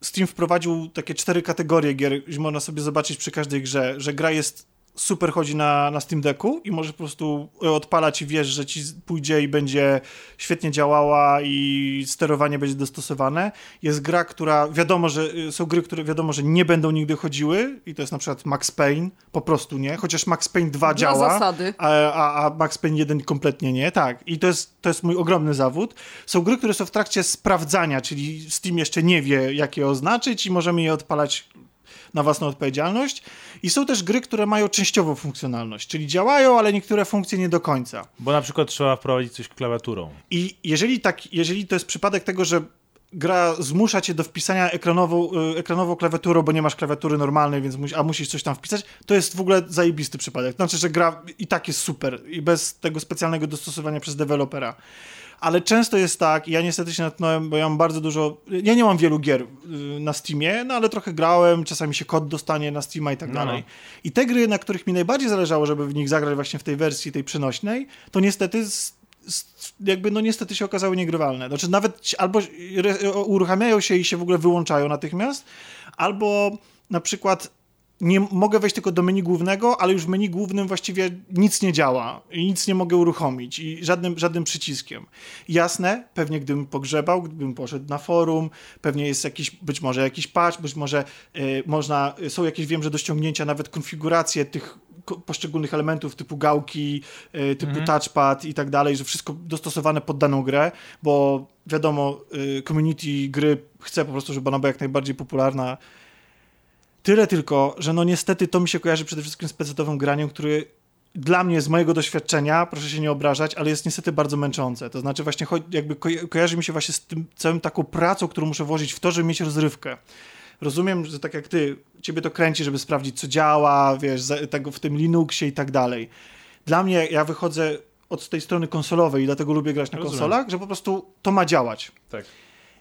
Steam wprowadził takie cztery kategorie gier, można sobie zobaczyć przy każdej grze, że gra jest super chodzi na, na Steam Decku i możesz po prostu odpalać i wiesz, że ci pójdzie i będzie świetnie działała i sterowanie będzie dostosowane. Jest gra, która wiadomo, że y, są gry, które wiadomo, że nie będą nigdy chodziły i to jest na przykład Max Payne, po prostu nie, chociaż Max Payne 2 Dla działa. zasady. A, a, a Max Payne 1 kompletnie nie, tak. I to jest, to jest mój ogromny zawód. Są gry, które są w trakcie sprawdzania, czyli Steam jeszcze nie wie, jak je oznaczyć i możemy je odpalać na własną odpowiedzialność. I są też gry, które mają częściową funkcjonalność, czyli działają, ale niektóre funkcje nie do końca. Bo na przykład trzeba wprowadzić coś klawiaturą. I jeżeli, tak, jeżeli to jest przypadek tego, że gra zmusza cię do wpisania ekranową, y, ekranową klawiaturą, bo nie masz klawiatury normalnej, więc a musisz coś tam wpisać, to jest w ogóle zajebisty przypadek. Znaczy, że gra i tak jest super i bez tego specjalnego dostosowania przez dewelopera. Ale często jest tak, i ja niestety się natknąłem, bo ja mam bardzo dużo, ja nie mam wielu gier y, na Steamie, no ale trochę grałem, czasami się kod dostanie na Steama i tak No, dalej. no. I te gry, na których mi najbardziej zależało, żeby w nich zagrać właśnie w tej wersji, tej przenośnej, to niestety jakby, no niestety się okazały niegrywalne. Znaczy nawet albo uruchamiają się i się w ogóle wyłączają natychmiast, albo na przykład nie mogę wejść tylko do menu głównego, ale już w menu głównym właściwie nic nie działa i nic nie mogę uruchomić i żadnym, żadnym przyciskiem. Jasne, pewnie gdybym pogrzebał, gdybym poszedł na forum, pewnie jest jakiś, być może jakiś patch, być może y, można, są jakieś, wiem, że do ściągnięcia nawet konfiguracje tych poszczególnych elementów typu gałki, y, typu touchpad i tak dalej, że wszystko dostosowane pod daną grę, bo wiadomo, y, community gry chce po prostu, żeby ona była jak najbardziej popularna Tyle tylko, że no niestety to mi się kojarzy przede wszystkim z pecetowym graniem, który dla mnie, z mojego doświadczenia, proszę się nie obrażać, ale jest niestety bardzo męczące. To znaczy właśnie jakby ko kojarzy mi się właśnie z tym całym taką pracą, którą muszę włożyć w to, żeby mieć rozrywkę. Rozumiem, że tak jak ty, ciebie to kręci, żeby sprawdzić, co działa, wiesz, tego w tym Linuxie i tak dalej. Dla mnie, ja wychodzę od tej strony konsolowej i dlatego lubię grać na Rozumiem. konsolach, że po prostu to ma działać. Tak.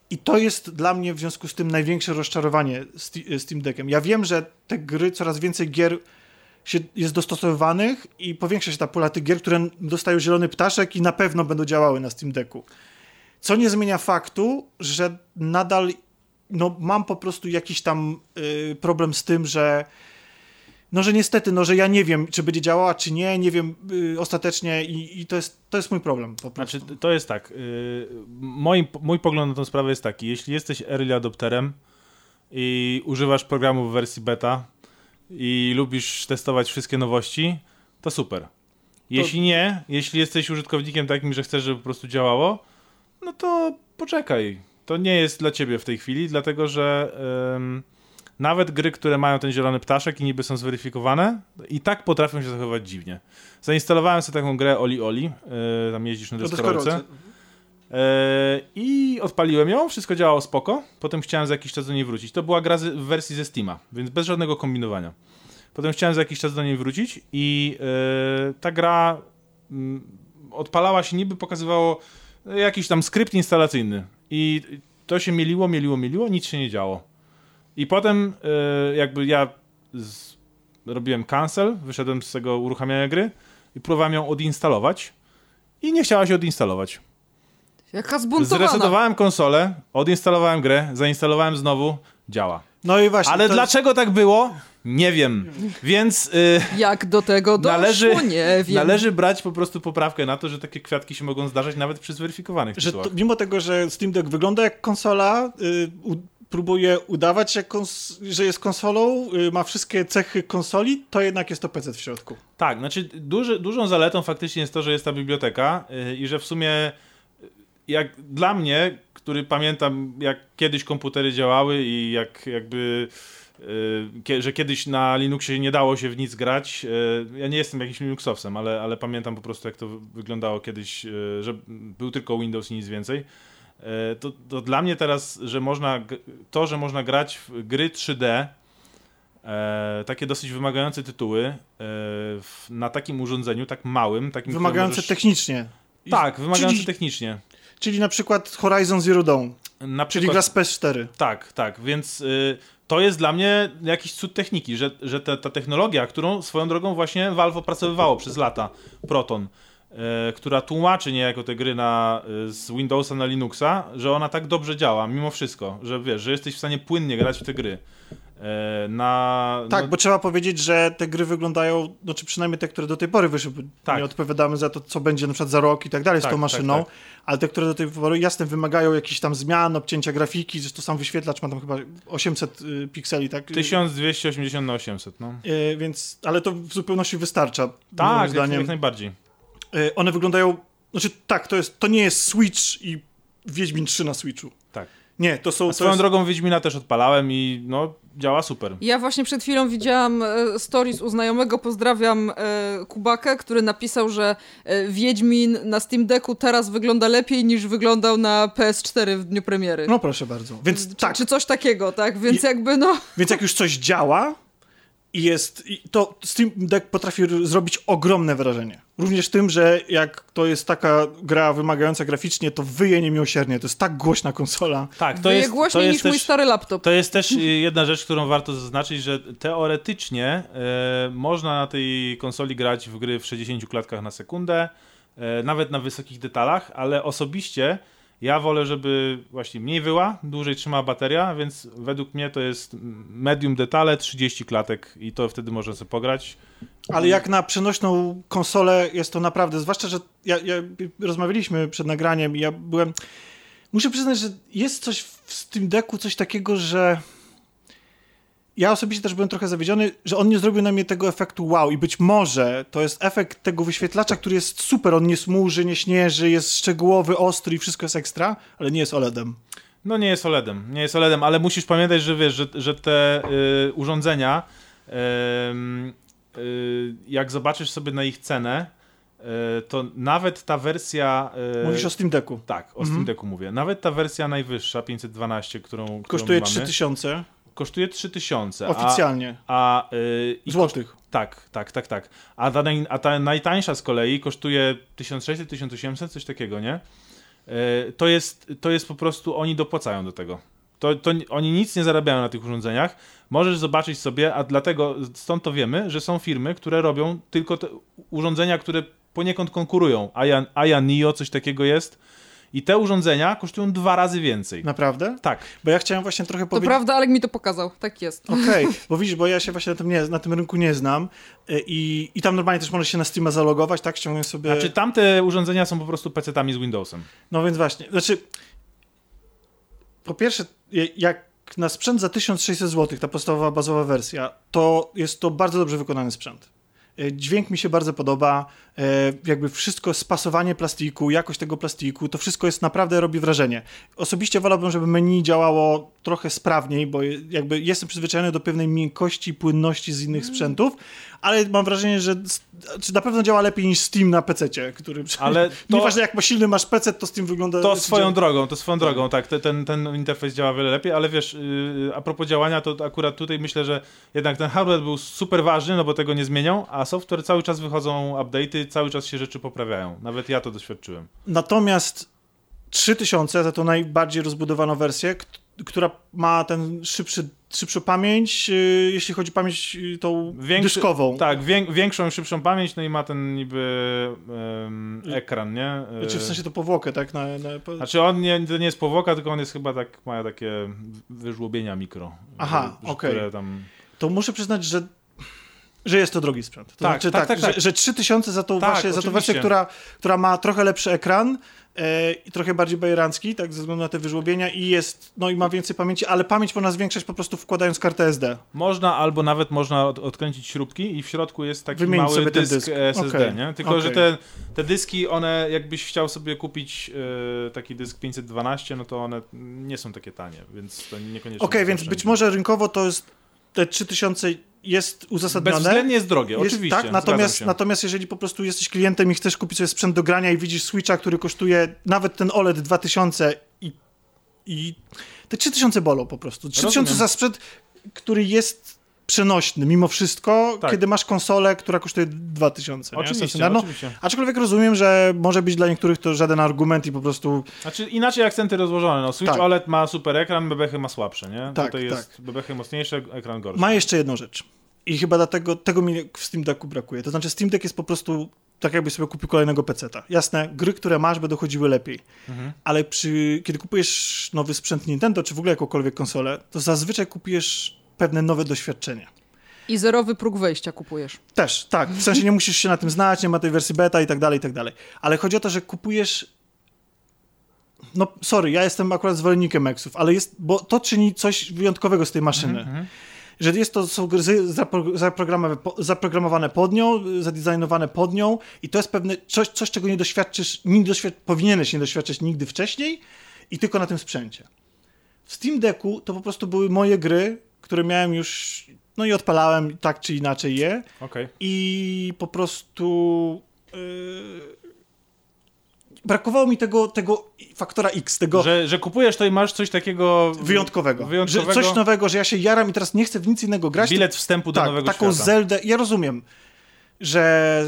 I to jest dla mnie w związku z tym największe rozczarowanie Sti- Steam Deckiem. Ja wiem, że te gry, coraz więcej gier się, jest dostosowywanych i powiększa się ta pula tych gier, które dostają zielony ptaszek i na pewno będą działały na Steam Decku. Co nie zmienia faktu, że nadal no, mam po prostu jakiś tam y, problem z tym, że no, że niestety, no, że ja nie wiem, czy będzie działała, czy nie, nie wiem y, ostatecznie i, i to, jest, to jest mój problem po prostu. Znaczy, to jest tak. Yy, mój, mój pogląd na tę sprawę jest taki. Jeśli jesteś early adopterem i używasz programu w wersji beta i lubisz testować wszystkie nowości, to super. Jeśli nie, jeśli jesteś użytkownikiem takim, że chcesz, żeby po prostu działało, no to poczekaj. To nie jest dla ciebie w tej chwili, dlatego że nawet gry, które mają ten zielony ptaszek i niby są zweryfikowane, i tak potrafią się zachowywać dziwnie. Zainstalowałem sobie taką grę Oli Oli, yy, tam jeździsz na To deskorolce. E, I odpaliłem ją, wszystko działało spoko. Potem chciałem za jakiś czas do niej wrócić. To była gra w wersji ze Steama, więc bez żadnego kombinowania. Potem chciałem za jakiś czas do niej wrócić i e, ta gra mm, odpalała się, niby pokazywało jakiś tam skrypt instalacyjny. I to się mieliło, mieliło, mieliło, nic się nie działo. I potem e, jakby ja z, robiłem cancel, wyszedłem z tego uruchamiania gry i próbowałem ją odinstalować i nie chciała się odinstalować. Jaka zbuntowana. Zresetowałem konsolę, odinstalowałem grę, zainstalowałem znowu, działa. No i właśnie. Ale to- dlaczego tak było? Nie wiem. Więc y, Jak do tego doszło? należy, nie wiem. należy brać po prostu poprawkę na to, że takie kwiatki się mogą zdarzyć nawet przy zweryfikowanych że to, mimo tego, że Steam Deck wygląda jak konsola, y, u, próbuje udawać, kons- że jest konsolą, y, ma wszystkie cechy konsoli, to jednak jest to PC w środku. Tak, znaczy duży, dużą zaletą faktycznie jest to, że jest ta biblioteka y, i że w sumie y, jak dla mnie, który pamiętam jak kiedyś komputery działały i jak jakby że kiedyś na Linuxie nie dało się w nic grać. Ja nie jestem jakimś Linuxowcem, ale, ale pamiętam po prostu jak to wy- wyglądało kiedyś, że był tylko Windows i nic więcej. Y, To, to dla mnie teraz, że można to, że można grać w gry 3D e, takie dosyć wymagające tytuły e, w, na takim urządzeniu, tak małym, takim Wymagające możesz... technicznie. Tak, wymagające czyli, technicznie. czyli na przykład Horizon Zero Dawn, Na czyli przykład, gra z PS4. Tak, tak, więc y, to jest dla mnie jakiś cud techniki, że, że ta, ta technologia, którą swoją drogą właśnie Valve opracowywało przez lata, Proton, która tłumaczy niejako te gry na, y, z Windowsa na Linuxa, że ona tak dobrze działa, mimo wszystko, że wiesz, że jesteś w stanie płynnie grać w te gry. Y, na, Tak, no, bo trzeba powiedzieć, że te gry wyglądają, no czy przynajmniej te, które do tej pory wyszły, Tak. nie odpowiadamy za to, co będzie na przykład za rok i tak dalej z Tak, tą tak, maszyną, tak. ale te, które do tej pory jasne wymagają jakichś tam zmian, obcięcia grafiki, zresztą sam wyświetlacz ma tam chyba 800 y, pikseli, tak? 1280 na 800, no. Y, więc, ale to w zupełności wystarcza, Tak, jak, jak najbardziej. Y, one wyglądają, znaczy tak, to jest, to nie jest Switch i Wiedźmin 3 na Switchu. Tak. Nie, to są, A to swoją jest, drogą Wiedźmina też odpalałem i no, działa super. Ja właśnie przed chwilą widziałam e, stories u znajomego, pozdrawiam e, Kubakę, który napisał, że e, Wiedźmin na Steam Decku teraz wygląda lepiej niż wyglądał na PS4 w dniu premiery. no proszę bardzo. Więc czy, tak, czy coś takiego, tak? Więc I- jakby no... Więc jak już coś działa, I jest, i to Steam Deck potrafi r- zrobić ogromne wrażenie. Również tym, że jak to jest taka gra wymagająca graficznie, to wyje niemiłosiernie. To jest tak głośna konsola. Tak, to To jest, to głośniej jest niż mój też, stary laptop. To jest też y, jedna rzecz, którą warto zaznaczyć, że teoretycznie e, można na tej konsoli grać w gry w 60 klatkach na sekundę, e, nawet na wysokich detalach, ale osobiście ja wolę, żeby właśnie mniej wyła, dłużej trzymała bateria, więc według mnie to jest medium detale, 30 klatek i to wtedy można sobie pograć. Ale jak na przenośną konsolę jest to naprawdę, zwłaszcza, że ja, ja rozmawialiśmy przed nagraniem i ja byłem... Muszę przyznać, że jest coś w Steam Decku, coś takiego, że ja osobiście też byłem trochę zawiedziony, że on nie zrobił na mnie tego efektu wow i być może to jest efekt tego wyświetlacza, który jest super, on nie smuży, nie śnieży, jest szczegółowy, ostry i wszystko jest ekstra, ale nie jest OLEDem. No nie jest OLEDem, nie jest OLEDem, ale musisz pamiętać, że wiesz, że, że te y, urządzenia, ym, y, jak zobaczysz sobie na ich cenę, y, to nawet ta wersja... y, Mówisz o Steam Decku. Tak, o Mhm. Steam Decku mówię. Nawet ta wersja najwyższa, 512, którą, którą Kosztuje mamy, 3000 kosztuje 3000. oficjalnie, A, a, y, i złotych. tak, tak, tak, tak. A ta, naj- a ta najtańsza z kolei kosztuje 1600, 1800, coś takiego, nie? E, To jest, to jest po prostu, oni dopłacają do tego. To, to ni- oni nic nie zarabiają na tych urządzeniach. Możesz zobaczyć sobie, a dlatego stąd to wiemy, że są firmy, które robią tylko te urządzenia, które poniekąd konkurują. Aya, Aya Neo, coś takiego jest. I te urządzenia kosztują dwa razy więcej. Naprawdę? Tak. Bo ja chciałem właśnie trochę To powiedzieć... prawda, Alek mi to pokazał. Tak jest. Okej, bo widzisz, bo ja się właśnie na tym, nie, na tym rynku nie znam y, i, i tam normalnie też możesz się na Steama zalogować, tak? Ściągnąć sobie... Znaczy tamte urządzenia są po prostu PC-tami z Windowsem. No więc właśnie, znaczy po pierwsze, jak na sprzęt za 1600 zł, ta podstawowa, bazowa wersja, to jest to bardzo dobrze wykonany sprzęt. E, Dźwięk mi się bardzo podoba, e, jakby wszystko, spasowanie plastiku, jakość tego plastiku, to wszystko jest naprawdę robi wrażenie. Osobiście wolałbym, żeby menu działało trochę sprawniej, bo jakby jestem przyzwyczajony do pewnej miękkości, płynności z innych sprzętów, ale mam wrażenie, że czy na pewno działa lepiej niż Steam na PC-cie, który Ale to- Nieważne jak silny masz PC, to Steam wygląda... To swoją drogą, to swoją drogą, tak, te- ten, ten interfejs działa wiele lepiej, ale wiesz, yy, a propos działania, to akurat tutaj myślę, że jednak ten hardware był super ważny, no bo tego nie zmienią, a software cały czas wychodzą update'y, cały czas się rzeczy poprawiają. Nawet ja to doświadczyłem. Natomiast 3000 za tą najbardziej rozbudowaną wersję, która ma ten szybszy, szybszą pamięć, yy, jeśli chodzi o pamięć yy, tą Większy- dyskową. Tak, wię, większą szybszą pamięć, no i ma ten niby ekran, nie? Yy, Czy w sensie to powłokę, tak? Na, na, po... Znaczy on nie, to nie jest powłoka, tylko on jest chyba tak, ma takie wyżłobienia mikro. Aha, okej. Które tam... To muszę przyznać, że że jest to drogi sprzęt. To Tak, znaczy tak, tak, że, tak. że 3000 za tą, Tak, właśnie, za tą wersję, która, która ma trochę lepszy ekran e, i trochę bardziej bajerancki, tak, ze względu na te wyżłobienia i jest, no i ma więcej pamięci, ale pamięć można zwiększać po prostu wkładając kartę SD. Można, albo nawet można od, odkręcić śrubki i w środku jest taki Wymienić mały sobie dysk, dysk. SSD, Okej, nie? Tylko, okej. że te, te dyski, one jakbyś chciał sobie kupić e, taki dysk 512, no to one nie są takie tanie, więc to niekoniecznie... Okej, są więc być może rynkowo to jest te 3000 jest uzasadnione. Bezwzględnie jest drogie, Jest- oczywiście. Tak, natomiast, natomiast jeżeli po prostu jesteś klientem i chcesz kupić sobie sprzęt do grania i widzisz Switcha, który kosztuje nawet ten OLED 2000 i, i te 3000 bolą po prostu. 3000 Rozumiem. za sprzęt, który jest przenośny mimo wszystko, Tak. kiedy masz konsolę, która kosztuje 2000. nie? Oczywiście, Stacjonarną. oczywiście. Aczkolwiek rozumiem, że może być dla niektórych to żaden argument i po prostu Znaczy inaczej akcenty rozłożone. No, Switch Tak. OLED ma super ekran, bebechy ma słabsze, nie? Tak, Tutaj tak. jest bebechy mocniejsze, ekran gorszy. Ma jeszcze jedną rzecz. I chyba dlatego tego mi w Steam Decku brakuje. To znaczy Steam Deck jest po prostu tak jakbyś sobie kupił kolejnego peceta. Jasne, gry, które masz będą chodziły lepiej. Mhm. Ale przy, kiedy kupujesz nowy sprzęt Nintendo, czy w ogóle jakąkolwiek konsolę, to zazwyczaj kupujesz pewne nowe doświadczenia. I zerowy próg wejścia kupujesz. Też, tak. W sensie nie musisz się na tym znać, nie ma tej wersji beta i tak dalej, i tak dalej. Ale chodzi o to, że kupujesz no, sorry, ja jestem akurat zwolennikiem Exów, ale jest, bo to czyni coś wyjątkowego z tej maszyny. Mhm. Że jest to są gry zapro- zaprogramowane, po- zaprogramowane pod nią, zadizajnowane pod nią i to jest pewne coś, coś czego nie doświadczysz, nie doświad powinieneś nie doświadczyć nigdy wcześniej i tylko na tym sprzęcie. W Steam Decku to po prostu były moje gry, które miałem już, no i odpalałem tak czy inaczej je Okej. i po prostu yy, brakowało mi tego, tego faktora X, tego Że, że kupujesz to i masz coś takiego wyjątkowego. wyjątkowego. Że coś nowego, że ja się jaram i teraz nie chcę w nic innego grać. Bilet wstępu do tak, nowego taką świata. Zeldę. Ja rozumiem, że,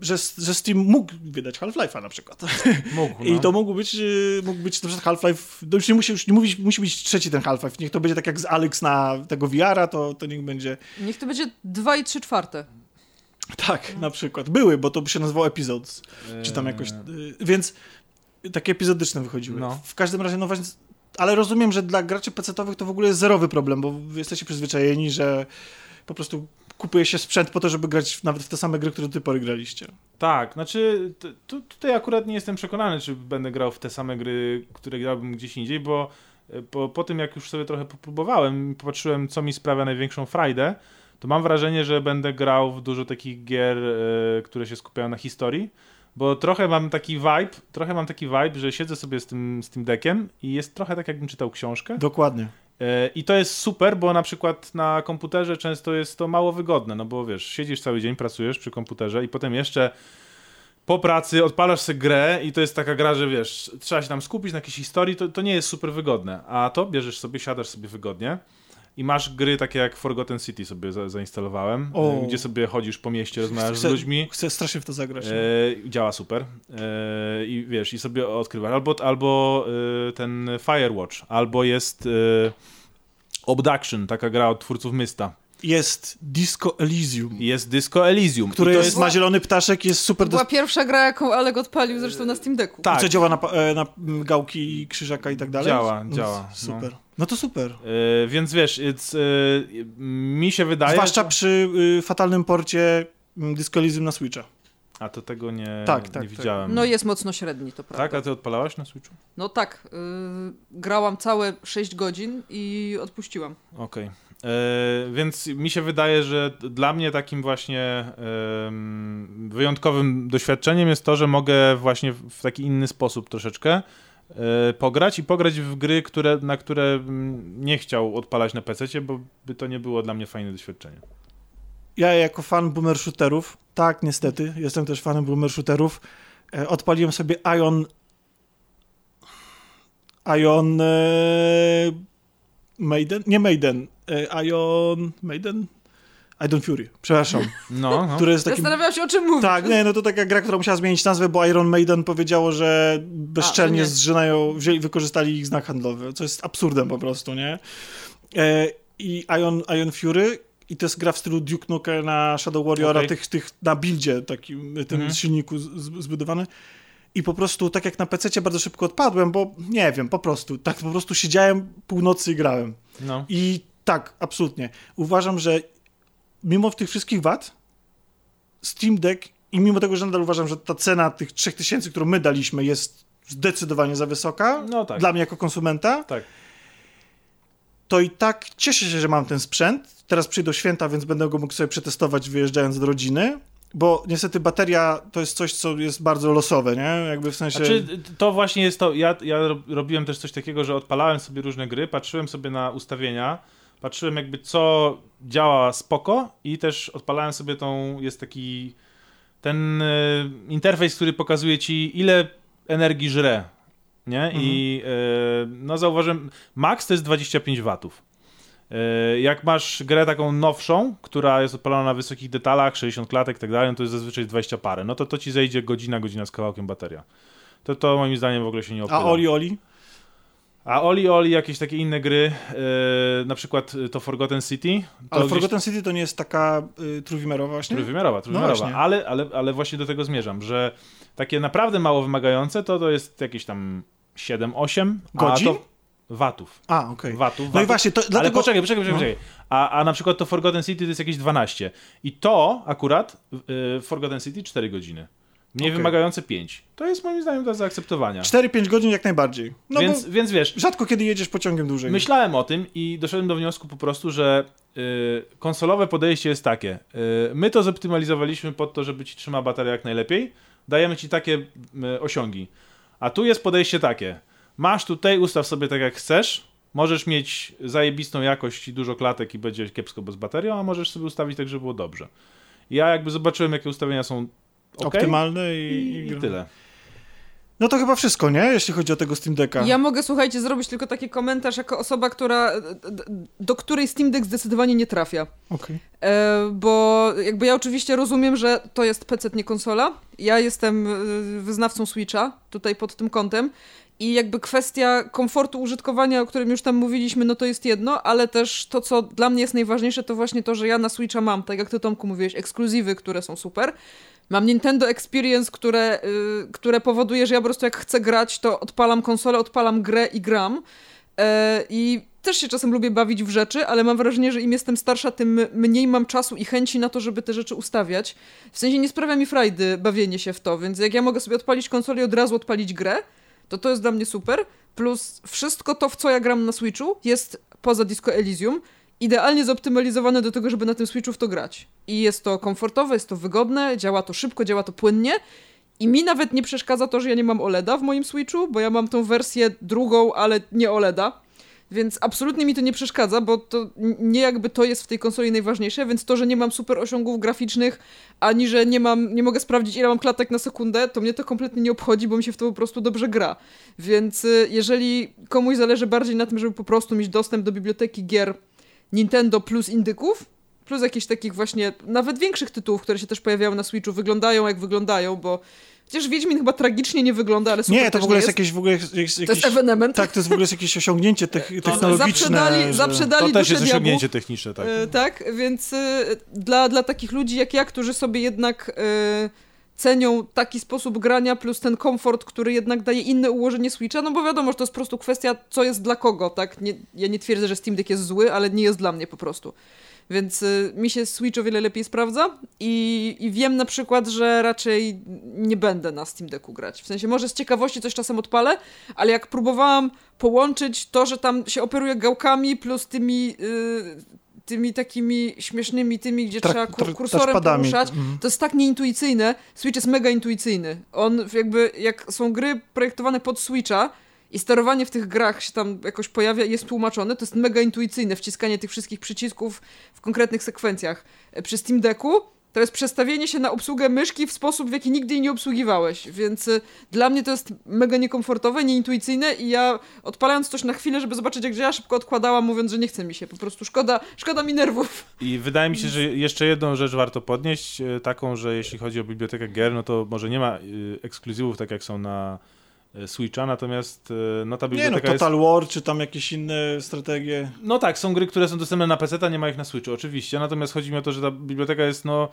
że, że Steam mógł wydać Half-Life'a na przykład. Mógł, I no. to mógł być, y, mógł być na przykład Half-Life, to już nie musi, już nie mówić, musi być trzeci ten Half-Life, niech to będzie tak jak z Alex na tego VR-a, to, to niech będzie, Niech to będzie 2 i 3 czwarte. tak, na przykład, były, bo to by się nazywało Episodes, czy tam jakoś, Eee, y, więc takie epizodyczne wychodziły. No. W każdym razie, no właśnie, ale rozumiem, że dla graczy PC-towych to w ogóle jest zerowy problem, bo jesteście przyzwyczajeni, że po prostu kupuje się sprzęt po to, żeby grać nawet w te same gry, które do tej pory graliście. Tak, znaczy tu, tutaj akurat nie jestem przekonany, czy będę grał w te same gry, które grałbym gdzieś indziej, bo e, po, po tym jak już sobie trochę popróbowałem i popatrzyłem, co mi sprawia największą frajdę, to mam wrażenie, że będę grał w dużo takich gier, e, które się skupiają na historii, bo trochę mam taki vibe, trochę mam taki vibe, że siedzę sobie z tym, z tym deckiem i jest trochę tak, jakbym czytał książkę. Dokładnie. E, I to jest super, bo na przykład na komputerze często jest to mało wygodne, no bo wiesz, siedzisz cały dzień, pracujesz przy komputerze i potem jeszcze po pracy odpalasz sobie grę i to jest taka gra, że wiesz, trzeba się tam skupić na jakiejś historii, to, to nie jest super wygodne. A to bierzesz sobie, siadasz sobie wygodnie i masz gry takie jak Forgotten City sobie za, zainstalowałem, O. e, gdzie sobie chodzisz po mieście, rozmawiasz Chcę- z ludźmi. Chcę strasznie w to zagrać. E, działa super. E, I wiesz, i sobie odkrywasz. Albo, albo e, ten Firewatch, albo jest Obduction, taka gra od twórców Mysta. Jest Disco Elysium, I Jest Disco Elysium. które I to jest, ma zielony ptaszek, jest super... To była Dos- pierwsza gra, jaką Alek odpalił zresztą na Steam Decku. Tak. Co działa na, e, na mm, gałki i krzyżaka i tak dalej? Działa, No, działa, Super. No. to super. E, więc wiesz, it's, e, mi się wydaje... Zwłaszcza że- przy y, fatalnym porcie mm, Disco Elysium na Switcha. A to tego nie, Tak, tak, nie tak. widziałem. No jest mocno średni, to prawda. Tak, a ty odpalałaś na Switchu? No tak, y, grałam całe 6 godzin i odpuściłam. Okej. E, Więc mi się wydaje, że dla mnie takim właśnie wyjątkowym doświadczeniem jest to, że mogę właśnie w taki inny sposób troszeczkę e, pograć i pograć w gry, które, na które mm, nie chciał odpalać na PC, bo by to nie było dla mnie fajne doświadczenie. Ja jako fan boomer shooterów, tak niestety, jestem też fanem boomer shooterów, e, odpaliłem sobie Ion Ion e, Maiden? Nie Maiden, e, Ion Maiden? Ion Fury, przepraszam, No, no. który jest takim... Zastanawiałam się, o czym mówisz. Tak, nie, no to taka gra, która musiała zmienić nazwę, bo Iron Maiden powiedziało, że bezczelnie A, zżynają, wzięli, wykorzystali ich znak handlowy, co jest absurdem po prostu, nie? E, I Ion, Ion Fury i to jest gra w stylu Duke Nukem na Shadow Warriora, Okej. tych, tych na buildzie takim, tym Mhm. silniku z, zbudowany. I po prostu, tak jak na PC bardzo szybko odpadłem, bo nie wiem, po prostu, tak po prostu siedziałem północy i grałem. no. I tak, absolutnie. Uważam, że mimo tych wszystkich wad, Steam Deck i mimo tego, że nadal uważam, że ta cena tych 3000, którą my daliśmy, jest zdecydowanie za wysoka No tak. dla mnie jako konsumenta, Tak. to i tak cieszę się, że mam ten sprzęt. Teraz przyjdą święta, więc będę go mógł sobie przetestować wyjeżdżając do rodziny. Bo niestety bateria to jest coś, co jest bardzo losowe, nie? Jakby w sensie. Znaczy, to właśnie jest to. Ja, ja rob- robiłem też coś takiego, że odpalałem sobie różne gry, patrzyłem sobie na ustawienia, patrzyłem jakby co działa spoko i też odpalałem sobie tą. Jest taki ten e, interfejs, który pokazuje ci, ile energii żre. Nie? I e, no zauważyłem, max to jest 25 watów. E, Jak masz grę taką nowszą, która jest odpalona na wysokich detalach, 60 klatek i tak dalej, no to jest zazwyczaj 20 parę. No to to ci zejdzie godzina, godzina z kawałkiem bateria. To, to moim zdaniem w ogóle się nie opyla. A Oli Oli? A Oli Oli, jakieś takie inne gry, e, na przykład e, to Forgotten City. To Ale gdzieś- Forgotten City to nie jest taka y, trójwymiarowa właśnie? Trójwymiarowa, trójwymiarowa. właśnie. ale, ale, ale właśnie do tego zmierzam, że takie naprawdę mało wymagające to to jest jakieś tam 7-8. Godzin? A to watów. A, okej. Watów, No i watów. właśnie, to Ale dlatego... poczekaj, poczekaj, poczekaj. No. poczekaj. A, a na przykład to Forgotten City to jest jakieś 12. I to akurat y, Forgotten City 4 godziny. Mniej Okej. wymagające 5. To jest moim zdaniem do zaakceptowania. 4-5 godzin jak najbardziej. No więc, więc wiesz, rzadko kiedy jedziesz pociągiem dłużej. myślałem o tym i doszedłem do wniosku po prostu, że y, konsolowe podejście jest takie. Y, my to zoptymalizowaliśmy pod to, żeby ci trzyma bateria jak najlepiej. Dajemy ci takie y, osiągi. A tu jest podejście takie. Masz tutaj, ustaw sobie tak jak chcesz. Możesz mieć zajebistą jakość i dużo klatek i będzie kiepsko bez baterii, a możesz sobie ustawić tak, żeby było dobrze. Ja jakby zobaczyłem, jakie ustawienia są ok Optymalne i, i, i, tyle. No to chyba wszystko, nie? Jeśli chodzi o tego Steam Decka. Ja mogę, słuchajcie, zrobić tylko taki komentarz jako osoba, która, do której Steam Deck zdecydowanie nie trafia. Okej. E, bo jakby ja oczywiście rozumiem, że to jest PC, nie konsola. Ja jestem e, wyznawcą Switcha, tutaj pod tym kątem. I jakby kwestia komfortu użytkowania, o którym już tam mówiliśmy, no to jest jedno, ale też to, co dla mnie jest najważniejsze, to właśnie to, że ja na Switcha mam, tak jak ty Tomku mówiłeś, ekskluzywy, które są super. Mam Nintendo Experience, które, y, które powoduje, że ja po prostu jak chcę grać, to odpalam konsolę, odpalam grę i gram. E, I też się czasem lubię bawić w rzeczy, ale mam wrażenie, że im jestem starsza, tym mniej mam czasu i chęci na to, żeby te rzeczy ustawiać. W sensie nie sprawia mi frajdy bawienie się w to, więc jak ja mogę sobie odpalić konsolę i od razu odpalić grę, to to jest dla mnie super. Plus wszystko to, w co ja gram na Switchu, jest poza Disco Elysium idealnie zoptymalizowane do tego, żeby na tym Switchu w to grać. I jest to komfortowe, jest to wygodne, działa to szybko, działa to płynnie. I mi nawet nie przeszkadza to, że ja nie mam OLEDa w moim Switchu, bo ja mam tą wersję drugą, ale nie OLEDa. Więc absolutnie mi to nie przeszkadza, bo to nie jakby to jest w tej konsoli najważniejsze, więc to, że nie mam super osiągów graficznych, ani że nie mam, nie mogę sprawdzić ile mam klatek na sekundę, to mnie to kompletnie nie obchodzi, bo mi się w to po prostu dobrze gra. Więc y, jeżeli komuś zależy bardziej na tym, żeby po prostu mieć dostęp do biblioteki gier Nintendo plus indyków, plus jakichś takich właśnie, nawet większych tytułów, które się też pojawiały na Switchu, wyglądają jak wyglądają, bo chociaż Wiedźmin chyba tragicznie nie wygląda, ale super Nie, to w ogóle nie jest jakieś w ogóle jest, jest To jakieś, jest ewenement. Tak, to jest w ogóle jest jakieś osiągnięcie tech, technologiczne. Zaprzedali, że- zaprzedali To też jest diabłów. osiągnięcie techniczne, tak. E, tak, więc e, dla, dla takich ludzi jak ja, którzy sobie jednak e, cenią taki sposób grania, plus ten komfort, który jednak daje inne ułożenie Switcha, no bo wiadomo, że to jest po prostu kwestia, co jest dla kogo, tak? Nie, ja nie twierdzę, że Steam Deck jest zły, ale nie jest dla mnie po prostu. Więc y, mi się Switch o wiele lepiej sprawdza i, i wiem na przykład, że raczej nie będę na Steam Decku grać. W sensie może z ciekawości coś czasem odpalę, ale jak próbowałam połączyć to, że tam się operuje gałkami plus tymi, y, tymi takimi śmiesznymi tymi, gdzie Trak- trzeba kur- kursorem poruszać, Mhm. to jest tak nieintuicyjne. Switch jest mega intuicyjny. On jakby, jak są gry projektowane pod Switcha i sterowanie w tych grach się tam jakoś pojawia i jest tłumaczone, to jest mega intuicyjne, wciskanie tych wszystkich przycisków w konkretnych sekwencjach. E, Przy Steam Decku to jest przestawienie się na obsługę myszki w sposób, w jaki nigdy jej nie obsługiwałeś, więc y, dla mnie to jest mega niekomfortowe, nieintuicyjne i ja odpalając coś na chwilę, żeby zobaczyć jak działa, szybko odkładałam, mówiąc, że nie chce mi się, po prostu szkoda, szkoda mi nerwów. I wydaje mi się, że jeszcze jedną rzecz warto podnieść, e, taką, że jeśli chodzi o bibliotekę gier, no to może nie ma e, ekskluzywów tak jak są na Switcha, natomiast e, no ta Nie no, biblioteka jest... Total War, czy tam jakieś inne strategie. No tak, są gry, które są dostępne na PC, a nie ma ich na Switchu, oczywiście. Natomiast chodzi mi o to, że ta biblioteka jest no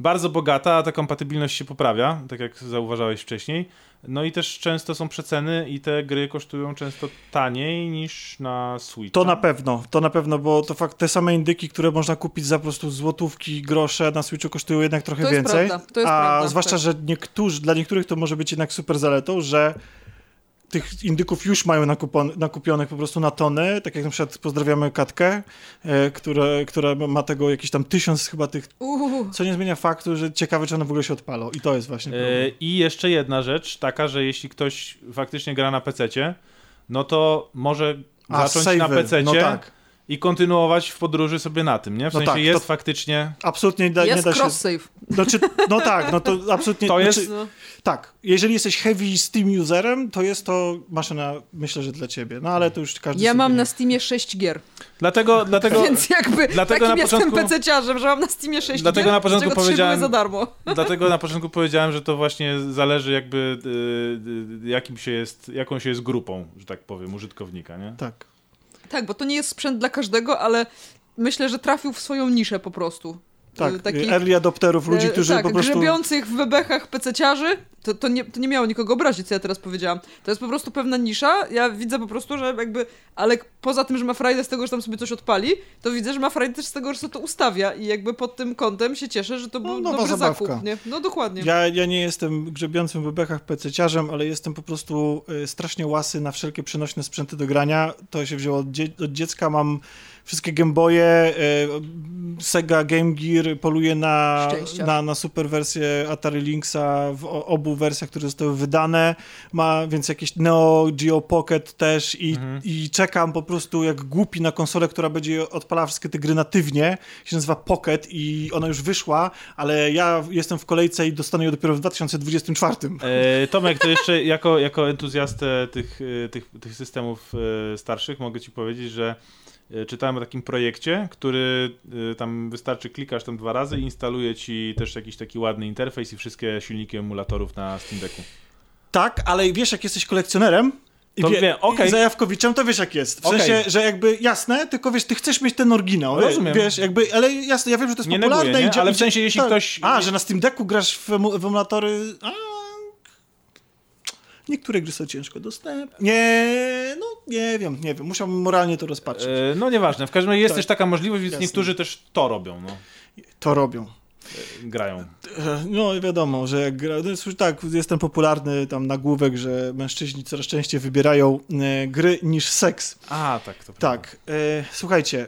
bardzo bogata, a ta kompatybilność się poprawia, tak jak zauważałeś wcześniej. No i też często są przeceny i te gry kosztują często taniej niż na Switchu. To na pewno, to na pewno, bo to fakt, te same indyki, które można kupić za po prostu złotówki, grosze na Switchu kosztują jednak trochę To jest więcej. prawda, to jest a prawda, zwłaszcza, tak. że niektórzy, dla niektórych to może być jednak super zaletą, że tych indyków już mają nakupon, nakupionych po prostu na tony, tak jak na przykład pozdrawiamy Katkę, e, które, która ma tego jakiś tam tysiąc chyba tych, Uuu. co nie zmienia faktu, że ciekawe, czy one w ogóle się odpalą i to jest właśnie E, problem. I jeszcze jedna rzecz, taka, że jeśli ktoś faktycznie gra na PC, no to może A, zacząć na save'y, PC no tak. I kontynuować w podróży sobie na tym, nie? W No sensie tak, jest to- faktycznie... Absolutnie da, nie Jest da się... cross-save. Znaczy, no tak, no to absolutnie... To jest- Znaczy, No. Tak, jeżeli jesteś heavy Steam userem, to jest to maszyna, myślę, że dla ciebie. No ale to już każdy Ja mam nie- na Steamie 6 gier. Dlatego, dlatego, Więc jakby dlatego takim na jestem początku- PC-ciarzem, że mam na Steamie 6 Dlatego gier, na początku powiedziałem- za darmo. dlatego na początku powiedziałem, że to właśnie zależy jakby y, y, jakim się jest, jaką się jest grupą, że tak powiem, użytkownika, nie? Tak. Tak, bo to nie jest sprzęt dla każdego, ale myślę, że trafił w swoją niszę po prostu. Tak, Y, takich, early adopterów, ludzi, e, którzy tak, po prostu... grzebiących w bebechach pececiarzy, to, to, nie, to nie miało nikogo obrazić, co ja teraz powiedziałam. To jest po prostu pewna nisza, ja widzę po prostu, że jakby, ale poza tym, że ma frajdę z tego, że tam sobie coś odpali, to widzę, że ma frajdę też z tego, że sobie to ustawia i jakby pod tym kątem się cieszę, że to był nowa dobry zabawka. zakup, nie? No dokładnie. Ja, ja nie jestem grzebiącym w bebechach pececiarzem, ale jestem po prostu y, strasznie łasy na wszelkie przenośne sprzęty do grania. To się wzięło od, dzie od dziecka, mam wszystkie Gameboye, y, Sega Game Gear, poluję na, Szczęścia. na, na super wersję Atari Lynxa w obu wersjach, które zostały wydane, ma więc jakieś Neo Geo Pocket też i, Mhm. i czekam po prostu jak głupi na konsolę, która będzie odpalała wszystkie te gry natywnie, się nazywa Pocket i ona już wyszła, ale ja jestem w kolejce i dostanę ją dopiero w 2024. E, Tomek, to jeszcze jako, jako entuzjastę tych, e, tych, tych systemów e, starszych mogę ci powiedzieć, że czytałem o takim projekcie, który e, tam wystarczy klikasz tam dwa razy i instaluje ci też jakiś taki ładny interfejs i wszystkie silniki emulatorów na Steam Decku. Tak, ale wiesz, jak jesteś kolekcjonerem i, To wie, wiem, okej. i zajawkowiczem, to wiesz, jak jest. W Okej. sensie, że jakby jasne, tylko wiesz, ty chcesz mieć ten oryginał. Rozumiem. Wiesz, jakby, ale jasne, ja wiem, że to jest Nie popularne. neguję, nie? i dzia- Ale w sensie, jeśli tak. ktoś- A, że na Steam Decku grasz w, w emulatory... A... Niektóre gry są ciężko dostępne. Nie, no nie wiem, nie wiem. Musiałbym moralnie to rozpatrzeć. E, No nieważne, w każdym razie jest Tak. też taka możliwość, więc Jasne. niektórzy też to robią, no. To robią. Grają. E, No wiadomo, że jak gra, no, jest- tak, jest ten popularny tam nagłówek, że mężczyźni coraz częściej wybierają e, gry niż seks. A, tak, to prawda. Tak, e, słuchajcie,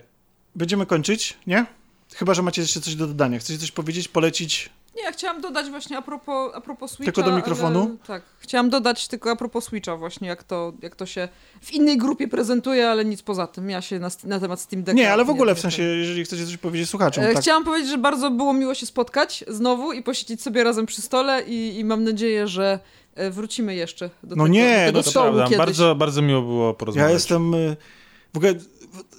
będziemy kończyć, nie? Chyba, że macie jeszcze coś do dodania. Chcecie coś powiedzieć, polecić? Nie, ja chciałam dodać właśnie a propos, a propos Switcha. Tylko do mikrofonu? Ale, tak, chciałam dodać tylko a propos Switcha właśnie, jak to, jak to się w innej grupie prezentuje, ale nic poza tym. Ja się na, na temat Steam Decka... Nie, ale w ogóle w sensie, jeżeli chcecie coś powiedzieć słuchaczom. E, tak. Chciałam powiedzieć, że bardzo było miło się spotkać znowu i posiedzieć sobie razem przy stole i, i mam nadzieję, że e, wrócimy jeszcze do No tego, nie, do tego no To prawda, kiedyś. bardzo, bardzo miło było Ja porozmawiać. jestem... e, W ogóle,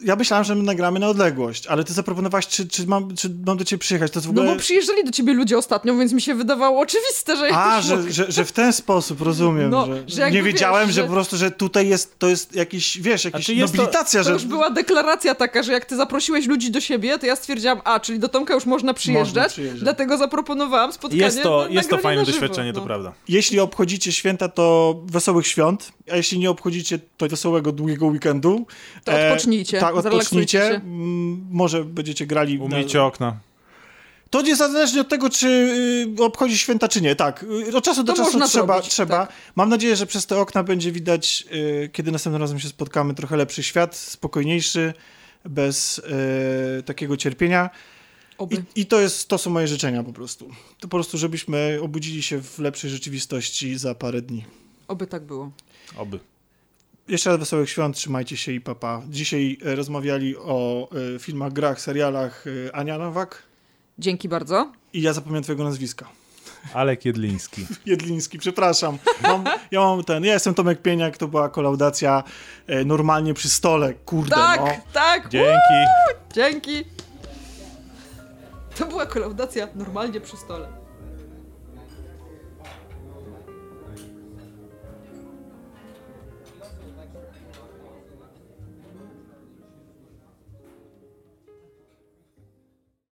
ja myślałem, że my nagramy na odległość, ale ty zaproponowałaś, czy, czy, mam, czy mam do ciebie przyjechać. To w No ogóle... bo przyjeżdżali do ciebie ludzie ostatnio, więc mi się wydawało oczywiste, że A, że, mogę. że, że w ten sposób, rozumiem, No, że, że nie wiedziałem, wiesz, że że- po prostu, że tutaj jest, to jest jakiś, wiesz, jakaś to- nobilitacja, To że już była deklaracja taka, że jak ty zaprosiłeś ludzi do siebie, to ja stwierdziłam, a, czyli do Tomka już można przyjeżdżać, przyjeżdżać. dlatego zaproponowałem spotkanie Jest to, na, jest to fajne na żywo. doświadczenie, to No. prawda. jeśli obchodzicie święta, to wesołych świąt, a jeśli nie obchodzicie, to wesołego, długiego weekendu. To odpocznijcie, tak, zrelaksujcie odpocznijcie. się. Mm, Może będziecie grali... na- Umyjcie okna. To niezależnie od tego, czy y, obchodzi święta, czy nie. Tak, y, od czasu do To czasu trzeba. zrobić, trzeba. tak. Mam nadzieję, że przez te okna będzie widać, y, kiedy następnym razem się spotkamy, trochę lepszy świat, spokojniejszy, bez y, takiego cierpienia. Oby. I, I to jest, to są moje życzenia po prostu. To po prostu, żebyśmy obudzili się w lepszej rzeczywistości za parę dni. Oby tak było. Oby. Jeszcze raz wesołych świąt, trzymajcie się i papa. Dzisiaj e, rozmawiali o e, filmach, grach, serialach e, Ania Nowak Dzięki bardzo. i ja zapomniałem twojego nazwiska. Alek Jedliński. Jedliński, przepraszam. Mam, ja mam ten, ja jestem Tomek Pieniak, to była kolaudacja e, normalnie przy stole, kurde Tak, no. tak, Dzięki. dzięki. To była kolaudacja normalnie przy stole.